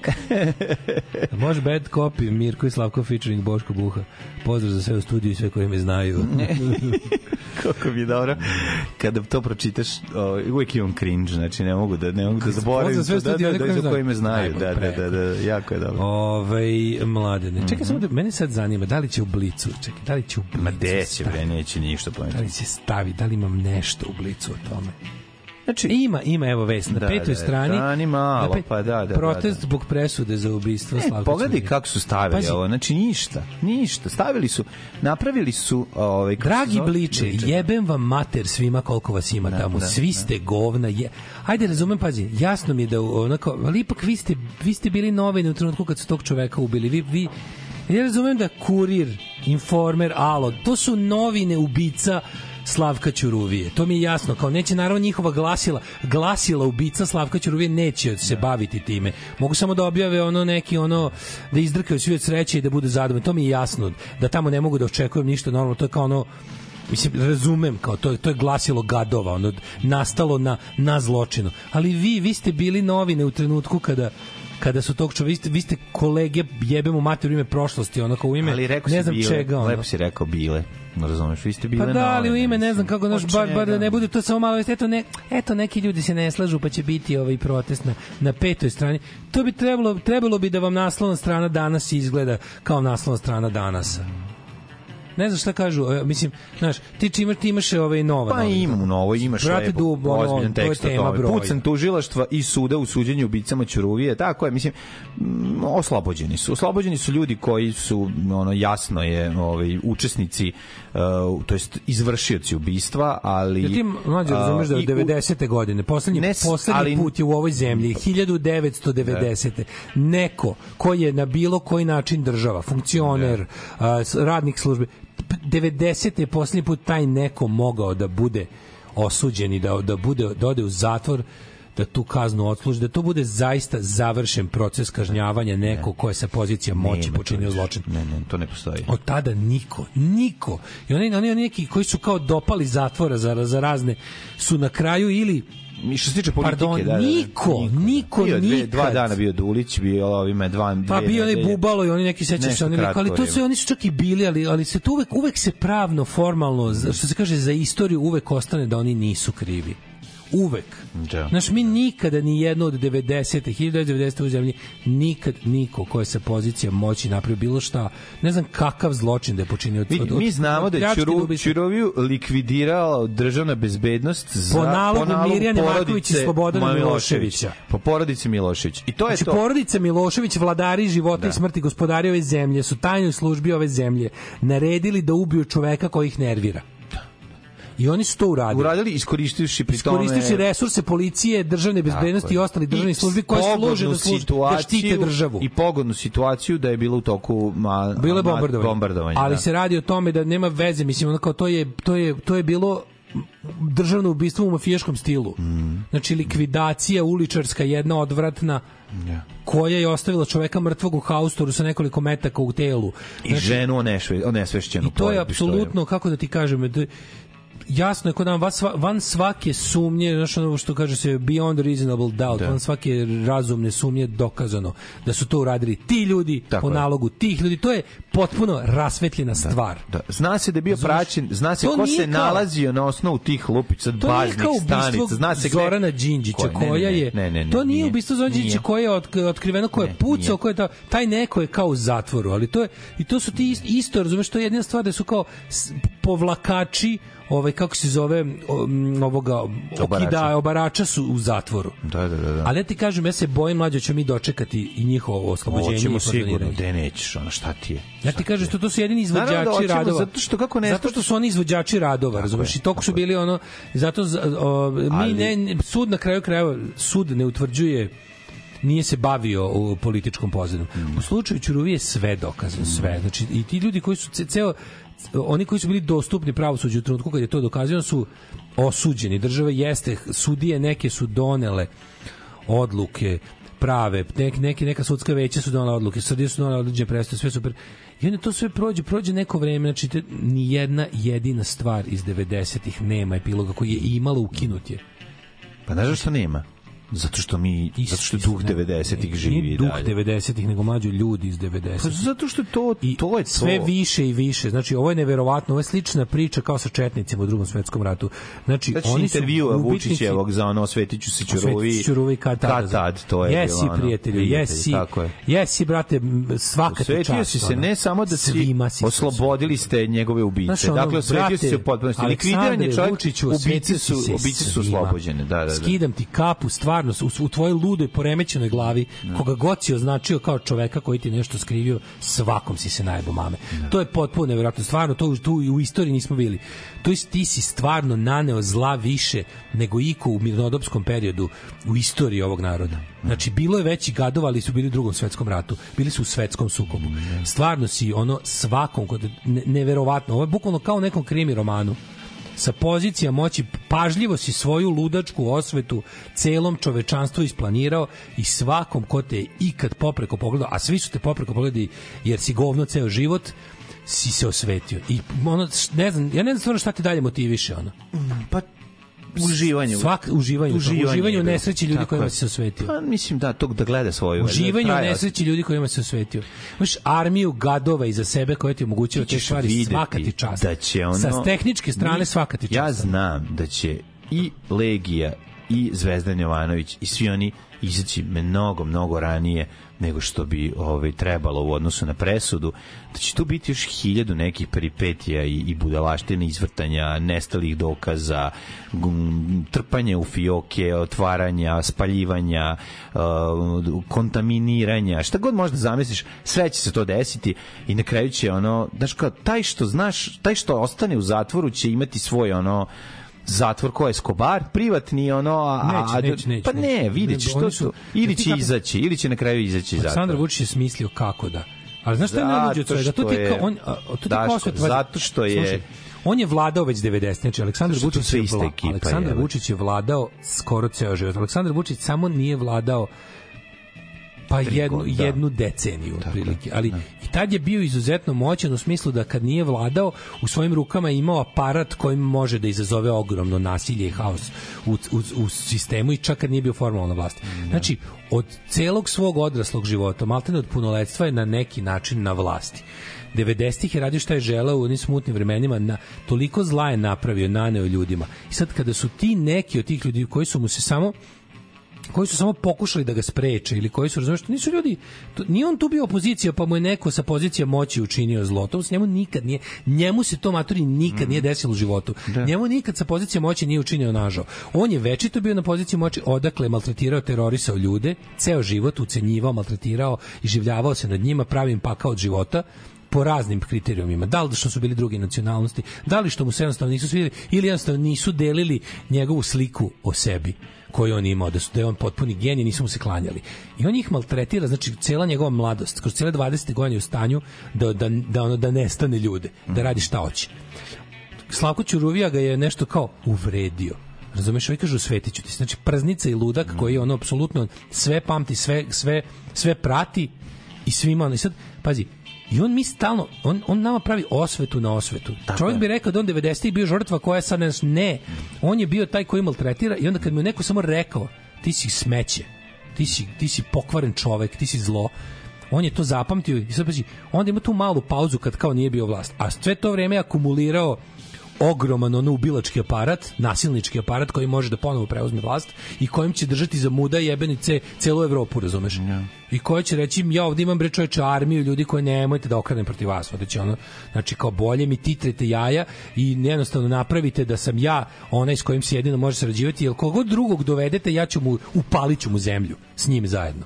Može bad copy, Mirko i Slavko featuring Boško Buha. Pozdrav za sve u studiju i sve koji me znaju. Kako mi je dobro. Kada to pročitaš, o, uvijek imam cringe, znači ne mogu da, ne mogu da zaboravim. Za sve da, da, da, da, koji me znaju. Da, da, da, da, jako je dobro. Ove, mladene. Čekaj, mm -hmm. samo da, mene sad zanima, da li će u blicu, čekaj, da li će u blicu Ma gde će, bre, neće ništa pomenuti. Da li će stavi, da li imam nešto u blicu o tome? Tačno, znači, ima, ima, evo vest, na da, petoj da, da, strani. Da, ni malo, pet, pa da, da, da. Protest da, zbog presude za ubistvo e, Slavka Pogledaj Curiga. kako su stavili Pazi. ovo, znači ništa, ništa. Stavili su, napravili su... Ovaj, Dragi zove, bliče, bliče, jebem vam mater svima koliko vas ima da, tamo, da, svi ste govna. Je... Ajde, razumem, pazi, jasno mi je da onako, ali ipak vi ste, vi ste bili novine u trenutku kad su tog čoveka ubili. Vi, vi, ja razumem da kurir, informer, alo, to su novine ubica Slavka Ćuruvije. To mi je jasno, kao neće naravno njihova glasila, glasila ubica Slavka Ćuruvije neće se da. baviti time. Mogu samo da objave ono neki ono da izdrkaju svi od sreće i da bude zadovoljni. To mi je jasno da tamo ne mogu da očekujem ništa normalno. To je kao ono mislim razumem kao to je to je glasilo gadova ono nastalo na na zločinu ali vi vi ste bili novine u trenutku kada kada su tog čovjeka, vi vi ste kolege jebemo mater u ime prošlosti, onako u ime, ali rekao ne znam bile, čega. Ono. Lepo si rekao bile. Razumeš, vi ste bile Pa da, ali u ime, ne znam kako, naš, bar, bar da ne bude to samo malo, eto, ne, eto, neki ljudi se ne slažu, pa će biti ovaj protest na, na petoj strani. To bi trebalo, trebalo bi da vam naslovna strana danas izgleda kao naslovna strana danasa ne znam šta kažu, e, mislim, znaš, ti či imaš, ti imaš e, ove ovaj, nova. Pa imam da. novo, imaš Brate, lepo, dubo, ozbiljan tekst. To je tema broj. Pucan tužilaštva i suda u suđenju ubicama Ćuruvije, tako je, mislim, oslobođeni su. Oslobođeni su ljudi koji su, ono, jasno je, ovaj, učesnici, uh, to jest izvršioci ubistva, ali... Ja ti mlađe razumeš da je 90. godine, poslednji, ne, poslednji ali, put je u ovoj zemlji, 1990. Da. Ne. neko koji je na bilo koji način država, funkcioner, ne. Da. uh, radnik službe, 90. Pa je posljednji put taj neko mogao da bude osuđen i da, da, bude, da ode u zatvor da tu kaznu odsluži, da to bude zaista završen proces kažnjavanja nekog ko je sa pozicija moći Nema, počinio zločin. Ne, ne, to ne postoji. Od tada niko, niko. I oni, oni, oni neki koji su kao dopali zatvora za, za razne, su na kraju ili mi što se tiče politike, Pardon, da, da, da. niko, niko, da. bio dve, nikad. Dva dana bio Dulić, bio ovime dva, dve, pa bio onaj Bubalo i oni neki seća se oni rekao, ali to se oni su čak i bili, ali ali se to uvek uvek se pravno formalno što se kaže za istoriju uvek ostane da oni nisu krivi uvek. Da. Znaš, mi nikada ni jedno od 90. 1990. u zemlji, nikad niko ko je sa pozicije moći napravio bilo šta, ne znam kakav zločin da je počinio. Od, mi, od, od, mi znamo od, da je Čuru, Čuroviju likvidirala državna bezbednost za, po nalogu, po nalogu Mirjane Marković i Slobodana Miloševića. Po porodici Milošević. I to je znači, to. porodica Milošević, vladari života da. i smrti gospodari ove zemlje, su tajnoj službi ove zemlje naredili da ubiju čoveka koji ih nervira. I oni su to uradili. Uradili iskoristivši pri tome iskoristivši resurse policije, državne bezbednosti i ostali državni službi koje služe da služe da štite državu. I pogodnu situaciju da je bilo u toku ma, bilo je bombardovanje. bombardovanje ali da. se radi o tome da nema veze, mislim ono kao to je to je to je bilo državno ubistvo u mafijaškom stilu. Mm. Znači likvidacija uličarska jedna odvratna yeah. koja je ostavila čoveka mrtvog u haustoru sa nekoliko metaka u telu. Znači, I ženu onešve, onesvešćenu. I to je apsolutno, kako da ti kažem, jasno je kod nam van, van svake sumnje, znači ono što kaže se beyond reasonable doubt, da. van svake razumne sumnje dokazano da su to uradili ti ljudi Tako po je. nalogu tih ljudi. To je potpuno rasvetljena da. stvar. Da. Zna se da je bio Znaš, praćen, zna se ko se kao, nalazio na osnovu tih lupica, baznih stanica, zna se gde... Zorana Đinđića koja ne, ne, je ne, ne, ne, to nije, nije ubistvo Zorana Đinđića koja je otkriveno koja je pucao, koja je ta, taj neko je kao u zatvoru, ali to je i to su ti isto, razumeš, to je jedna stvar da su kao povlakači ovaj kako se zove ovoga okida obarača su u zatvoru. Da, da, da, da. Ali ja ti kažem ja se bojim mlađe da ćemo mi dočekati i njihovo oslobođenje. Hoćemo sigurno, gde nećeš, ono šta ti je. Ja ti kažem što to su jedini izvođači Naravno da oćemo, radova. Zato što kako ne Zato što su oni izvođači radova, razumeš? I toko su bili ono zato o, mi Ali... ne sud na kraju krajeva sud ne utvrđuje nije se bavio u političkom pozadom. Mm. U slučaju Ćuruvi sve dokazano, sve. Mm. Znači, i ti ljudi koji su ceo, oni koji su bili dostupni pravosuđu u trenutku kad je to dokazano su osuđeni. Država jeste, sudije neke su donele odluke prave, nek, neke, neka sudska veća su donela odluke, sudije su donele odluđe presto, sve super. I onda to sve prođe, prođe neko vreme, znači te, ni jedna jedina stvar iz 90-ih nema epiloga koji je imala ukinut je. Pa znaš što nema? Zato što mi Isti, zato što duh 90-ih živi ne, duh dalje. duh 90-ih nego mlađi ljudi iz 90-ih. Pa zato što to I to je to. sve više i više. Znači ovo je neverovatno, ovo je slična priča kao sa četnicima u Drugom svetskom ratu. Znači, znači oni intervju Vučićevog za ono Svetiću se ćurovi. Ćurovi kad tad, kad tad to je jesi, bilo. Jesi prijatelju, jesi. Tako je. Jesi brate, svaka ti čast. si se ne samo da si, si oslobodili ste njegove ubice. Znači, ono, dakle, osvetio si se u potpunosti. Likvidiran je čovjek, ubice su, ubice su oslobođene. Da, da, da. Skidam ti kapu, stvar stvarno u, u tvojoj ludoj poremećenoj glavi ne. Da. koga god si označio kao čoveka koji ti nešto skrivio svakom si se najebo mame ne. Da. to je potpuno neverovatno stvarno to tu u istoriji nismo bili to jest ti si stvarno naneo zla više nego iko u mirnodopskom periodu u istoriji ovog naroda da. znači bilo je veći gadova ali su bili u drugom svetskom ratu bili su u svetskom sukobu stvarno si ono svakom ne, neverovatno ovo je bukvalno kao nekom krimi romanu sa pozicija moći pažljivo si svoju ludačku osvetu celom čovečanstvu isplanirao i svakom ko te ikad popreko pogledao, a svi su te popreko pogledali jer si govno ceo život, si se osvetio. I ono, ne znam, ja ne znam stvarno šta te dalje motiviše, ono. Pa uživanju. Svak uživanju, uživanju, uživanju nesreći ljudi kojima se osvetio. Pa mislim da tog da gleda svoju. Da uživanju u nesreći ljudi kojima se osvetio. Imaš armiju gadova iza sebe koja ti omogućava te stvari ti čas. Da će ono, Sa tehničke strane svakati čas. Ja znam da će i Legija i Zvezdan Jovanović i svi oni izaći mnogo, mnogo ranije nego što bi ovaj, trebalo u odnosu na presudu, da će tu biti još hiljadu nekih peripetija i, i budalaštine, izvrtanja, nestalih dokaza, trpanje u fioke, otvaranja, spaljivanja, uh, kontaminiranja, šta god možda zamisliš, sve će se to desiti i na kraju će ono, znaš kao, taj što znaš, taj što ostane u zatvoru će imati svoj ono, zatvor ko je Skobar, privatni ono, a, neće, neće, neće, pa ne, vidi što su, ili će izaći, ili će na kraju izaći iz zatvora. Aleksandar Vučić je smislio kako da. Ali znaš šta je najluđe od svega? Zato ti, ka, on, to ti Daško, kao zato što je... Slušaj, on je vladao već 90. Znači, Aleksandar Vučić je, vla, ekipa, Aleksandar Vučić je vladao skoro ceo život. Aleksandar Vučić samo nije vladao pa jednu, da. jednu deceniju otprilike. Ali da. i tad je bio izuzetno moćan u smislu da kad nije vladao, u svojim rukama je imao aparat kojim može da izazove ogromno nasilje i haos u, u, u sistemu i čak kad nije bio formalna vlast. Da. Znači, od celog svog odraslog života, maltene od punoletstva je na neki način na vlasti. 90-ih je radio šta je želeo u onim smutnim vremenima, na, toliko zla je napravio, naneo ljudima. I sad kada su ti neki od tih ljudi koji su mu se samo koji su samo pokušali da ga spreče ili koji su razumeš nisu ljudi to, nije on tu bio opozicija pa mu je neko sa pozicije moći učinio zlo to s njemu nikad nije njemu se to matori nikad mm. nije mhm. desilo u životu da. njemu nikad sa pozicije moći nije učinio nažao on je večito bio na poziciji moći odakle je maltretirao terorisao ljude ceo život ucenjivao maltretirao i življavao se nad njima pravim pakao od života po raznim kriterijumima. Da li što su bili druge nacionalnosti, da li što mu se jednostavno nisu svidjeli ili jednostavno nisu delili njegovu sliku o sebi koju on imao, da, su, da je on potpuni genij, nisu mu se klanjali. I on ih maltretira, znači cela njegova mladost, kroz cele 20. godine u stanju da, da, da, ono, da nestane ljude, da mhm. radi šta hoće. Slavko Ćuruvija ga je nešto kao uvredio. Razumeš, ovi kažu svetiću ti. Znači, praznica i ludak mhm. koji ono apsolutno sve pamti, sve, sve, sve prati i svima I sad, pazi, I on mi stalno, on, on nama pravi osvetu na osvetu. Tako Čovjek je. bi rekao da on 90. bio žrtva koja sad nas ne. On je bio taj koji maltretira i onda kad mi je neko samo rekao, ti si smeće, ti si, ti si pokvaren čovek, ti si zlo, on je to zapamtio i sad pazi, onda ima tu malu pauzu kad kao nije bio vlast. A sve to vreme je akumulirao ogroman ono ubilački aparat, nasilnički aparat koji može da ponovo preuzme vlast i kojim će držati za muda jebenice celu Evropu, razumeš? Yeah. I koja će reći, ja ovde imam bre čoveče armiju ljudi koje nemojte da okrenem protiv vas, onda će ono, znači kao bolje mi titrete jaja i jednostavno napravite da sam ja onaj s kojim se jedino može sarađivati, jer kogod drugog dovedete, ja ću mu, upalit ću mu zemlju s njim zajedno.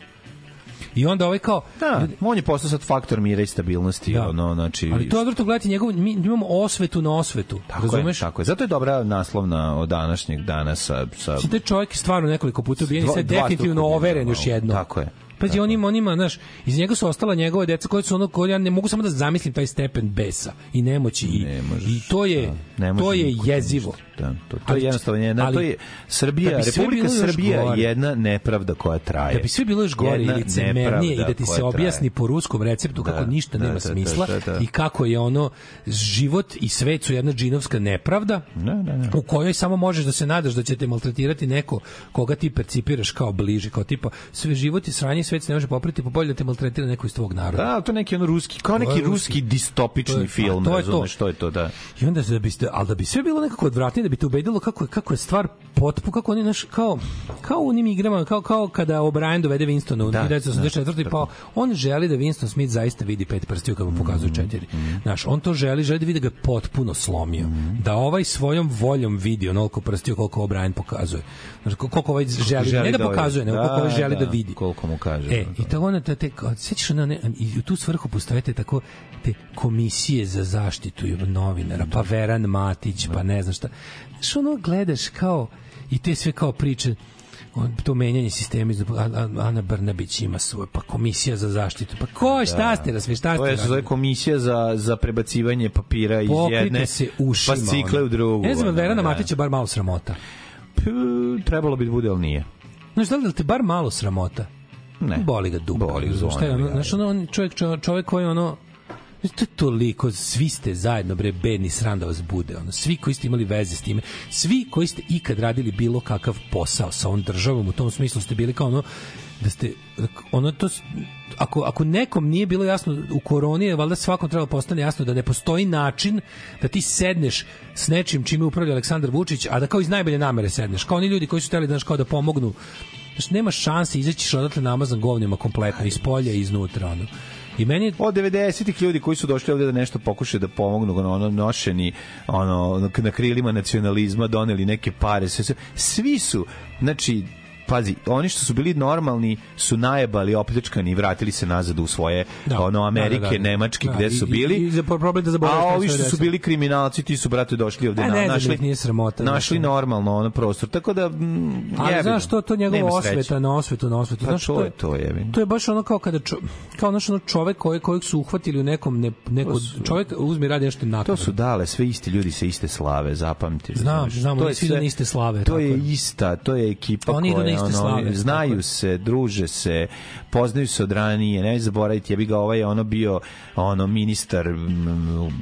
I onda ovaj kao... Da, on je postao sad faktor mira i stabilnosti. Da. Ono, znači, Ali to je odvrto gledati njegovu... mi imamo osvetu na osvetu. Tako razumeš? Je, tako je. Zato je dobra naslovna od današnjeg dana sa... sa... Sada čovjek stvarno nekoliko puta ubijen i sad definitivno overen još jedno. Tako je. Pazi, on ima, on ima, znaš, iz njega su ostala njegova deca koja su ono, koja ja ne mogu samo da zamislim taj stepen besa i nemoći. I, ne možeš, i to je, da, to je jezivo. Ništa. Da, to, to ali, je jednostavno jedna, ali, to je Srbija, da Republika Srbija je jedna nepravda koja traje. Da bi sve bilo još gore i licemernije i da ti se objasni traje. po ruskom receptu da, kako ništa da, nema da, da, da smisla da, da, da. i kako je ono život i svet su jedna džinovska nepravda da, da, da. u kojoj samo možeš da se nadaš da će te maltretirati neko koga ti percipiraš kao bliži, kao tipa sve život i sranje svet se ne može popriti, pa bolje da te maltretira neko iz tvog naroda. Da, to neki ono ruski, kao neki ruski, ruski distopični to je, film, to je to. što je to, da. I onda da biste, al da bi sve bilo nekako odvratno da bi te ubedilo kako je, kako je stvar potpuno, kako oni, naš, kao, kao u onim igrama, kao, kao kada O'Brien dovede Winstona u da, 1984. Da, da, pa on želi da Winston Smith zaista vidi pet prstiju kada mu pokazuje mm, četiri. Mm, Znaš, on to želi, želi da vidi da ga potpuno slomio. Mm. Da ovaj svojom voljom vidi onoliko prstiju koliko O'Brien pokazuje. Znači, koliko ovaj želi, želi ne da pokazuje, nego da, koliko ovaj želi da, da vidi. Koliko mu kaže. E, da, da. i tako onda te, te sećaš na ne, i u tu svrhu postavite tako te komisije za zaštitu novinara, pa Veran Matić, pa ne znam šta. Što ono gledaš kao, i te sve kao priče, on, to menjanje sistema iz Ana Brnabić ima svoje pa komisija za zaštitu pa ko da. šta ste da sve šta ste to je zove komisija za za prebacivanje papira iz Pokrite jedne se ušima, pa cikle u drugu ne znam da Verana da. Matića bar malo sramota trebalo bi da bude, ali nije. Znaš, da li te bar malo sramota? Ne. Boli ga dupa. Boli ga Šta je ono, znaš, ono, on, čovjek, čovjek koji ono, to je toliko, svi ste zajedno, bre, bedni sram da vas bude, ono, svi koji ste imali veze s time, svi koji ste ikad radili bilo kakav posao sa ovom državom, u tom smislu ste bili kao ono, da ste ono to ako, ako nekom nije bilo jasno u koroni, valjda svakom treba postane jasno da ne postoji način da ti sedneš s nečim čime upravlja Aleksandar Vučić, a da kao iz najbolje namere sedneš. Kao oni ljudi koji su hteli da, kao da pomognu. Znači, nema šanse, izaćiš odatle namazan govnima kompletno, iz polja i iznutra. Ono. I meni od 90-ih ljudi koji su došli ovde da nešto pokušaju da pomognu ono, ono nošeni ono na krilima nacionalizma doneli neke pare sve, sve. svi su znači pazi, oni što su bili normalni su najebali, opljačkani i vratili se nazad u svoje da. ono Amerike, da, da, da. Nemačke, da, gde su bili. I, i, i za problem da zaboravim. A ovi što su bili kriminalci, ti su brate došli ovde, A, na, našli, da nije sramota, našli znači. normalno ono prostor. Tako da m, mm, Ali znaš što to njegovo osveta na osvetu, na osvetu. Pa, znaš, to, je to, je. To je baš ono kao kada čo, kao naš ono čovek koji kojeg su uhvatili u nekom ne, neko su, čovek uzme radi nešto nakon. To su dale sve isti ljudi sa iste slave, zapamti. Znam, znam, to je svi na iste slave. To je ista, to je ekipa. Oni iste ono, slave, znaju se, druže se, poznaju se od ranije, ne zaboraviti, ja bi ga ovaj ono bio ono ministar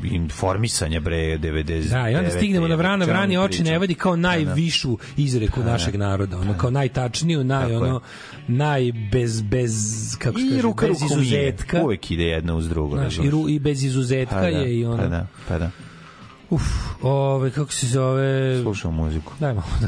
informisanja bre 90. Da, i onda stignemo na vrana, vrani oči ne vadi kao da, da. najvišu izreku da, da, našeg naroda, ono kao najtačniju, naj ono najbez bez kako se kaže, bez izuzetka. Je. Uvek ide jedna uz drugu, znači. i, ru, i bez izuzetka pa, je i ono. Pa da, pa da. Uf, ove, kako se zove... Slušamo muziku. Dajmo, da.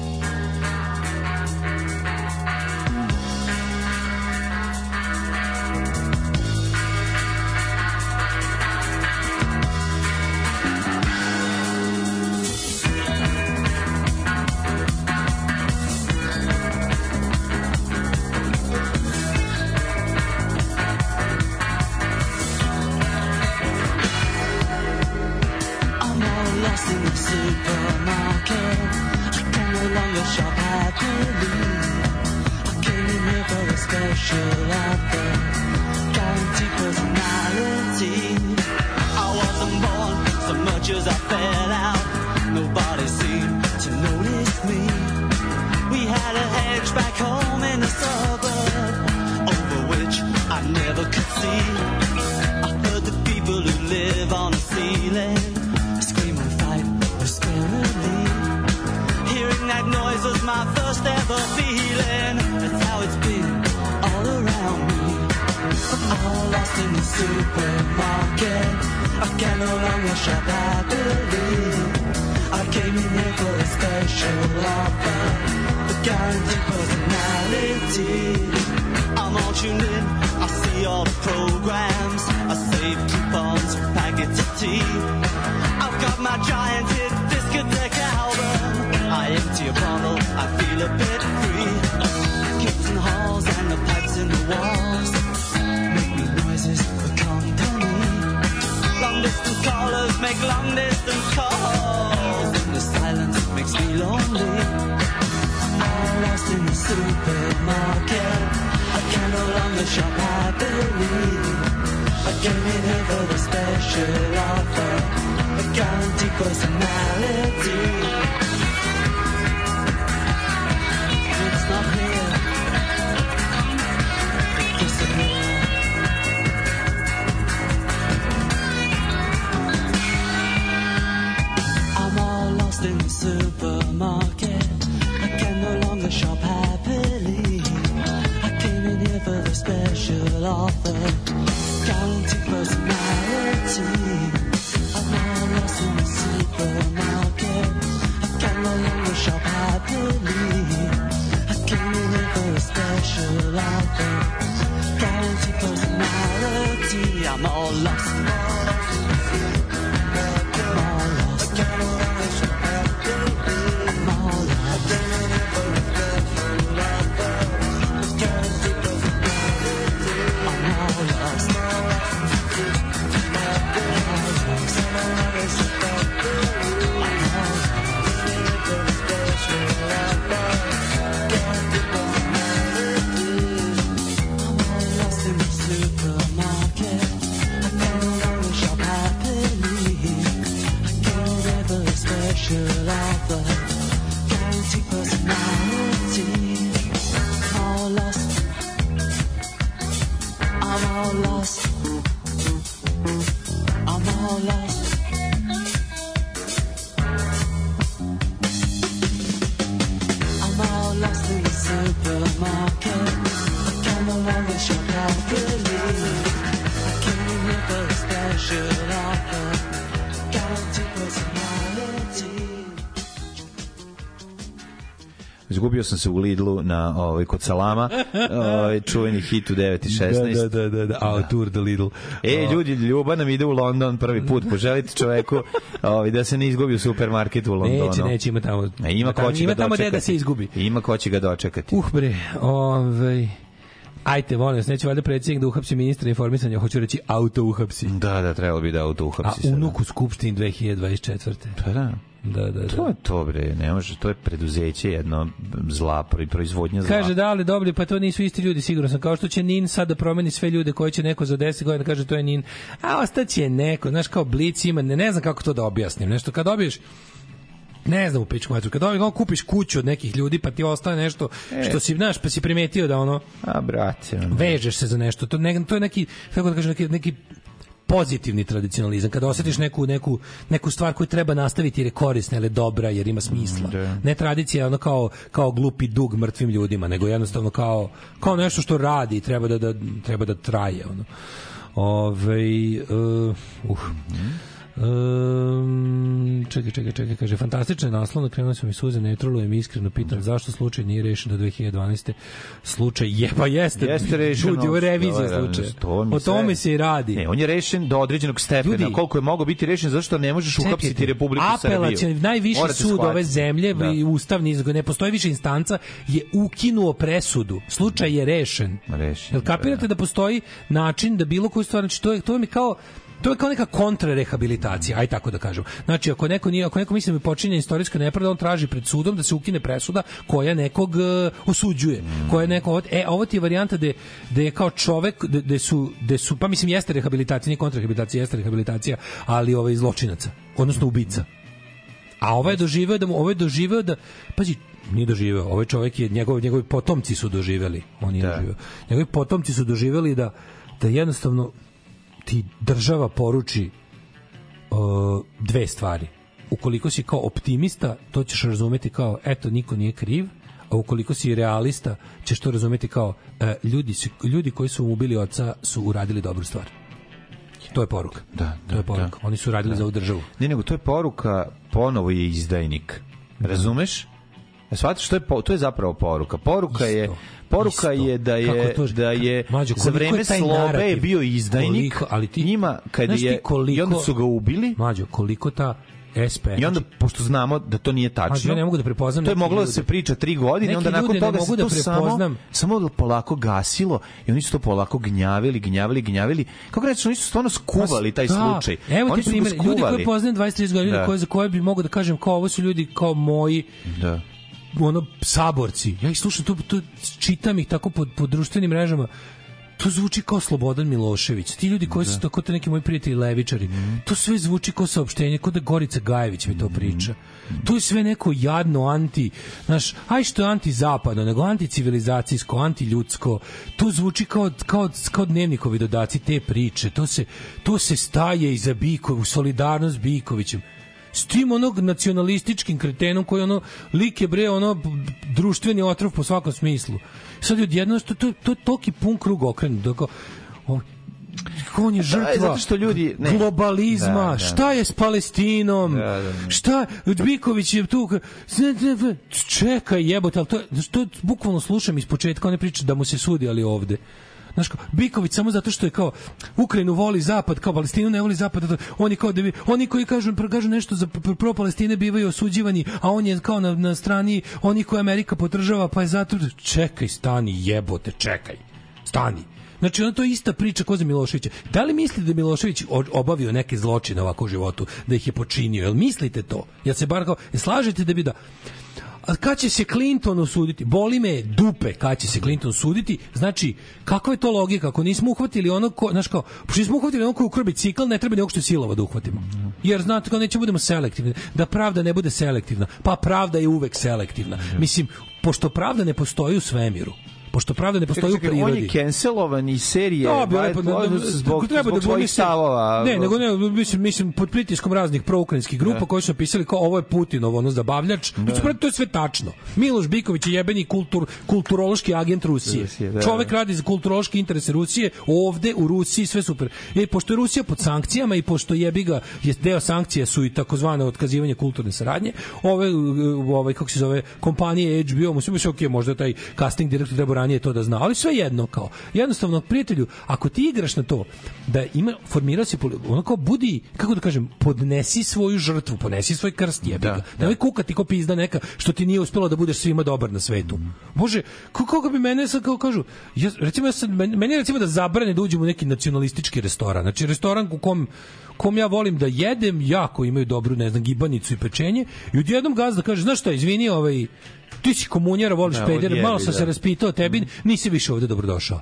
izgubio sam se u Lidlu na ovaj kod Salama, ovaj čuveni hit u 9 i 16. Da, da, da, da, da, I'll da. tour the Lidl. E, ljudi, Ljuba nam ide u London prvi put, poželite čoveku ovaj da se ne izgubi u supermarketu u Londonu. Neće, neće, ima tamo. E, ima da, ko će ima tamo da se izgubi. Ima ko će ga dočekati. Uh bre, ovaj Ajte, molim vas, neće valjda predsjednik da uhapsi ministra informisanja, hoću reći auto uhapsi. Da, da, trebalo bi da auto uhapsi. A unuk u Skupštini 2024. Pa da. Da, da, da. To je to bre, ne može, to je preduzeće jedno zla, proizvodnja zla. Kaže, da, ali dobri, pa to nisu isti ljudi, sigurno sam. Kao što će Nin sad da promeni sve ljude koje će neko za 10 godina, kaže, to je Nin. A ostaće neko, znaš, kao Blic ima, ne, ne znam kako to da objasnim. Nešto, kad dobiješ, ne znam u pičku matru. Kad ovaj kupiš kuću od nekih ljudi, pa ti ostane nešto e. što si, znaš, pa si primetio da ono... A, brate. Ono. Vežeš se za nešto. To, ne, to je neki, kako da kažem, neki, neki pozitivni tradicionalizam, kada osetiš mm. neku, neku, neku stvar koju treba nastaviti jer je korisna, jer dobra, jer ima smisla. Da. Ne tradicija ono kao, kao glupi dug mrtvim ljudima, nego jednostavno kao, kao nešto što radi i treba da, da, treba da traje. Ono. Ove, ovaj, uh, uh. Mm -hmm. Um, čekaj, čekaj, čekaj, kaže, fantastičan naslov, nakrenuo sam i suze, ne trolujem, iskreno pitam da. zašto slučaj nije rešen do 2012. Slučaj je, pa jeste, jeste rešen, ljudi, ovo je revizija da, slučaja. To o tome se i radi. Ne, on je rešen do određenog stepena, ljudi, koliko je mogao biti rešen, zašto ne možeš uhapsiti Republiku Srbiju. najviši Morate sud shvatiti. ove zemlje, da. ustavni izgled, ne postoji više instanca, je ukinuo presudu. Slučaj je rešen. Rešen. Jel kapirate da, da postoji način da bilo koju stvar, znači to je, to je mi kao, to je kao neka kontrarehabilitacija, aj tako da kažem. Znači, ako neko, nije, ako neko mislim da počinje istorijska nepravda, on traži pred sudom da se ukine presuda koja nekog uh, osuđuje, koja neko... E, ovo ti je varijanta da da je kao čovek, da su, da su, pa mislim, jeste rehabilitacija, nije kontrarehabilitacija, jeste rehabilitacija, ali ovaj zločinaca, odnosno ubica. A ovaj je doživeo da mu, ovaj je doživeo da, pazi, nije doživeo, ovaj čovjek je, njegovi, njegovi potomci su doživeli, on nije da. doživeo. Njegovi potomci su doživeli da, da jednostavno ti država poruči uh, dve stvari. Ukoliko si kao optimista, to ćeš razumeti kao eto niko nije kriv, a ukoliko si realista, ćeš to razumeti kao uh, ljudi ljudi koji su mu ubili oca su uradili dobru stvar. To je poruka. Da, da, to je poruka. Da. Oni su radili da. za ovu državu. Ne, nego to je poruka, ponovo je izdajnik. Da. Razumeš? E, shvatiš, to je, to je zapravo poruka. Poruka isto, je poruka isto. je da je to, da je Mađo, za vreme slobe je bio izdajnik, koliko, ali ti, njima kad je koliko, i onda su ga ubili. Mađo, koliko ta SP. I onda, znači- pošto znamo da to nije tačno, Mađo, ja ne mogu da prepoznam to je moglo da se priča tri godine, onda nakon toga se da to da samo, samo polako gasilo i oni su to polako gnjavili, gnjavili, gnjavili. Kako reći, oni su stvarno pa skuvali taj da, slučaj. Evo oni ti primjer, ljudi koje poznajem 20-30 godina, da. koje, za koje bi mogu da kažem kao ovo su ljudi kao moji, da ono saborci. Ja ih slušam tu, tu čitam ih tako po, po društvenim mrežama to zvuči kao Slobodan Milošević. Ti ljudi koji da. su tako te neki moji prijatelji levičari, mm. to sve zvuči kao saopštenje, kao da Gorica Gajević mi to mhm. priča. Mm. To je sve neko jadno anti, znaš, aj što je antizapadno, nego anticivilizacijsko, antiljudsko. To zvuči kao, kao, kao dnevnikovi dodaci te priče. To se, to se staje iza Bikovića, u solidarnost Bikovićem s tim onog nacionalističkim kretenom koji ono like bre ono društveni otrov po svakom smislu. Sad odjednom što to to toki pun krug okrenut. Dakle, on je da, žrtva da, zato što ljudi ne. globalizma da, da, šta je s Palestinom da, da, da. šta Udbiković je tu čekaj jebote al to, to bukvalno slušam ispočetka one priče da mu se sudi ali ovde znaš kao, Biković samo zato što je kao Ukrajinu voli zapad, kao Palestinu ne voli zapad, oni kao da bi, oni koji kažu, kažu nešto za pro Palestine bivaju osuđivani, a on je kao na, na strani onih koje Amerika podržava, pa je zato čekaj, stani, jebote, čekaj, stani. Znači, ono to je ista priča ko za Miloševića. Da li mislite da Milošević obavio neke zločine ovako u životu, da ih je počinio? Jel mislite to? Ja se bar kao, slažete da bi da... A kad će se Clinton osuditi? Boli me dupe kad će se Clinton osuditi. Znači, kakva je to logika? Ako nismo uhvatili ono ko, znaš kao, pošto nismo uhvatili ono ko ukrao bicikl, ne treba nekog što silova da uhvatimo. Jer znate kao neće budemo selektivni. Da pravda ne bude selektivna. Pa pravda je uvek selektivna. Da. Mislim, pošto pravda ne postoji u svemiru, pošto pravda ne postoji čekaj, čekaj, u prirodi. On je cancelovan iz serije. Da, bi pa, da, lepo da, zbog, treba zbog da svojih stavova. Ne, nego ne, mislim, mislim pod pritiskom raznih proukrajinskih grupa da. koji su napisali kao ovo je Putinov ono zabavljač. Da. Znači, to je sve tačno. Miloš Biković je jebeni kultur, kulturološki agent Rusije. Rusije da, Čovek da. radi za kulturološki interese Rusije, ovde u Rusiji sve super. E, pošto je Rusija pod sankcijama i pošto jebi ga, je deo sankcija su i takozvane otkazivanje kulturne saradnje, ove, ove ovaj, kako se zove, kompanije HBO, mu se misle, ok, možda taj casting direktor treba ranije to da zna, ali sve jedno kao. Jednostavno prijatelju, ako ti igraš na to da ima formira se ono kao budi, kako da kažem, podnesi svoju žrtvu, ponesi svoj krst, jebi da, ga. Da. Nemoj kukati ko pizda neka što ti nije uspelo da budeš svima dobar na svetu. Mm. Bože, kako bi mene sad kao kažu, ja, recimo ja sad, meni recimo da zabrane da uđem u neki nacionalistički restoran. Znači restoran u kom kom ja volim da jedem, jako imaju dobru, ne znam, gibanicu i pečenje. I odjednom gazda kaže, znaš šta, izvini, ovaj, ti si komunjera, voliš da, pedera, malo sam da. se raspitao tebi, nisi više ovde dobrodošao.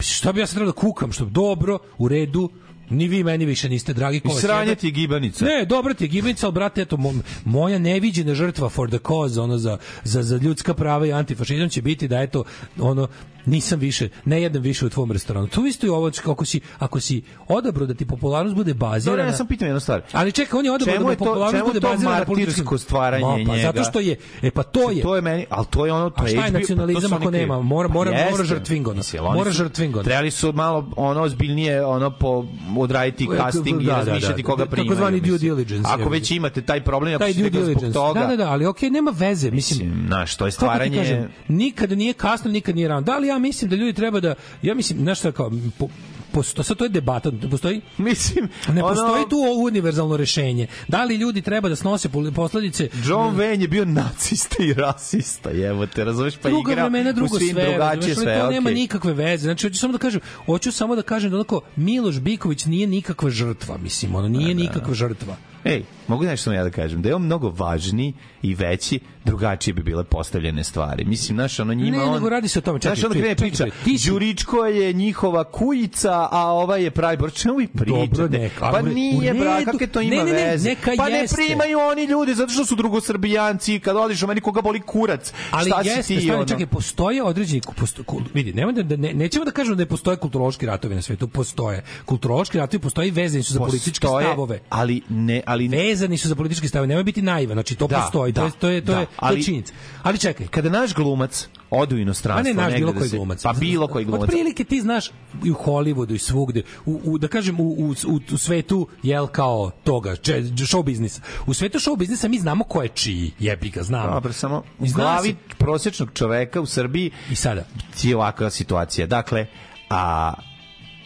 Šta bi ja sad trebao da kukam, što dobro, u redu, Ni vi meni više niste dragi kovač. sranje ti gibanica. Ne, dobro ti gibanica, al brate, eto moja neviđena žrtva for the cause, ono za, za, za ljudska prava i antifašizam će biti da eto ono nisam više, ne jedem više u tvom restoranu. Tu isto i ovo, kako si, ako si odabro da ti popularnost bude bazirana... Dobro, ja sam pitan jednu stvar. Ali čekaj, on je odabro da je to, popularnost bude bazirana na političkom... stvaranje Ma, pa, njega? Zato što je, e pa to je... To je meni, ali to je ono... To A šta je pa nacionalizam ako krivi. nema? Mora, mora, pa mora žrtvingona. Mora žrtvingona. Trebali su malo ono ozbiljnije ono po odraditi da, da, casting da, i da. razmišljati da, koga primaju. Takozvani due diligence. Ako već imate taj problem, ako ste ga zbog toga... Da, da, da, ali okej, okay, nema veze. Mislim, znaš, to je stvaranje... Kažem, nikad nije kasno, nikad nije rano. Da li ja mislim da ljudi treba da... Ja mislim, znaš šta, kao, po, posto, sad to je debata, ne postoji, Mislim, ne ono... postoji tu univerzalno rešenje. Da li ljudi treba da snose posledice? John Wayne je bio nacista i rasista, jevo te, razumeš, pa Druga igra vremena, drugo u svim sve, drugačije sve, to okay. nema nikakve veze. Znači, hoću samo da kažem, hoću samo da kažem da onako, Miloš Biković nije nikakva žrtva, mislim, ono, nije da, da. nikakva žrtva. Ej, mogu nešto ja da kažem, da je on mnogo važni i veći, drugačije bi bile postavljene stvari. Mislim, znaš, ono njima... Ne, on, nego radi se o tome, čekaj, znaš, ono krene priča, ti si... Đuričko je njihova kujica, a ova je Prajbor. Čemu vi pričate? Dobro, neka, pa nije, bra, kakve to ima ne, ne, ne, veze? Neka pa ne jeste. primaju oni ljudi, zato što su drugosrbijanci, kad odiš u meni koga boli kurac. Ali šta jeste, si ti, stvarno, ono? čekaj, postoje određeni... Posto, kul, vidi, nemoj da-, da, ne, nećemo da kažemo da ne postoje kulturološki ratovi na svetu, postoje. Kulturološki ratovi postoje i vezani su za političke stavove. Ali ne, ali ne, vezani su za politički stav, nema biti naivan, znači to da, postoji, da, to je to je to da, je, to je činjenica. Ali čekaj, kada naš glumac ode u inostranstvo, ne naš bilo da koji glumac. Pa bilo koji glumac. Otprilike ti znaš i u Hollywoodu i svugde, u, u da kažem u, u, u, u svetu jel kao toga, če, show biznisa. U svetu show biznisa mi znamo ko je čiji, jebi ga, znamo. Dobro, samo u glavi se... prosečnog čoveka u Srbiji i sada ti je ovakva situacija. Dakle, a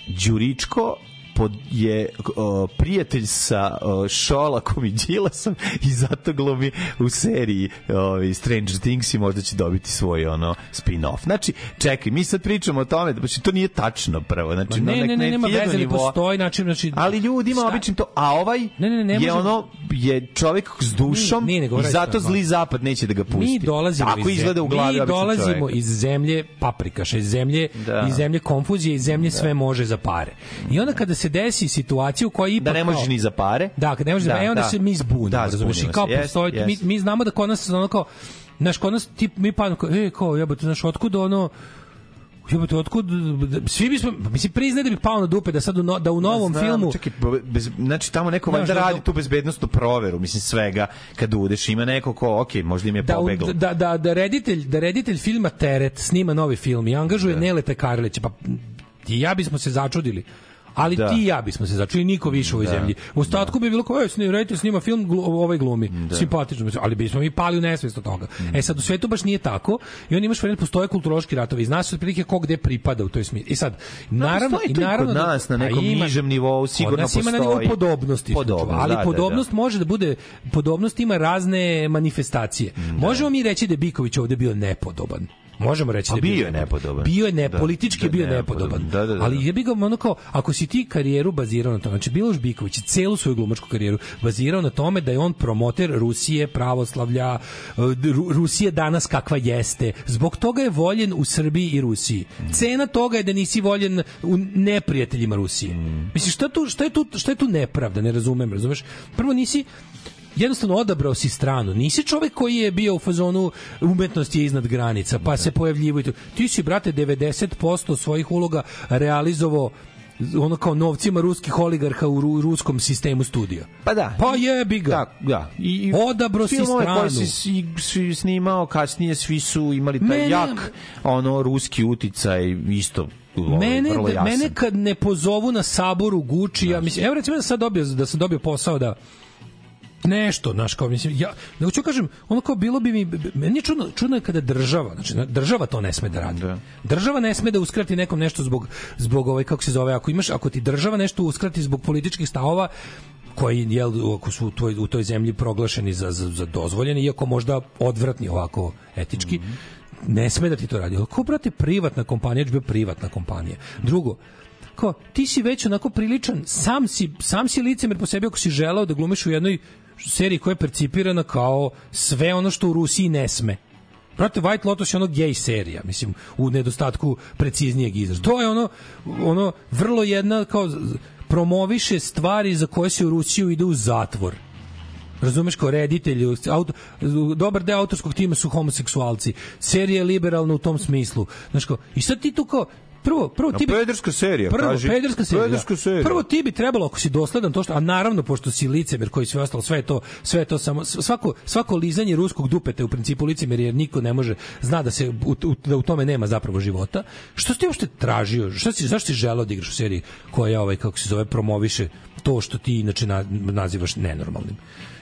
Đuričko pod, je o, prijatelj sa o, Šolakom i Đilasom i zato glumi u seriji o, Stranger Things i možda će dobiti svoj ono spin-off. Znači, čekaj, mi sad pričamo o tome, znači, to nije tačno prvo. Znači, Ma ne, ne, ne, ne, nema veze, ne postoji način. Znači, ali ljudi ima obično to, a ovaj ne, ne, ne, je ono, je čovjek s dušom nije, nije, i zato zli zapad neće da ga pusti. Mi dolazimo Tako iz izgleda u glavi Mi dolazimo iz zemlje paprikaša, iz zemlje, da. iz zemlje konfuzije, iz zemlje da. sve može za pare. I onda kada se desi situacija u kojoj da ipak da ne možeš ni za pare. Da, kad ne možeš, da, da, onda da. se mi zbunimo, da, razumeš, i kao yes, postoji, yes. mi, mi znamo da kod nas ono kao, naš kod nas tip, mi pa, e, kao, jebote, znaš, otkud ono, Jebote, otkud svi bismo pa mislim priznaj da bi pao na dupe da sad u no, da u novom znam, filmu čekaj, bez, znači tamo neko valjda da, radi da. tu bezbednosnu proveru, mislim svega kad udeš ima neko ko okej, možda im je da, pobeglo. Da, da, da reditelj, da reditelj filma Teret snima novi film i angažuje da. Neleta Karlića, pa i ja bismo se začudili Ali da. ti i ja bismo se začuli, niko više u ovoj da. zemlji. U da. ostatku da. bi bilo kao, ne radite s njima film, glu, ovaj glumi. Da. Simpatično, ali bismo mi pali u nesvest od toga. Mm. E sad, u svetu baš nije tako i on imaš vremena, postoje kulturoški ratovi. Znaš se otprilike ko gde pripada u toj smisli. I sad, da, naravno, da, i naravno... Kod nas na nekom ima, nižem nivou sigurno postoji. ima na nivou podobnosti. Podobno, ali da, da podobnost da, da. može da bude, podobnost ima razne manifestacije. Da. Možemo mi reći da je Biković ovde bio nepodoban. Možemo reći da bio, bio je nepodoban. Bio je ne, da, politički da, bio nepodoban. Da, da, da, ali da. je bi ga ono kao ako si ti karijeru bazirao na tome, znači Miloš Biković celu svoju glumačku karijeru bazirao na tome da je on promoter Rusije, pravoslavlja, eh, Rusije danas kakva jeste. Zbog toga je voljen u Srbiji i Rusiji. Cena toga je da nisi voljen u neprijateljima Rusije. Mm. Mislim šta tu šta je tu šta je tu nepravda, ne razumem, razumeš? Prvo nisi jednostavno odabrao si stranu. Nisi čovek koji je bio u fazonu umetnosti je iznad granica, pa se pojavljivo i to. Ti si, brate, 90% svojih uloga realizovao ono kao novcima ruskih oligarha u ruskom sistemu studija. Pa da. Pa jebi ga. Da, da. I, i Odabro si stranu. Koji si, si snimao kasnije, svi su imali taj Mene... jak ono ruski uticaj isto ovaj, mene, mene kad ne pozovu na saboru Guči, ja da. mislim, evo recimo da sam dobio, da sam dobio posao da nešto, znaš, kao, mislim, ja, da hoću da kažem, ono kao bilo bi mi, meni je čudno, čudno je kada država, znači, država to ne sme da radi. Da. Država ne sme da uskrati nekom nešto zbog, zbog ovaj, kako se zove, ako imaš, ako ti država nešto uskrati zbog političkih stavova, koji jel, ako su u toj, u toj zemlji proglašeni za, za, za dozvoljeni, iako možda odvratni ovako etički, mm -hmm. ne sme da ti to radi. Ako, kao, brate, privatna kompanija, znači, bio privatna kompanija. Drugo, kao, ti si već onako priličan, sam si, sam si licemer po sebi ako si želao da glumiš u jednoj seriji koja je percipirana kao sve ono što u Rusiji ne sme. Brate, White Lotus je ono gej serija, mislim, u nedostatku preciznijeg izraza. To je ono, ono vrlo jedna, kao, promoviše stvari za koje se u Rusiju ide u zatvor. Razumeš kao reditelj, auto, dobar deo autorskog tima su homoseksualci. Serija je liberalna u tom smislu. Znaš kao, i sad ti tu kao, prvo, prvo ti bi... Pederska serija, prvo, kaži. Pederska serija, pederska serija. Prvo ti bi trebalo, ako si dosledan to što... A naravno, pošto si licemer koji sve ostalo, sve to, sve to samo... Svako, svako lizanje ruskog dupeta u principu licemer, jer niko ne može, zna da se u, u, da u tome nema zapravo života. Što si ti uopšte tražio? Šta si, zašto si želeo da igraš u seriji koja, ovaj, kako se zove, promoviše to što ti inače na, nazivaš nenormalnim?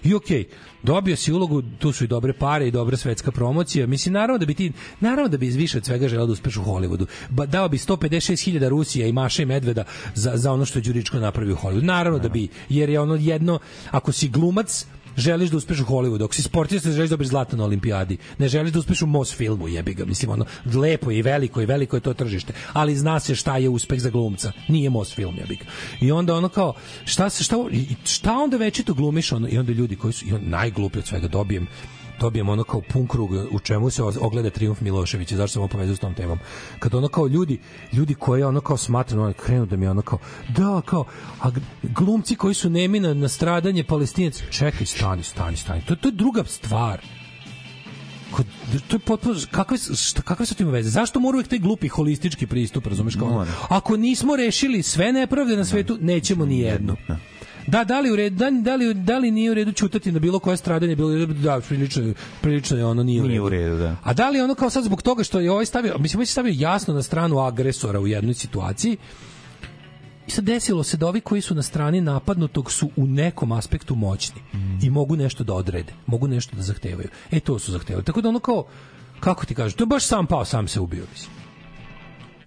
I okej, okay, dobio si ulogu, tu su i dobre pare i dobra svetska promocija. Mislim, naravno da bi ti, naravno da bi iz više od svega želeo da uspeš u Hollywoodu. Ba, dao bi 156.000 Rusija i Maša i Medveda za, za ono što je Đuričko napravio u Hollywoodu. Naravno da bi, jer je ono jedno, ako si glumac, želiš da uspeš u Hollywoodu, dok si sportista, želiš da dobiješ zlato na olimpijadi. Ne želiš da uspeš u Mos filmu, jebi ga, mislim ono, lepo je i veliko i veliko je to tržište, ali zna se šta je uspeh za glumca. Nije Mos film, jebi ga. I onda ono kao šta se šta šta onda večito glumiš ono i onda ljudi koji su i on najgluplji od svega dobijem dobijem ono kao pun krug u čemu se ogleda triumf Miloševića, zašto sam opovezao s tom temom. Kad ono kao ljudi, ljudi koji ono kao smatraju ono krenu da mi ono kao, da, kao, a glumci koji su nemi na, na stradanje palestinaca, čekaj, stani, stani, stani, to, to je druga stvar kod, to je potpuno kakve šta kakve su ima veze zašto mora uvek taj glupi holistički pristup razumeš kao ako nismo rešili sve nepravde na svetu nećemo ni jednu Da, da li, u redu, da, da, li, da li nije u redu čutati na bilo koje stradanje, bilo da, prilično, prilično je ono nije u redu. Nije u redu da. A da li ono kao sad zbog toga što je ovaj stavio, mislim, ovaj stavio jasno na stranu agresora u jednoj situaciji, I sad desilo se da ovi koji su na strani napadnutog su u nekom aspektu moćni mm. i mogu nešto da odrede, mogu nešto da zahtevaju. E, to su zahtevali. Tako da ono kao, kako ti kažeš, to je baš sam pao, sam se ubio, mislim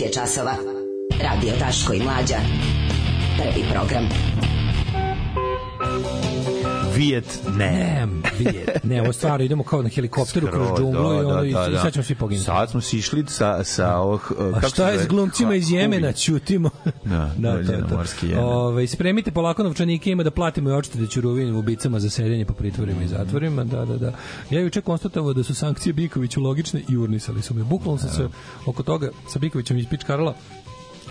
9 je časova. Radio Taško i Mlađa. Prvi program. Vijet, ne. Ne, vijet, ne, stvarno idemo kao na helikopteru Skoro, kroz džunglu da, i, ono, da, da, i sad ćemo svi poginuti. Sad smo sišli sa, sa ovog... A šta je s glumcima iz Jemena, čutimo? Da, da, da, da. da. Ove, ovaj, spremite polako novčanike, ima da platimo i odštete ruvinim ubicama za sedenje po pritvorima i zatvorima. Da, da, da. Ja juče konstatovao da su sankcije Bikoviću logične i urnisali su me. Bukvalno sam da. se oko toga sa Bikovićem ispičkarala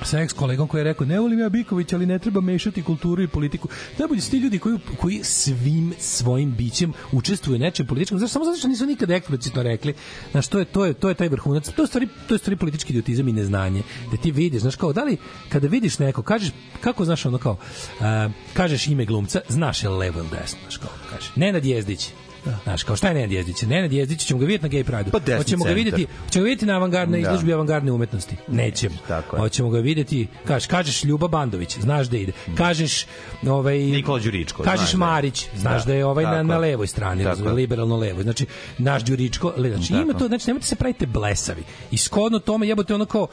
sa ex kolegom koji je rekao ne volim ja Biković, ali ne treba mešati kulturu i politiku. Da su ti ljudi koji, koji svim svojim bićem učestvuju u nečem političkom, zašto samo zato što nisu nikada eksplicitno rekli. Na što je to je to je taj vrhunac. To je stvari to je stvari politički idiotizam i neznanje. Da ti vidiš, znaš kao da li kada vidiš neko kažeš kako znaš ono kao uh, kažeš ime glumca, znaš je levo ili desno, znaš kao kažeš. Nenad Jezdić, Da. Znaš, kao šta je Nenad Jezdić? Nenad Jezdić ćemo ga videti na Gay Prideu. Pa desni Hoćemo ga videti, ćemo ga vidjeti na avangardnoj da. izložbi avangardne umetnosti. Nećemo. Tako je. Hoćemo ga videti, kažeš, kažeš Ljuba Bandović, znaš da ide. Kažeš ovaj Nikola Đuričko. Kažeš znaš da Marić, znaš da, da je ovaj tako. na, na levoj strani, razumije, liberalno levo. Znači, naš Đuričko, znači tako. Da, ima to, znači nemojte se pravite blesavi. I tome jebote ono kao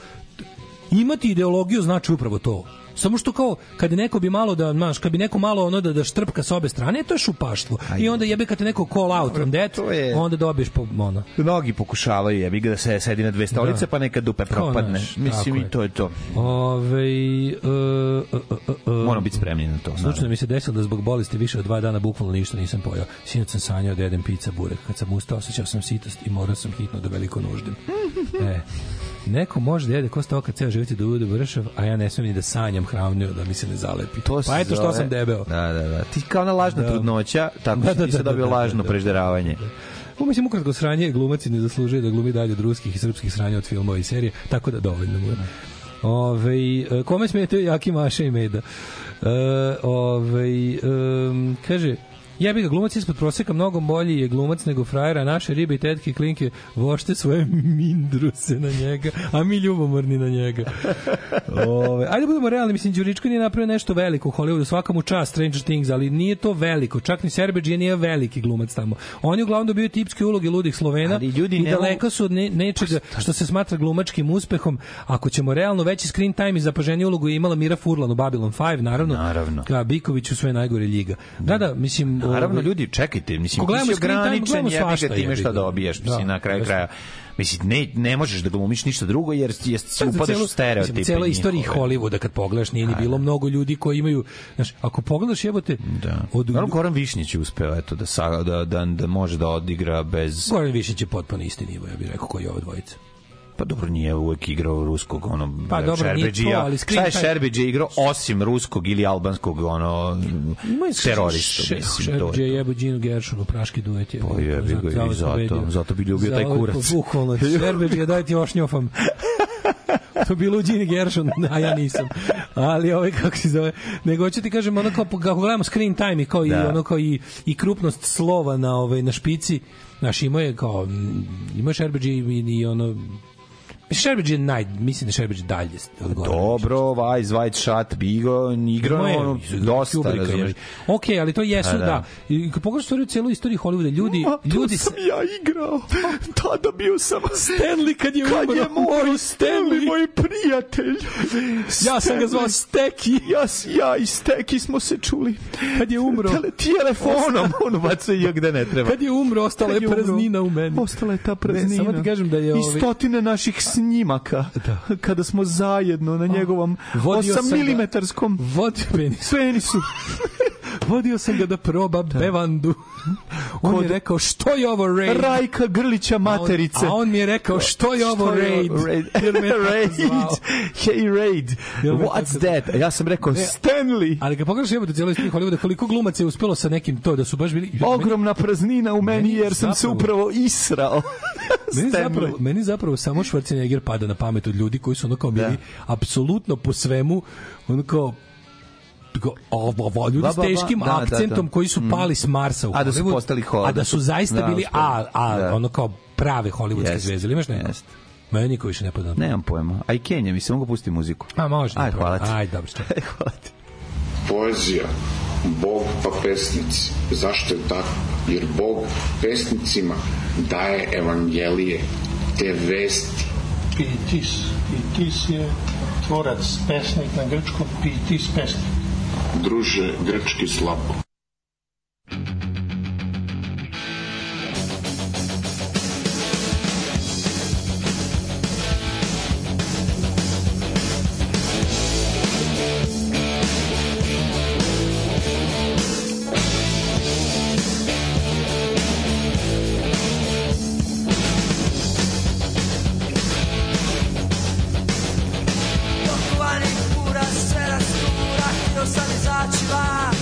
imati ideologiju znači upravo to Samo što kao kad neko bi malo da, znaš, kad bi neko malo ono da da štrpka sa obe strane, to je šupaštvo. I onda jebe kad te neko call out on that, je... onda dobiješ po ono. Mnogi pokušavaju jebi ga da se sedi na dve stolice, da. pa neka dupe propadne. Naš, Mislim i to je to. Ove, uh, uh, uh, uh, biti spremni na to. Slučajno mi se desilo da zbog bolesti više od dva dana bukvalno ništa nisam pojao. Sinoć sam sanjao da jedem pizza burek. Kad sam ustao, osećao sam sitost i morao sam hitno do da veliko nuždim. e. Neko može da jede ko stoka ceo život i da ujude vršav, a ja ne smem ni da sanjam hranu da mi se ne zalepi. To pa eto što sam debeo. Da, da, da. Ti kao na lažna da. trudnoća, tako da, da, da, ti se da, da, dobio da, da, lažno da. prežderavanje. Da, U mislim ukratko sranje glumac ne zaslužuje da glumi dalje od ruskih i srpskih sranja od filmova i serije, tako da dovoljno mu je. Ove, e, kome smetaju Jaki Maša i Meda? E, ove, um, kaže, Ja bih ga, glumac ispod proseka mnogo bolji je glumac nego frajera, naše ribe i tetke klinke vošte svoje mindruse na njega, a mi ljubomorni na njega. Ove, ajde budemo realni, mislim, Đuričko nije napravio nešto veliko u Hollywoodu, svakamu mu čast Stranger Things, ali nije to veliko, čak ni Serbeđija nije veliki glumac tamo. On je uglavnom dobio tipske uloge ludih Slovena ali ljudi i daleko su od ne, nečega pa što se smatra glumačkim uspehom. Ako ćemo realno veći screen time i zapaženiju ulogu je imala Mira Furlan u Babylon 5, naravno. Naravno. Ka Biković u sve najgore ljiga. Da, da, mislim, da naravno ljudi čekajte, mislim ti si ograničen, ja ga time šta da da, mislim na kraju kraja. Mislim, ne, ne možeš da glumiš ništa drugo jer jest si upadaš u stereotipe. Mislim, cela istorija Hollywooda kad pogledaš nije ni bilo mnogo ljudi koji imaju, znaš, ako pogledaš jebote... Da. Od... Naravno, Goran Višnjić je uspeo eto, da, da, da, da može da odigra bez... Goran Višnjić je potpuno isti nivo, ja bih rekao, koji je ova dvojica pa dobro nije uvek igrao ruskog ono pa dobro Šerbeđija ali skrin, šta je Šerbeđija igrao osim ruskog ili albanskog ono terorista mislim Šerbeđija je jebo Đinu Gershonu praški duet je pa jebi ga i zato zato bi ljubio taj kurac bukvalno Šerbeđija daj ti još to bilo u Gini Gershon, a da, ja nisam. Ali ovaj kako se zove, nego hoću ti kažem ono kao kako gledamo screen time i kao da. i ono kao i, i krupnost slova na ovaj na špici, naš ima je kao ima Šerbeđi i, i ono Šerbeđ je naj, mislim da Šerbeđ dalje odgovara. Dobro, Vajs, Vajt, Shot, Bigo, igrao je ono dosta, razumiješ. Ok, ali to jesu, A, pa da. da. I kad pogledaš u celu istoriju Hollywooda, ljudi... Ma, ljudi sam se... ja igrao, tada bio sam... Stanley kad je umro. Kad je moj Stanley, moj prijatelj. Stanley. Ja sam ga zvao Steki. Ja, ja i Steki smo se čuli. Kad je umro... Tele, telefonom, on baca i gde ne treba. Kad je umro, ostala je, je praznina u meni. Ostala je ta praznina. Ne, samo ti kažem da je... I stotine naših snimaka snimaka da. kada smo zajedno na njegovom 8 mm penisu. penisu. Vodio sam ga da proba da. bevandu. On Kod... je rekao, što je ovo raid? Rajka Grlića materice. A on, a on mi je rekao, što je ovo raid? raid? raid. Hey raid. What's that? ja sam rekao, ne, Stanley. Ali kad pogledaš jebote cijelo iz tih Hollywooda, koliko glumaca je uspelo sa nekim to, da su baš bili... Ogromna praznina u meni, meni jer sam se upravo israo. meni, zapravo, meni zapravo samo Schwarzenegger pada na pamet od ljudi koji su ono kao da. bili da. apsolutno po svemu, ono kao ovo, ovo, ljudi ba, ba, s teškim da, akcentom da, da. koji su mm. pali s Marsa u Hollywood. A da su postali Hollywoodu. A da su zaista da, bili A, A, da. ono kao prave hollywoodske yes. zvezde. imaš neko? Yes. Meni niko više ne pada. Nemam pojma. A i Kenja, mi se mogu pustiti muziku. A može. Aj, hvala ti. Aj, dobro što. Aj, hvala ti. Poezija. Bog pa pesnici. Zašto je tako? Jer Bog pesnicima daje evangelije, te vesti. Pitis. Pitis je tvorac, pesnik na grčkom, pitis pesnik druže grčki slabo. baciva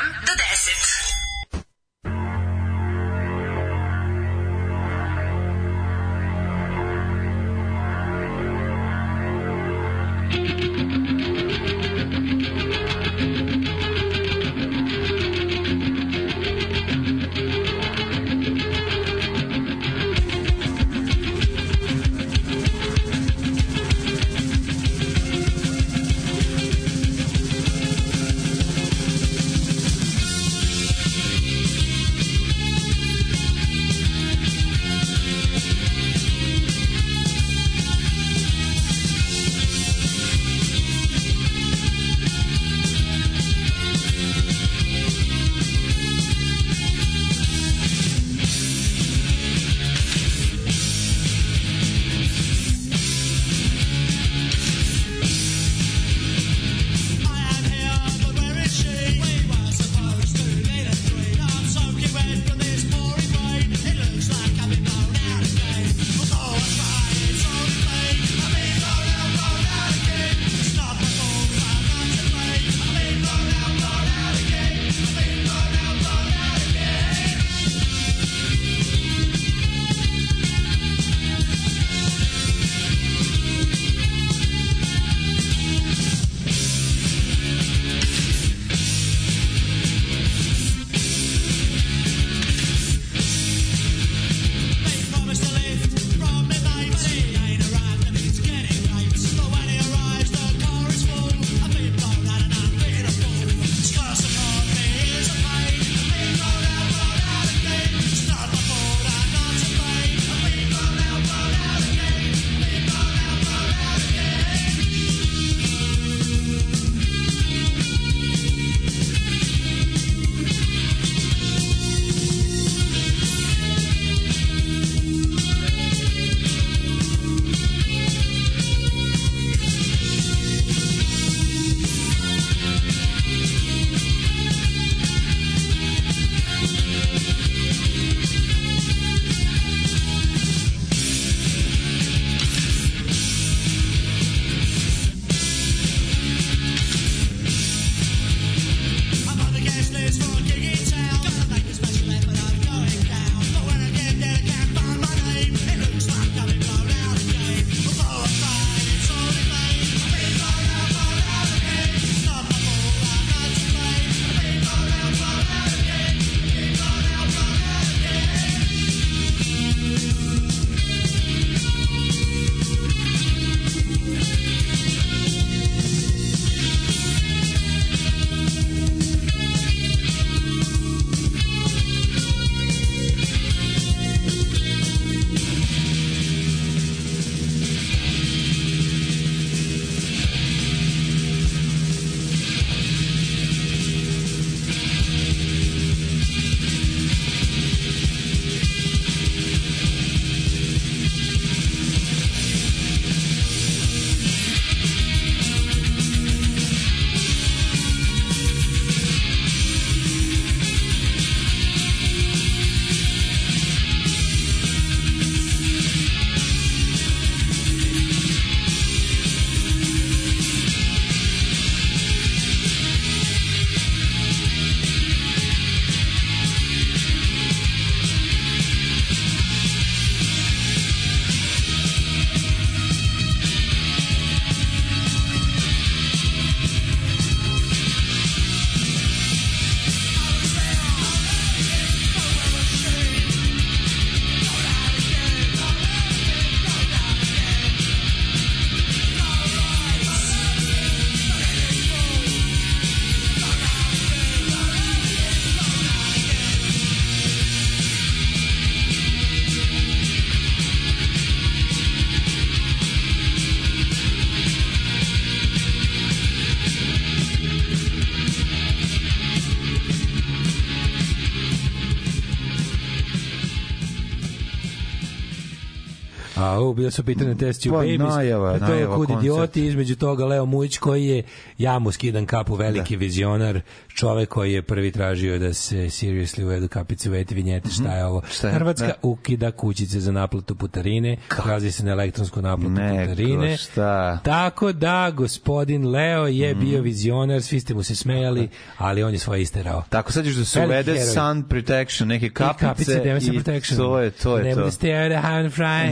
ovo bilo su pitanje testi u pa, Babies, najava, to je kud idioti, između toga Leo Mujić koji je, ja mu skidam kapu, veliki da. vizionar, čovek koji je prvi tražio da se seriously uvedu kapice, uvedite vinjete, šta mhm. je ovo? Šta je? Hrvatska ne. Da. ukida kućice za naplatu putarine, razi se na elektronsku naplatu Neko, putarine. Šta? Tako da, gospodin Leo je mm. bio vizionar, svi ste mu se smejali, ali on je svoje isterao. Tako sad ćeš da se uvede sun protection, neke kapice. I kapice, i protection. To je, to je ne to. Ne out of hand fry.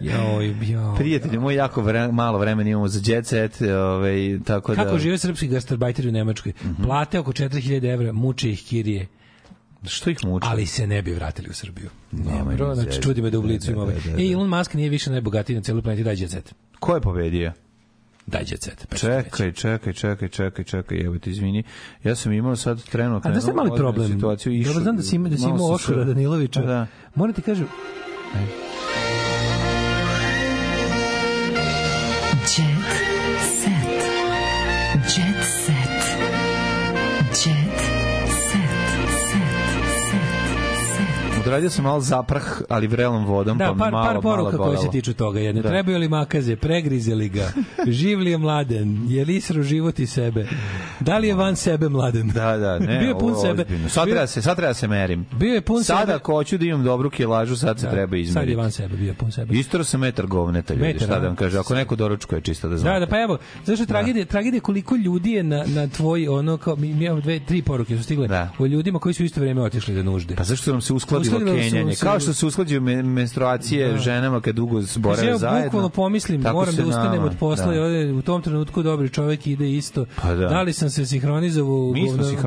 Joj, joj. Prijatelji, moj jako vre, malo vremena imamo za jet set, ovaj, tako da... Kako žive srpski gastarbajteri u Nemačkoj? Mm -hmm. Plate oko 4000 evra, muče ih kirije. Što ih muče? Ali se ne bi vratili u Srbiju. Nema Dobro, znači čudi me da u Blicu ima ovaj. Da, da, da. E, da. Elon Musk nije više najbogatiji na celoj planeti, daj jet set. Ko je pobedio? daj djecet. Pa čekaj, čekaj, čekaj, čekaj, čekaj, evo ti izvini. Ja sam imao sad trenutno... A da ste mali problem? Situaciju, išu, Dobro, znam da si imao, da si imao Oskara Danilovića. Da. Moram ti kažem... Ajde. Odradio sam malo zaprah, ali vrelom vodom, da, pa par, malo, par poruka malo koje se tiču toga. Jedne, da. trebaju li makaze, pregrizeli ga, živ li je mladen, je li isro život i sebe, da li je van sebe mladen? Da, da, ne, Bio je pun ovo, sebe. Sad, treba se, sad treba se merim. Bio je pun Sada, sebe. Sada, ako da imam dobru kilažu, sad da, se treba izmeriti. Sad je van sebe, bio pun sebe. Istro se metar govneta, ljudi, metar, šta da vam kaže, ako neko doručkuje, čisto da, da znate. Da, da, pa evo, zašto da. tragedije, tragedija koliko ljudi je na, na tvoj, ono, kao, mi, mi dve, tri poruke su stigle da. o ljudima koji su isto vreme otišli da nužde. Pa zašto nam se uskladi dugo kenjanje. Kao što se usklađuju menstruacije da. ženama kad dugo zborave ja, zajedno. Ja bukvalno pomislim, moram da ustanem od posla da. i u tom trenutku dobri čovjek ide isto. Pa da. da li sam se sinhronizovao u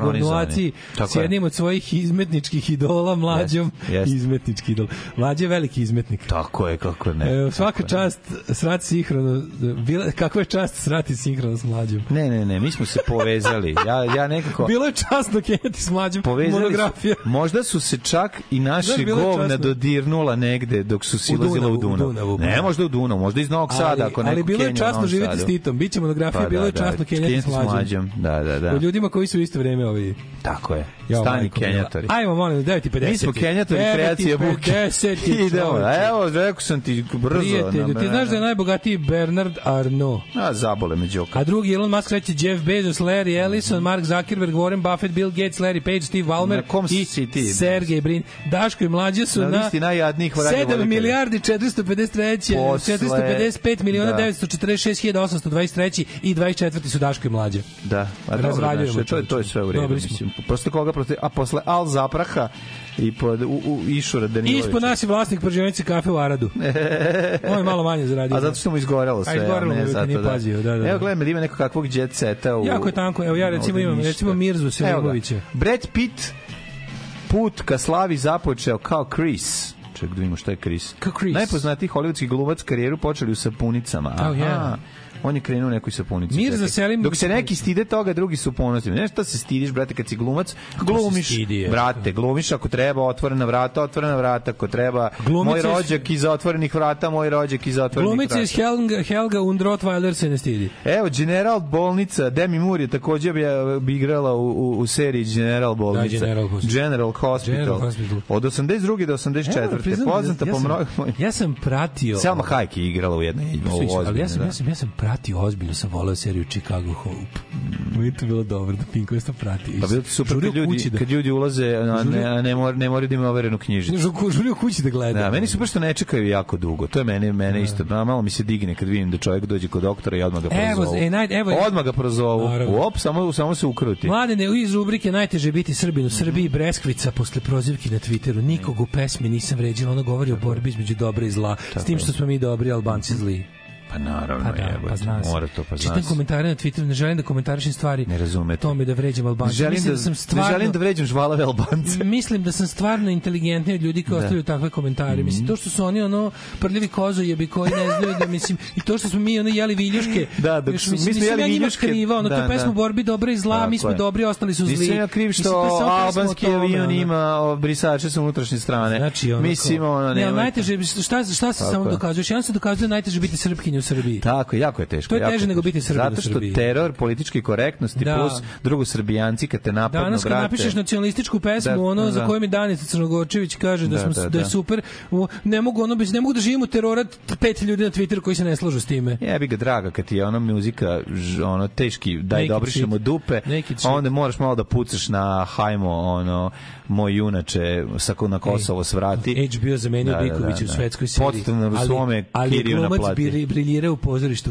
govnulaciji s jednim od svojih izmetničkih idola, mlađom yes, yes. izmetnički idol. Mlađe je veliki izmetnik. Tako je, kako ne. E, svaka čast srati sinhrono, bila, kakva je čast srati sinhrono s mlađom? Ne, ne, ne, mi smo se povezali. Ja, ja nekako... Bilo je časno kenjati s mlađom povezali monografija. Su, možda su se čak i naš naši govna dodirnula negde dok su silazila u Dunav. U Dunavu ne, možda u Dunavu, možda iz Novog Sada. Ako ali bilo je časno živjeti s Titom, bit će monografija, pa bilo je da, časno da, kenjati s mlađom. Da, da, da. O ljudima koji su isto vreme ovi. Tako je. Stani Kenjatori. Ajmo, molim, 9.50. Mi smo Kenjatori kreacije buke. 9.50. Idemo, evo, rekao sam ti brzo. Prijatelju, ti znaš da je najbogatiji Bernard Arnault. A, zabole me Đoka. A drugi, Elon Musk reći Jeff Bezos, Larry Ellison, Mark Zuckerberg, Warren Buffett, Bill Gates, Larry Page, Steve Ballmer i Sergej Brin. Daško i mlađe su na, listi najjadnijih 7 milijardi 453, 455 miliona 946 da. 823 i 24 su Daško i mlađe. Da, a dobro, to, je, to je sve u redu. Prosto koga posle, a posle Al Zapraha i pod u, u Išura Danilović. Ispod nas je vlasnik pržionice kafe u Aradu. On je malo manje zaradio. A da. zato što mu izgorelo sve. A izgorelo mu nije da. pazio. Da, da, Evo da. gledam, da ima neko kakvog jet seta. U, jako je tanko. Evo ja recimo imam, recimo Mirzu Selimovića. Brad Pitt put ka slavi započeo kao Chris Ček, da vidimo šta je Chris. Kao Chris. Najpoznatiji hollywoodski glumac karijeru počeli u sapunicama. Aha. Oh, yeah. On je krenuo neku sapunicu. Mir za Selim. Dok se neki stide toga, drugi su ponosni. Znaš šta se stidiš, brate, kad si glumac? Glumiš, stidi, brate, glumiš ako treba, otvorena vrata, otvorena vrata, ako treba. Glumice moj rođak iz otvorenih vrata, moj rođak iz otvorenih glumice vrata. Glumice iz Helga, Helga Undrottweiler se ne stidi. Evo, General Bolnica, Demi Moore je takođe bi, bi igrala u, u, u seriji General da, Bolnica. Da, General Hospital. General Hospital. General Hospital. Od 82. do 84. Evo, da- poznata ja, ja, ja, po mnogo... Ja sam pratio... Selma Hayek je igrala u jednoj... Ali ja sam, da. ja sam, ja sam pratio pratio ozbiljno, sam voleo seriju Chicago Hope. Mi mm. to bilo dobro da Pinko isto prati. Pa bilo super kad ljudi, da, kad ljudi ulaze, a ne, a ne, mor, ne moraju da imaju overenu knjižicu. Žurio kući da gleda. Da, meni super što ne čekaju jako dugo. To je mene, mene da. isto. Da, malo mi se digne kad vidim da čovjek dođe kod doktora i odmah ga prozovu. Evo, e, naj, evo, odmah ga prozovu. Naravno. Op, samo, samo se ukruti. Mladene, iz rubrike najteže biti Srbin u mhm. Srbiji, mm Breskvica posle prozivki na Twitteru. Nikog u pesmi nisam vređila, ona govori o borbi između dobra i zla. S tim što smo mi dobri, Albanci zli. Pa naravno, pa, da, jebote, pa zna mora to pa Čitam komentare na Twitteru, ne želim da komentarišem stvari. Ne razumete. To mi da vređam Albance. Ne želim da, da, sam stvarno, ne želim da vređam žvalave Albance. mislim da sam stvarno inteligentniji od ljudi koji da. ostavljaju takve komentare. Mm. Mislim, to što su oni ono prljavi kozojebi koji ne znaju da mislim i to što smo mi ono jeli viljuške. Da, dok su, mislim, mi smo jeli ja viljuške. Kriva, ono, da, to je da, pesma da. borbi dobra i zla, Tako mi smo je. dobri, ostali su zli. Nisam ja kriv što albanski avion ima brisače sa unutrašnje strane. Znači, ono, mislim, ono, ne, najteže, šta, šta se samo dokazuješ? Jedan se dokazuje najteže biti srpkinja u Srbiji. Tako, jako je teško. To je teže nego biti Srbin Zato što teror, politički korektnosti da. plus drugo srbijanci kad te napadnu, Danas kad napišeš nacionalističku pesmu, da, ono da. za koje mi Danica Crnogorčević kaže da, da, smo, da, da. je da. super, ne mogu, ono, ne mogu da živimo terora pet ljudi na Twitteru koji se ne slažu s time. Ja Jebi ga draga, kad ti je ono muzika, ono, teški, daj da obrišemo dupe, onda moraš malo da pucaš na hajmo, ono, moj junače sa na e, Kosovo svrati. HBO zamenio da, da, da, da. u da. svetskoj seriji. Potstavno u svome Kiriju na Ali glumac tanjire u pozorištu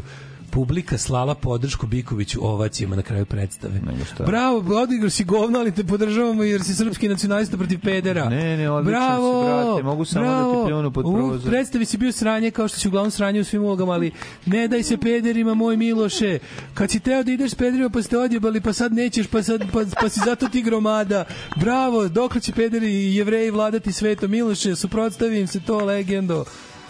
publika slala podršku Bikoviću ovacijama na kraju predstave. Bravo, odigru si govno, ali te podržavamo jer si srpski nacionalista protiv pedera. Ne, ne, odlično bravo, si, brate, mogu samo bravo. da ti pljunu pod prozor. U predstavi si bio sranje, kao što si uglavnom sranje u svim ulogama, ali ne daj se pederima, moj Miloše. Kad si teo da ideš s pederima, pa ste odjebali, pa sad nećeš, pa, sad, pa, pa si zato ti gromada. Bravo, dok će pederi i jevreji vladati svetom, Miloše, suprotstavim se to legendo.